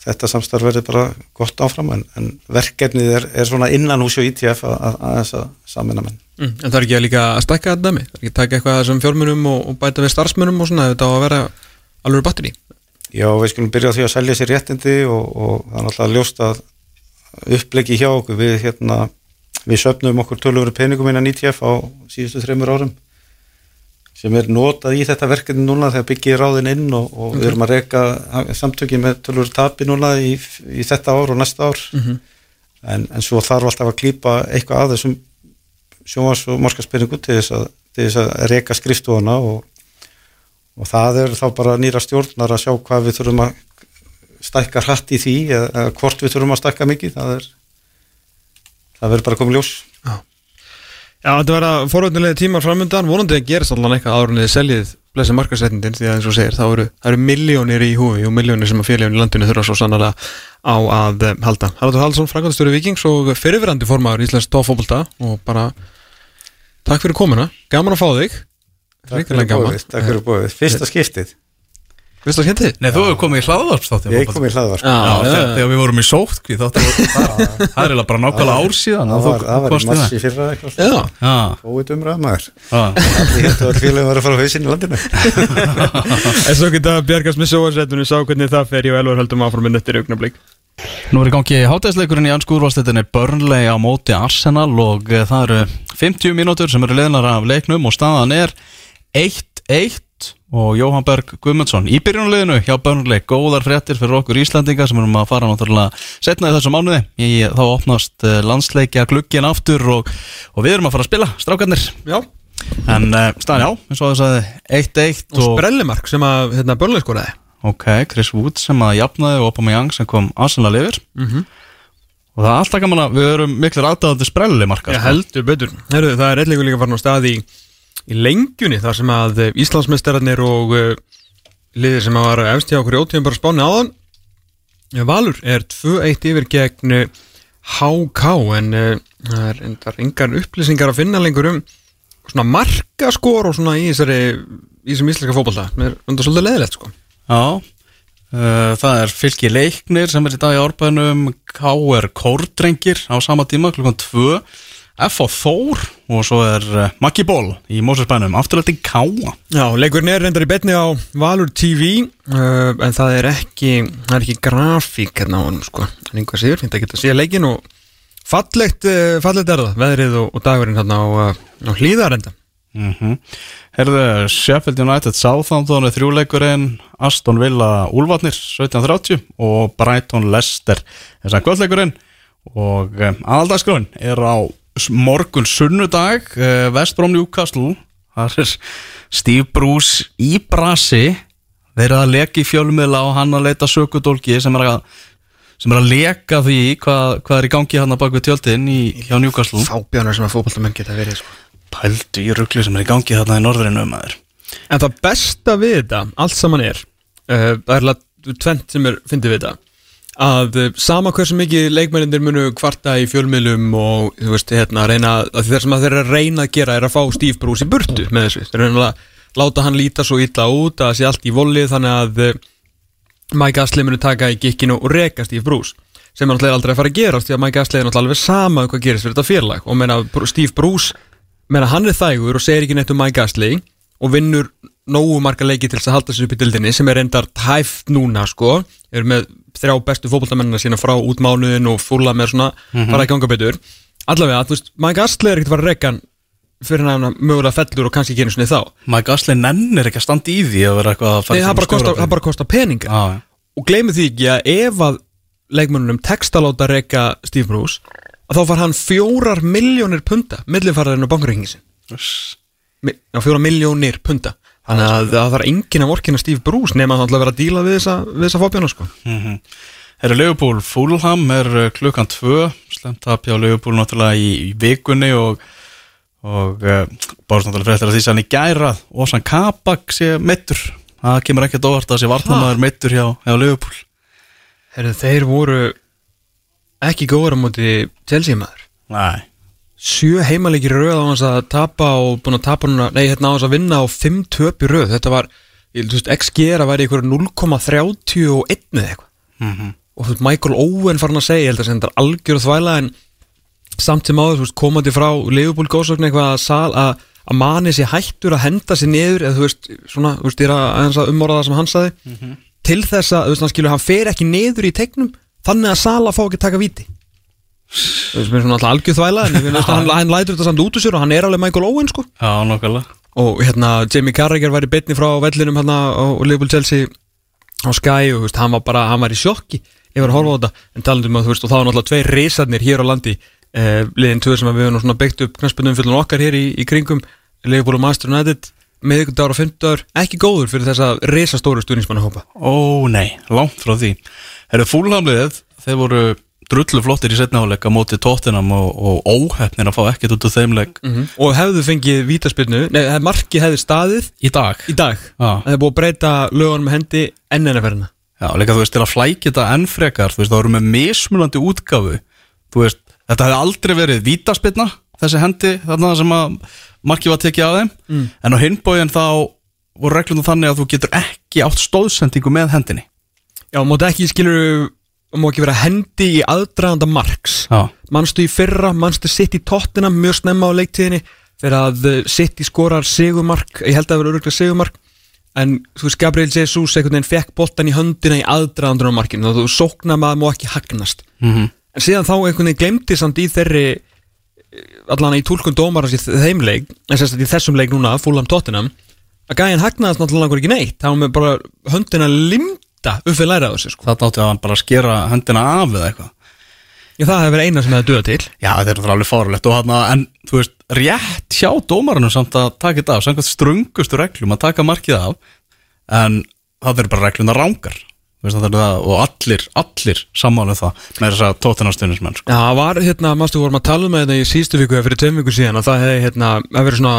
þetta samstarf verður bara gott áfram en, en verkefnið er, er svona innan hús og ITF að, að, að þess að samina menn. Mm. En það er ekki að líka að stækka þetta dæmi? Það er ekki að taka eitthvað af þessum fjármunum og, og bæta við starfsmunum og svona Þetta á að vera alveg batteri Já, við skulum byrja á því að selja sér réttindi og, og það er náttúrulega ljóst að upplegi hjá okkur. Við hérna, við söfnum okkur tölur peningum innan ITF á síðustu þreymur árum sem er notað í þetta verkefni núna þegar byggið ráðin inn og, og við erum að reyka samtöki með tölur tapi núna í, í þetta ár og næsta ár. Mhm. en, en svo þarf alltaf að klýpa eitthvað að þessum sjónvars og markaspinningu til þess að, að reyka skrifstofana og, og það er þá bara nýra stjórnar að sjá hvað við þurfum að stækka hratt í því eða, hvort við þurfum að stækka mikið það er það verður bara komið ljós. Já, þetta verða forvöldnilega tímar framöndan vonandi að gerist allan eitthvað þið seljið blessi markasetnindin því að eins og segir þá eru, eru miljónir í húfi og miljónir sem að félagin í landinu þurfa svo sannlega á að um, halda. Haraldur Haldsson, Frankvæmstöru Vikings og fyrirverandi formaður Íslands tófóbolta og bara takk fyrir komuna, gaman að fá þig. Takk fyrir bóðið, takk fyrir bóðið, fyrsta skiptið Vist það skemmtið? Nei, þú hefur komið í hlaðvarpstáttin ég kom í hlaðvarp. Já, já, þegar, við vorum í sótkví þáttu það <laughs> það er bara nákvæmlega ár síðan það var, það var í massi fyrra eitthvað. Já, Já, Óið umræða maður. Allir héttu að félagum var að fara á hausinn í landinu. <laughs> En svo geta bjargast með sjóasrættunum sá hvernig það fer. Ég og Elvar höldum áfram minn eftir augnablík Nú er í gangi hátæðsleikurinn í ansku úrvalstettinni Burnley á móti Arsenal og eh, það eru 50 mínútur sem eru leðnar af leiknum og staðan er 1-1 og Jóhann Berg Guðmundsson í byrjunarliðinu hjá Börnleik góðar fréttir fyrir okkur Íslandinga sem erum að fara náttúrulega setna í þessu mánuði. Í, þá opnast eh, landsleikja glugginn aftur og, og við erum að fara að spila strákarnir. Já. En uh, staðan já, eins og þess að 1-1 Og sprellimark sem að hérna, börnlega skoraði. Ok, Chris Wood sem að jafnaði og Aubameyang sem kom Arsenal yfir. Mhm. og það er alltaf gaman að við erum miklir aðdáðandi sprelli marka Já, heldur betur. Heru, Það er eitthvað líka farin á stað í, í lengjunni þar sem að eh, Íslandsmeistararnir og uh, liðir sem að var hjá okkur í ótíðum bara spáni áðan. Já, Valur er 2-1 yfir gegn eh, HK en það er engar upplýsingar að finna lengur um svona markaskor og svona í þessari í þessum íslenska fótbolta. Það er undan svolítið leðilegt sko. Já, uh, það er fylki leiknir sem er í dag í árbænum K.R. Kórdrengir á sama tíma klukkan 2 F.A. Þór og svo er uh, Maggi Ból í Mósersbænum afturlætti K.A. Já, leikurinn er reyndar í betni á Valur TV uh, en það er ekki það er ekki grafík hérna á hann sko en einhvað síður, þetta getur að sé leikin og fallegt, uh, fallegt er það veðrið og, og dagurinn hérna á, á hlýðarenda Mm -hmm. Herðu, Sheffield United Southampton er þrjúleikurinn Aston Villa Úlfarnir 1730 og Brighton Leicester þess að kvöldleikurinn og um, aðaldagsgrunn er á morgun sunnudag uh, Vestbrom Newcastle. Það er Steve Bruce í brasi. Þeir eru að leka í fjölmiðla og hann að leita sökudólki sem er að sem er að leka því hvað, hvað er í gangi hann að bak við tjöldin í, hjá Newcastle. Fábjánar sem að fótballtamenn geta verið sko. Pældu í ruggli sem er í gangi þarna í norðurinu maður En það besta við þetta, allt saman er uh, það er alveg tvent sem er fyndið við þetta að uh, sama hversu mikið leikmennir munu kvarta í fjölmiðlum og þú veist, hérna, reyna að þeir sem að þeir eru að reyna að gera er að fá Steve Bruce í burtu með þessu, þeir eru að láta hann líta svo illa út að það sé allt í volið þannig að uh, Mike Astley munu taka í gikkinu og reka Steve Bruce sem er náttúrulega aldrei að fara að gerast því að Mike Astley er náttúrulega alveg sama um hvað gerist fyrir þetta félag. Og meina Steve Bruce meina hann er þægur og segir ekki neitt um Mike Astley og vinnur nógu marga leiki til þess að halda sig upp í dildinni sem er reyndar hæft núna sko. Er með þrjá bestu fótboltamennina sína frá útmánuðin og fúla með svona fara að ganga betur. Allavega, þú veist, Astley er ekkert fara reka hann fyrir hann mögulega fellur og kannski einu svona þá. Mike Astley nennir ekki að standa í því að vera eitthvað að fara það bara bara kostar peninga. Já, já. og gleymi því ekki að ef að leikmönnunum tekst að láta reyka Steve Bruce að þá far hann fjórar miljónir punta millifarðarinn á já, fjórar miljónir punta þannig að það þarf enginn að vorkina Steve Bruce nema að hann ætla að vera að díla við þessa, þessa fóbjána sko. Mhm. Herra Leopold Fulham er uh, klukkan tvö. Slemt tap hjá Leopold náttúrulega í, í vikunni og, og uh, bárst náttúrulega fréttir að því sem hann í gærað og sann Kabak sé meittur það kemur ekkert óvart að sé varnamaður meittur hjá, hjá Leopold. Herðu, þeir voru ekki góður á móti Chelsea maður. Nei, sjö heimalegi röð á hans að tapa og búin að tapa núna, nei hérna á hans að vinna á fimm töp í röð, þetta var ég, þú veist, XG að væri ykkur 0,31 eða eitthvað. Mhm. og þú veist, Michael Owen farin að segja, ég held að þetta er algjör þvæla en samt sem áður, þú veist, komandi frá Leifbúl góðsögn eitthvað að, að, að mani sér hættur að henda sér niður eða þú veist, svona, þú veist, ég er að, að umorða það sem hann saði til þess að, þú veist, hann skilur, hann fer ekki niður í tegnum þannig að Sala fá ekki taka víti mér er svona alltaf algjör þvæla en hann, hann lætur þetta samt út úr sér og hann er alveg Michael Owen, sko. Já nokkulega og hérna, Jamie Carragher var í betni frá vellinum hérna á Liverpool Chelsea á Sky og veist, hann var bara, hann var í sjokki yfir að horfa á þetta, en talandum að þú veist og þá var náttúrulega tveir reysarnir hér á landi eh, liðin tvö sem við höfum nú svona byggt upp knæspunum fyrir okkar hér í, í kringum Liverpool og Master United miðugundagur og fymtudagur, ekki góður fyrir þessa reysastóru stuðnismanna hópa Ó nei, langt frá því. Herra Fulhamliðið, þeir voru drullu flottir í setnaháleika móti tóttinam og, og óhefnir að fá ekkert út úr þeim leik. Og hefðu fengið vítaspilnu, nei, marki hefði staðið í dag. Í dag, Já. það er búið að breyta lögunum hendi enn enn að ferðina. Já, líka þú veist, til að flækja þetta enn frekar, þú veist, það voru með mismunandi útgáfu, þú veist, þetta hefði aldrei verið vítaspilna, þessi hendi, þarna sem að markið var tekið af þeim, Mm. en á hinbóin þá voru reglunum þannig að þú getur ekki átt stóðsendingu með hendinni. Já, móti ekki skilur má ekki vera hendi í aðdraganda marks Já. Manstu í fyrra, manstu sitt í tóttina mjög snemma á leiktíðinni þegar að sitt í skorar segumark ég held að það vera öruglega segumark en þú veist Gabriel Jesus einhvern veginn fekk boltan í höndina í aðdragandur á markinu þá þú sóknar maður má ekki hagnast Mm -hmm. en síðan þá einhvern veginn glemdi samt í þeirri allan í túlkun dómarans í þeim leik en sérst í þessum leik núna, fúlam tóttinam að gæjan hagnaðast náttúrulega ekki neitt var með bara höndina limda upp við læra þessu sko. Það átti að hann bara skera hendina af eða eitthvað Já, það hefur verið eina sem hefði döða til Já, þetta er alveg fárulegt og hann en þú veist, rétt hjá dómarunum samt að taka þetta af, samkvæmt strungustu reglum að taka markið af en það eru bara regluna rángar veist, það er það, og allir, allir sammála um það með þess að tóttunarstunismenn sko. Já, það var hérna, mástu vorum að tala um þetta í síðustu viku eða fyrir tveim viku síðan að það hefði hérna, svona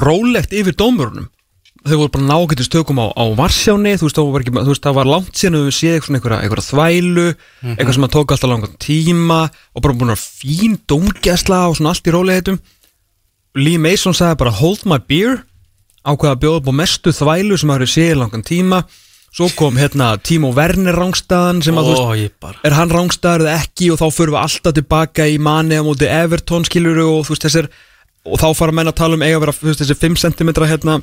rólegt yfir dómurunum þau voru bara nákvæmstu stökum á, á Varsjáni þú veist, var, ekki, þú veist, það var langt síðan við séð eitthvað, eitthvað, þvælu eitthvað sem að tók alltaf langan tíma og bara búin að fín dómgæsla og svona allt í rólegheitum. Lee Mason sagði bara hold my beer ákveða að bjóða upp á mestu þvælu sem að hafa séð langan tíma. Svo kom hérna Timo Werner rángstæðan sem að þú veist er hann rángstæður eða ekki? Og þá förum við alltaf tilbaka í manni á móti Everton skilur og þú veist þessir og þá fara menn að tala um eiga að vera þú veist, þessi 5 cm hérna,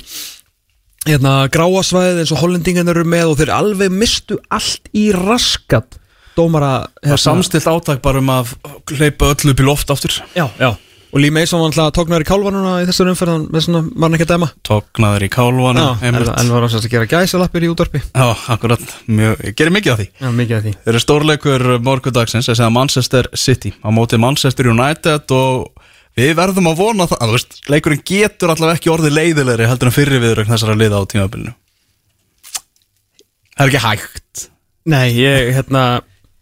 hérna gráasvæðið eins og hollendingarnir eru með og þeir alveg mistu allt í raskat dómara er samstilt átak bara um að hleypa öllu upp í loft aftur. Já, já. og Lee Mason var alltaf tóknar í kálvanuna í þessar umferðan með svona hann ekki að dæma? Tóknaður í kálvanu já, en, var hann að gera gæsalappir í útvarpi. Já, akkurat, mjög, gerir mikið af því. Já, mikið af því. Þeir eru stórleikur morgundagsins þess að Manchester City. Á móti Manchester United og við verðum að vona það, að, veist, leikurinn getur allavega ekki orðið leiðilegri heldur en fyrri viðrögn þessara liða á tímabilinu. Það er ekki hægt. Nei, ég, hérna,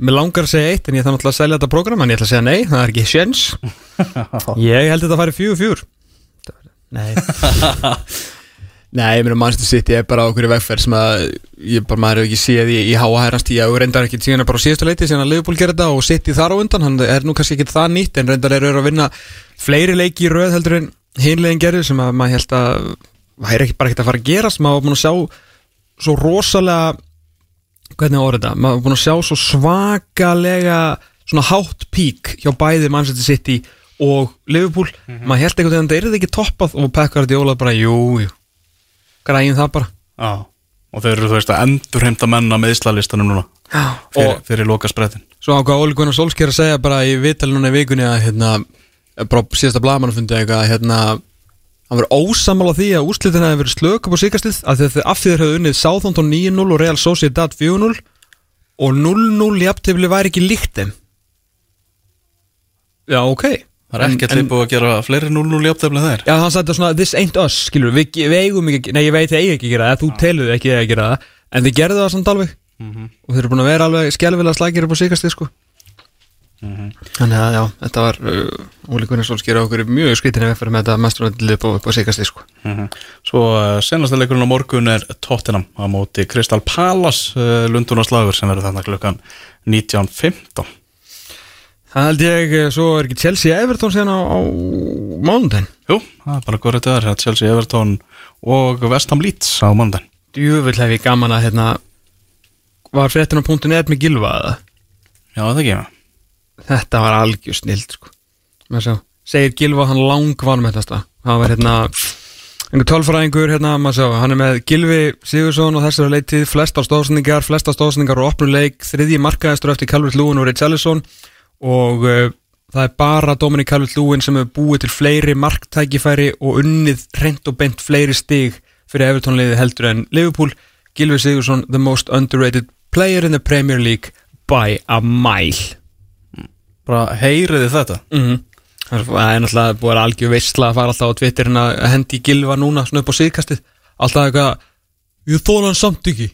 mér langar að segja eitt en ég þarf náttúrulega að selja þetta program en ég ætla að segja nei, það er ekki sjens <laughs> Ég held þetta að fara í fjögur fjúr <laughs> Nei <laughs> Nei, ég meina Manchester City er bara okkur í vegferð sem að ég bara maður hefur ekki séð í, í háa herrans tíu og reyndar ekki síðan bara á síðustu leiti síðan að Liverpool þetta og City þar á undan hann er nú kannski ekki það nýtt en reyndar eru að vinna fleiri leiki í röð heldur en hinlegin gerir sem að maður held að það er ekki bara ekkert að fara að gerast maður var búin að sjá svo rosalega hvernig orðið þetta, maður var búin að sjá svo svakalega svona hátt pík hjá bæði Manchester City og Liverpool, maður held veginn að það er ekki toppað og Pekka Guardiola bara, jú, jú græðin það bara. Já, og þeir eru þú veist að endur heimta menna með Íslalistanum núna fyrir, og fyrir loka sprettin svo ákvað Óli Gunnar Solskjær að segja bara í viðtali núna í vikunni að hérna, bara síðasta blaman fundi eitthvað að hérna, hann verið ósamal á því að úrslitin hefði verið slök upp á því að þau af því þeir hefðu unnið Southampton 9-0 og Real Sociedad 4-0 og 0-0 jafntefli væri ekki líkt þeim. Já, ok Það er ekki en- að búið að gera fleiri 0-0 jafntefni þeir Já, hann sagði svona, this ain't us, skilur við, við eigum ekki, nei ég veit þið eigi ekki að gera það, þú telur ekki að gera það, en þið gerðu það samt alveg. Og þeir eru búin að vera alveg skelvilega slækir upp á síkastið, sko. Þannig að, já, þetta var, uh, Óli Gunnar Solskjær á okkur mjög skritinni vegferð með þetta mesturöndlið upp á, upp á síkastið, sko. Svo uh, senasta leikurinn á morgun er Tottenham á móti Crystal Palace uh, Lundunarslagur sem verður þarna klukkan 19.15 Það held ég, eh, svo er ekki Chelsea Everton síðan á, á mánudaginn. Jú, það er bara góður þetta er Chelsea Everton og West Ham Leeds á mánudaginn Djúvill hef ég gaman að, hérna, var fréttin á .net með gilva eða? Já, það ekki með Þetta var algjör snild sko. Með sjá, segir Gilva hann langvann með þetta Það var hérna einhver tölfræðingur hérna, maður sjá, hann er með Gilvi Sigursson og þessari leitið flesta stóðsendingar, flesta stóðsendingar og opnuleik, þriðji markaðistur eftir Calvert Lúin og Richarlison og uh, það er bara Dominic Calvert Lúin sem hefur búið til fleiri marktækifæri og unnið reynd og bent fleiri stig fyrir Evertonliði heldur en Liverpool. Gilvi Sigursson, the most underrated player in the Premier League by a mile. Bara heyriði þetta? Mm Það er náttúrulega búið að algjör veistla að fara alltaf á Twitterin að hendi gilva núna svona upp á síðkastið. Alltaf eitthvað, ég þóla hann samt ekki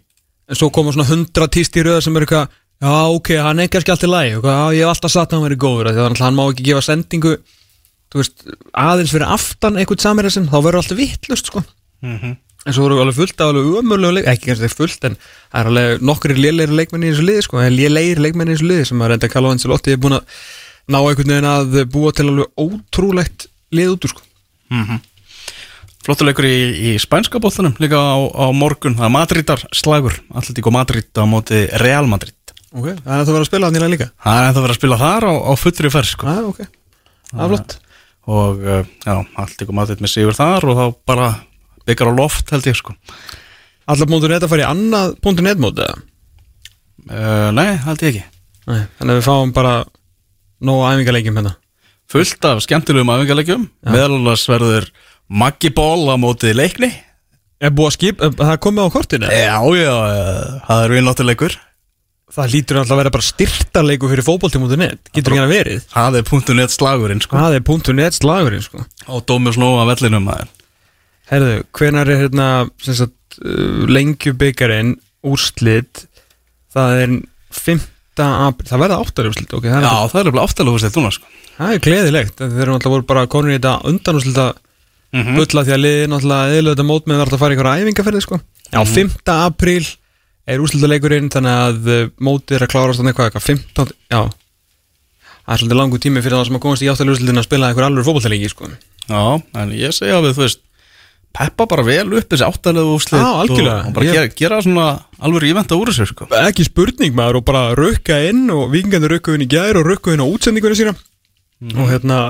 en svo koma svona hundra tíst í röða sem er eitthvað, já ok, hann er kannski alltaf læg, já ég hef alltaf sagt að hann verið góður því að hann má ekki gefa sendingu veist, aðeins fyrir aftan eitthvað samir þá verður alltaf vittlust sko. En svo voru alveg fullt af alveg umöðlega leik, ekki kannski fullt en það er alveg nokkri lélegri leikmenni í þessu liði sko, lélegri leikmenni í þessu liði sem að reynda að kalla á eins og lotti er búin að ná einhvern veginn að búa til alveg ótrúlegt lið út úr sko. Flottuleikur í, í spænska bóttanum líka á, á morgun, það er Madridar slagur. Atletico Ok, það er að það vera að spila hann í líka? Það er ennþá verið að spila þar á, á fullri ferð sko. ah, ok, það er flott. Og uh, já, Atletico Madrid með sigur þar og þá bara byggar á loft held ég sko. Allar punktur net að fara í annað punktur net móti eða? uh, Nei, held ég ekki. Nei, þannig að við fáum bara nógu æfingarleikjum hérna. Fullt af skemmtilegum æfingarleikjum meðal annars verður Maggi Ból á mótið leikni. Er búið að skip, það komið á kortinu? Já, já, það er vinnáttuleikur Það lítur alltaf að vera bara styrtarleiku fyrir fótbolti.net Getur ekki að verið Það er punktu net slagurinn sko Það er .net slagurinn sko Og Dómi Snóa vellinum maður Herðu, hvenar er hérna uh, lengjubikarin úrslit það er 5. april það verða 8. úrslit, ok það Já, það er alveg aftalega fyrst núna sko það er gleðilegt þeir eru náttúrulega voru bara konur í þetta undan úrslita Mhm. bulla því að liði náttúrulega eðlulega þetta mót með að fara í einhverja æfingaferði sko Já, 5. april er úrslitaleikurinn þannig að uh, mótið er að klárast þannig eitthvað, eitthvað 15, já. Það er svolítið langu tími fyrir það sem að komast í áttalegu úrslitin að spila einhver alveg fótballtaleiki sko. Já, en ég segja við, þú veist Peppa bara vel upp þessi áttalega algjörlega. og, og bara Ég- gera, gera svona alveg íventa úr þessu sko. Ekki spurning maður og bara rukka inn og vikingarnir rukku inn í gær og rukku inn á útsendingunni sína. Og hérna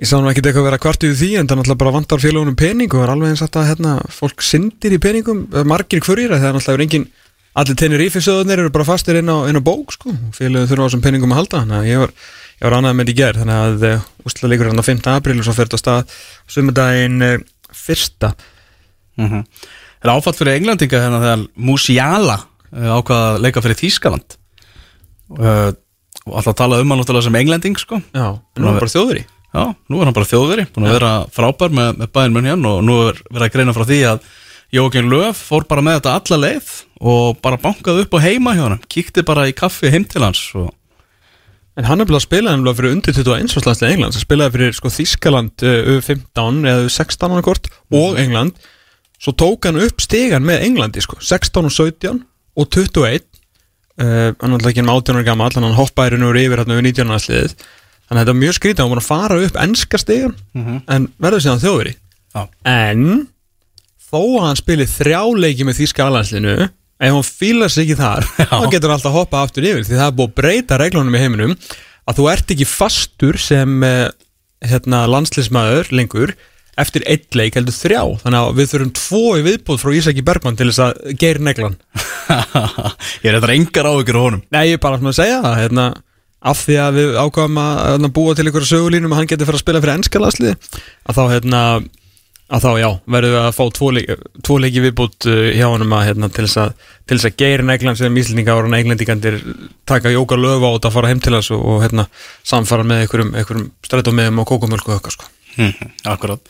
ég sá nú ekkert eitthvað að vera kvart yfir því en það náttúrulega bara vantar félagunum pening og það er alveg eins að hérna, fólk syndir í peningum eh, margir hverjir, það er náttúrulega er engin allir tennir ífisöðunir eru bara fastir inn á, inn á bók sko, félagum þurfa á þessum peningum að halda þannig að ég var, ég var annað með þetta í gær. Þannig að uh, úsla leikur hann á 5. april og svo fer þetta á stað sumudaginn uh, fyrsta. Mm -hmm. Það er áfatt fyrir englendinga hérna þegar Musiala uh, ákvaða að leika fyrir Þýskaland? Uh, og alltaf tala um hann náttúrulega sem englending sko. Já, en nú er bara þjóður í Já, nú er hann bara þjóðveri, búin að vera frábær með, með bæðin munn hérna og nú er verið að greina frá því að Jókin Löf fór bara með þetta alla leið og bara bankaði upp á heima hjá hann, kíkti bara í kaffi heim til hans og En hann er bara að spila nefnilega fyrir undir 21 áslagslega England, hann spilaði fyrir sko Þískaland uh, U15 eða U16 annað kort og England. Svo tók hann upp stegan með Englandi sko 16 og 17 og 21 uh, hann er alltaf ekki með 18 ára gammal hann hoppaði raun og veru yfir hérna við 19 áslagsliðið þannig að þetta er mjög skrítið, hann var að fara upp enska stegan en verður síðan þjóðveri Já. en þó að hann spili þrjáleiki með Þíska alhansliðinu ef hann fílar sig ekki þar þá getur hann alltaf hoppa aftur yfir því það er búið að breyta reglunum í heiminum að þú ert ekki fastur sem eh, hérna, landsliðsmaður lengur eftir eitt leik heldur þrjá. Þannig að við þurfum tvo í viðbúð frá Ísaki Bergmann til þess að geir neglan <laughs> ég er þetta engar á honum. Nei, ég er bara svona að segja það hérna, af því að við ákvæmum að, að búa til einhverja sögulínum að hann getur fyrir að spila fyrir að þá já, verðum við að fá tvo, leik, tvo leiki viðbútt uh, hjá honum að, hérna, til þess að, geir neglan sem íslendinga ára neglendingandir taka jóka löfa á þetta að fara heim til þess og, og hérna, samfara með einhverjum strætómiðum og kókumölku og eitthvað sko. Mhm, Akkurat.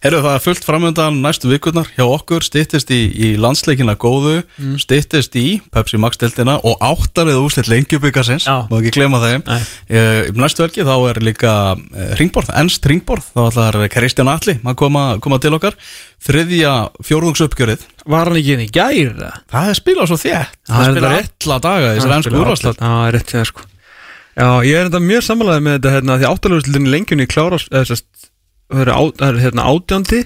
Herru, það er fullt framöndan næstu vikurnar hjá okkur, styttist í, í landsleikina góðu, Mm. styttist í Pepsi Max deltina og áttarið úslit lengjubikarsins, má ekki glema þeim. Uh, næstu helgi þá er líka uh, ringborð, ennst ringborð, þá ætlar Kristján Atli að koma, koma til okkar. Þriðja fjórðungsuppgjörið, Var hann ekki inn í gæri? það er spilað svo þétt, Já, það er spilað alla daga í þessar ennsku. Já, það er rétt þegar sko Já, ég er þetta mjög samanlega með þetta hérna, því áttalöfuslutinni lengjunni klárast eða sérst, það er, á, það er hérna, átjándi,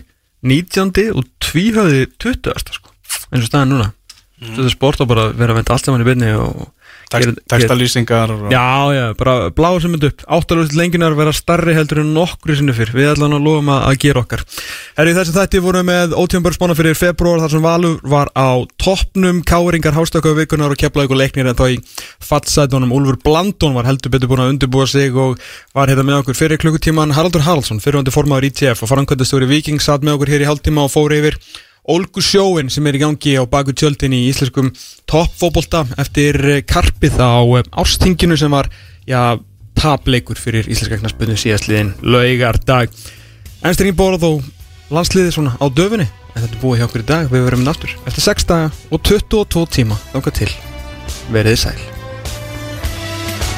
nítjándi og tvíhöði tuttugasta sko eins og staðan núna mm. Þetta er sport og bara vera að venda allt saman í byrni og Textalýsingar og... Já, já, bara bláður sem mynd upp. Áttalöfuslut lengjunar vera starri heldur en nokkru sinni fyrr. Við ætlum að lofum að, að gera okkar. Herri, þessi þætti voru með ótjónbörnsmána fyrir februar þar sem Valur var á toppnum. Káringar hástöku vikunar og keflaði ykkur leiknir en þá í fattsætunum Úlfur Blandón var heldur betur búin að undirbúa sig og var hérna með okkur fyrir klukkutíman Haraldur Haraldsson, fyrirhundi formaður ITF og farankvæmdastjóri Viking satt með okkur hér í hálftíma og fór yfir Olgu sjóin sem er í gangi á baku tjöldin í íslenskum toppfóbolta eftir eh, karpið á eh, árstinginu sem var já, tapleikur fyrir íslenska knaspinu síðastliðin laugardag. Ennstringin bórað og landsliði svona á döfunni en þetta er búið hjá okkur í dag, við verum aftur. Eftir 6 daga og 22 tíma þángar til, veriði sæl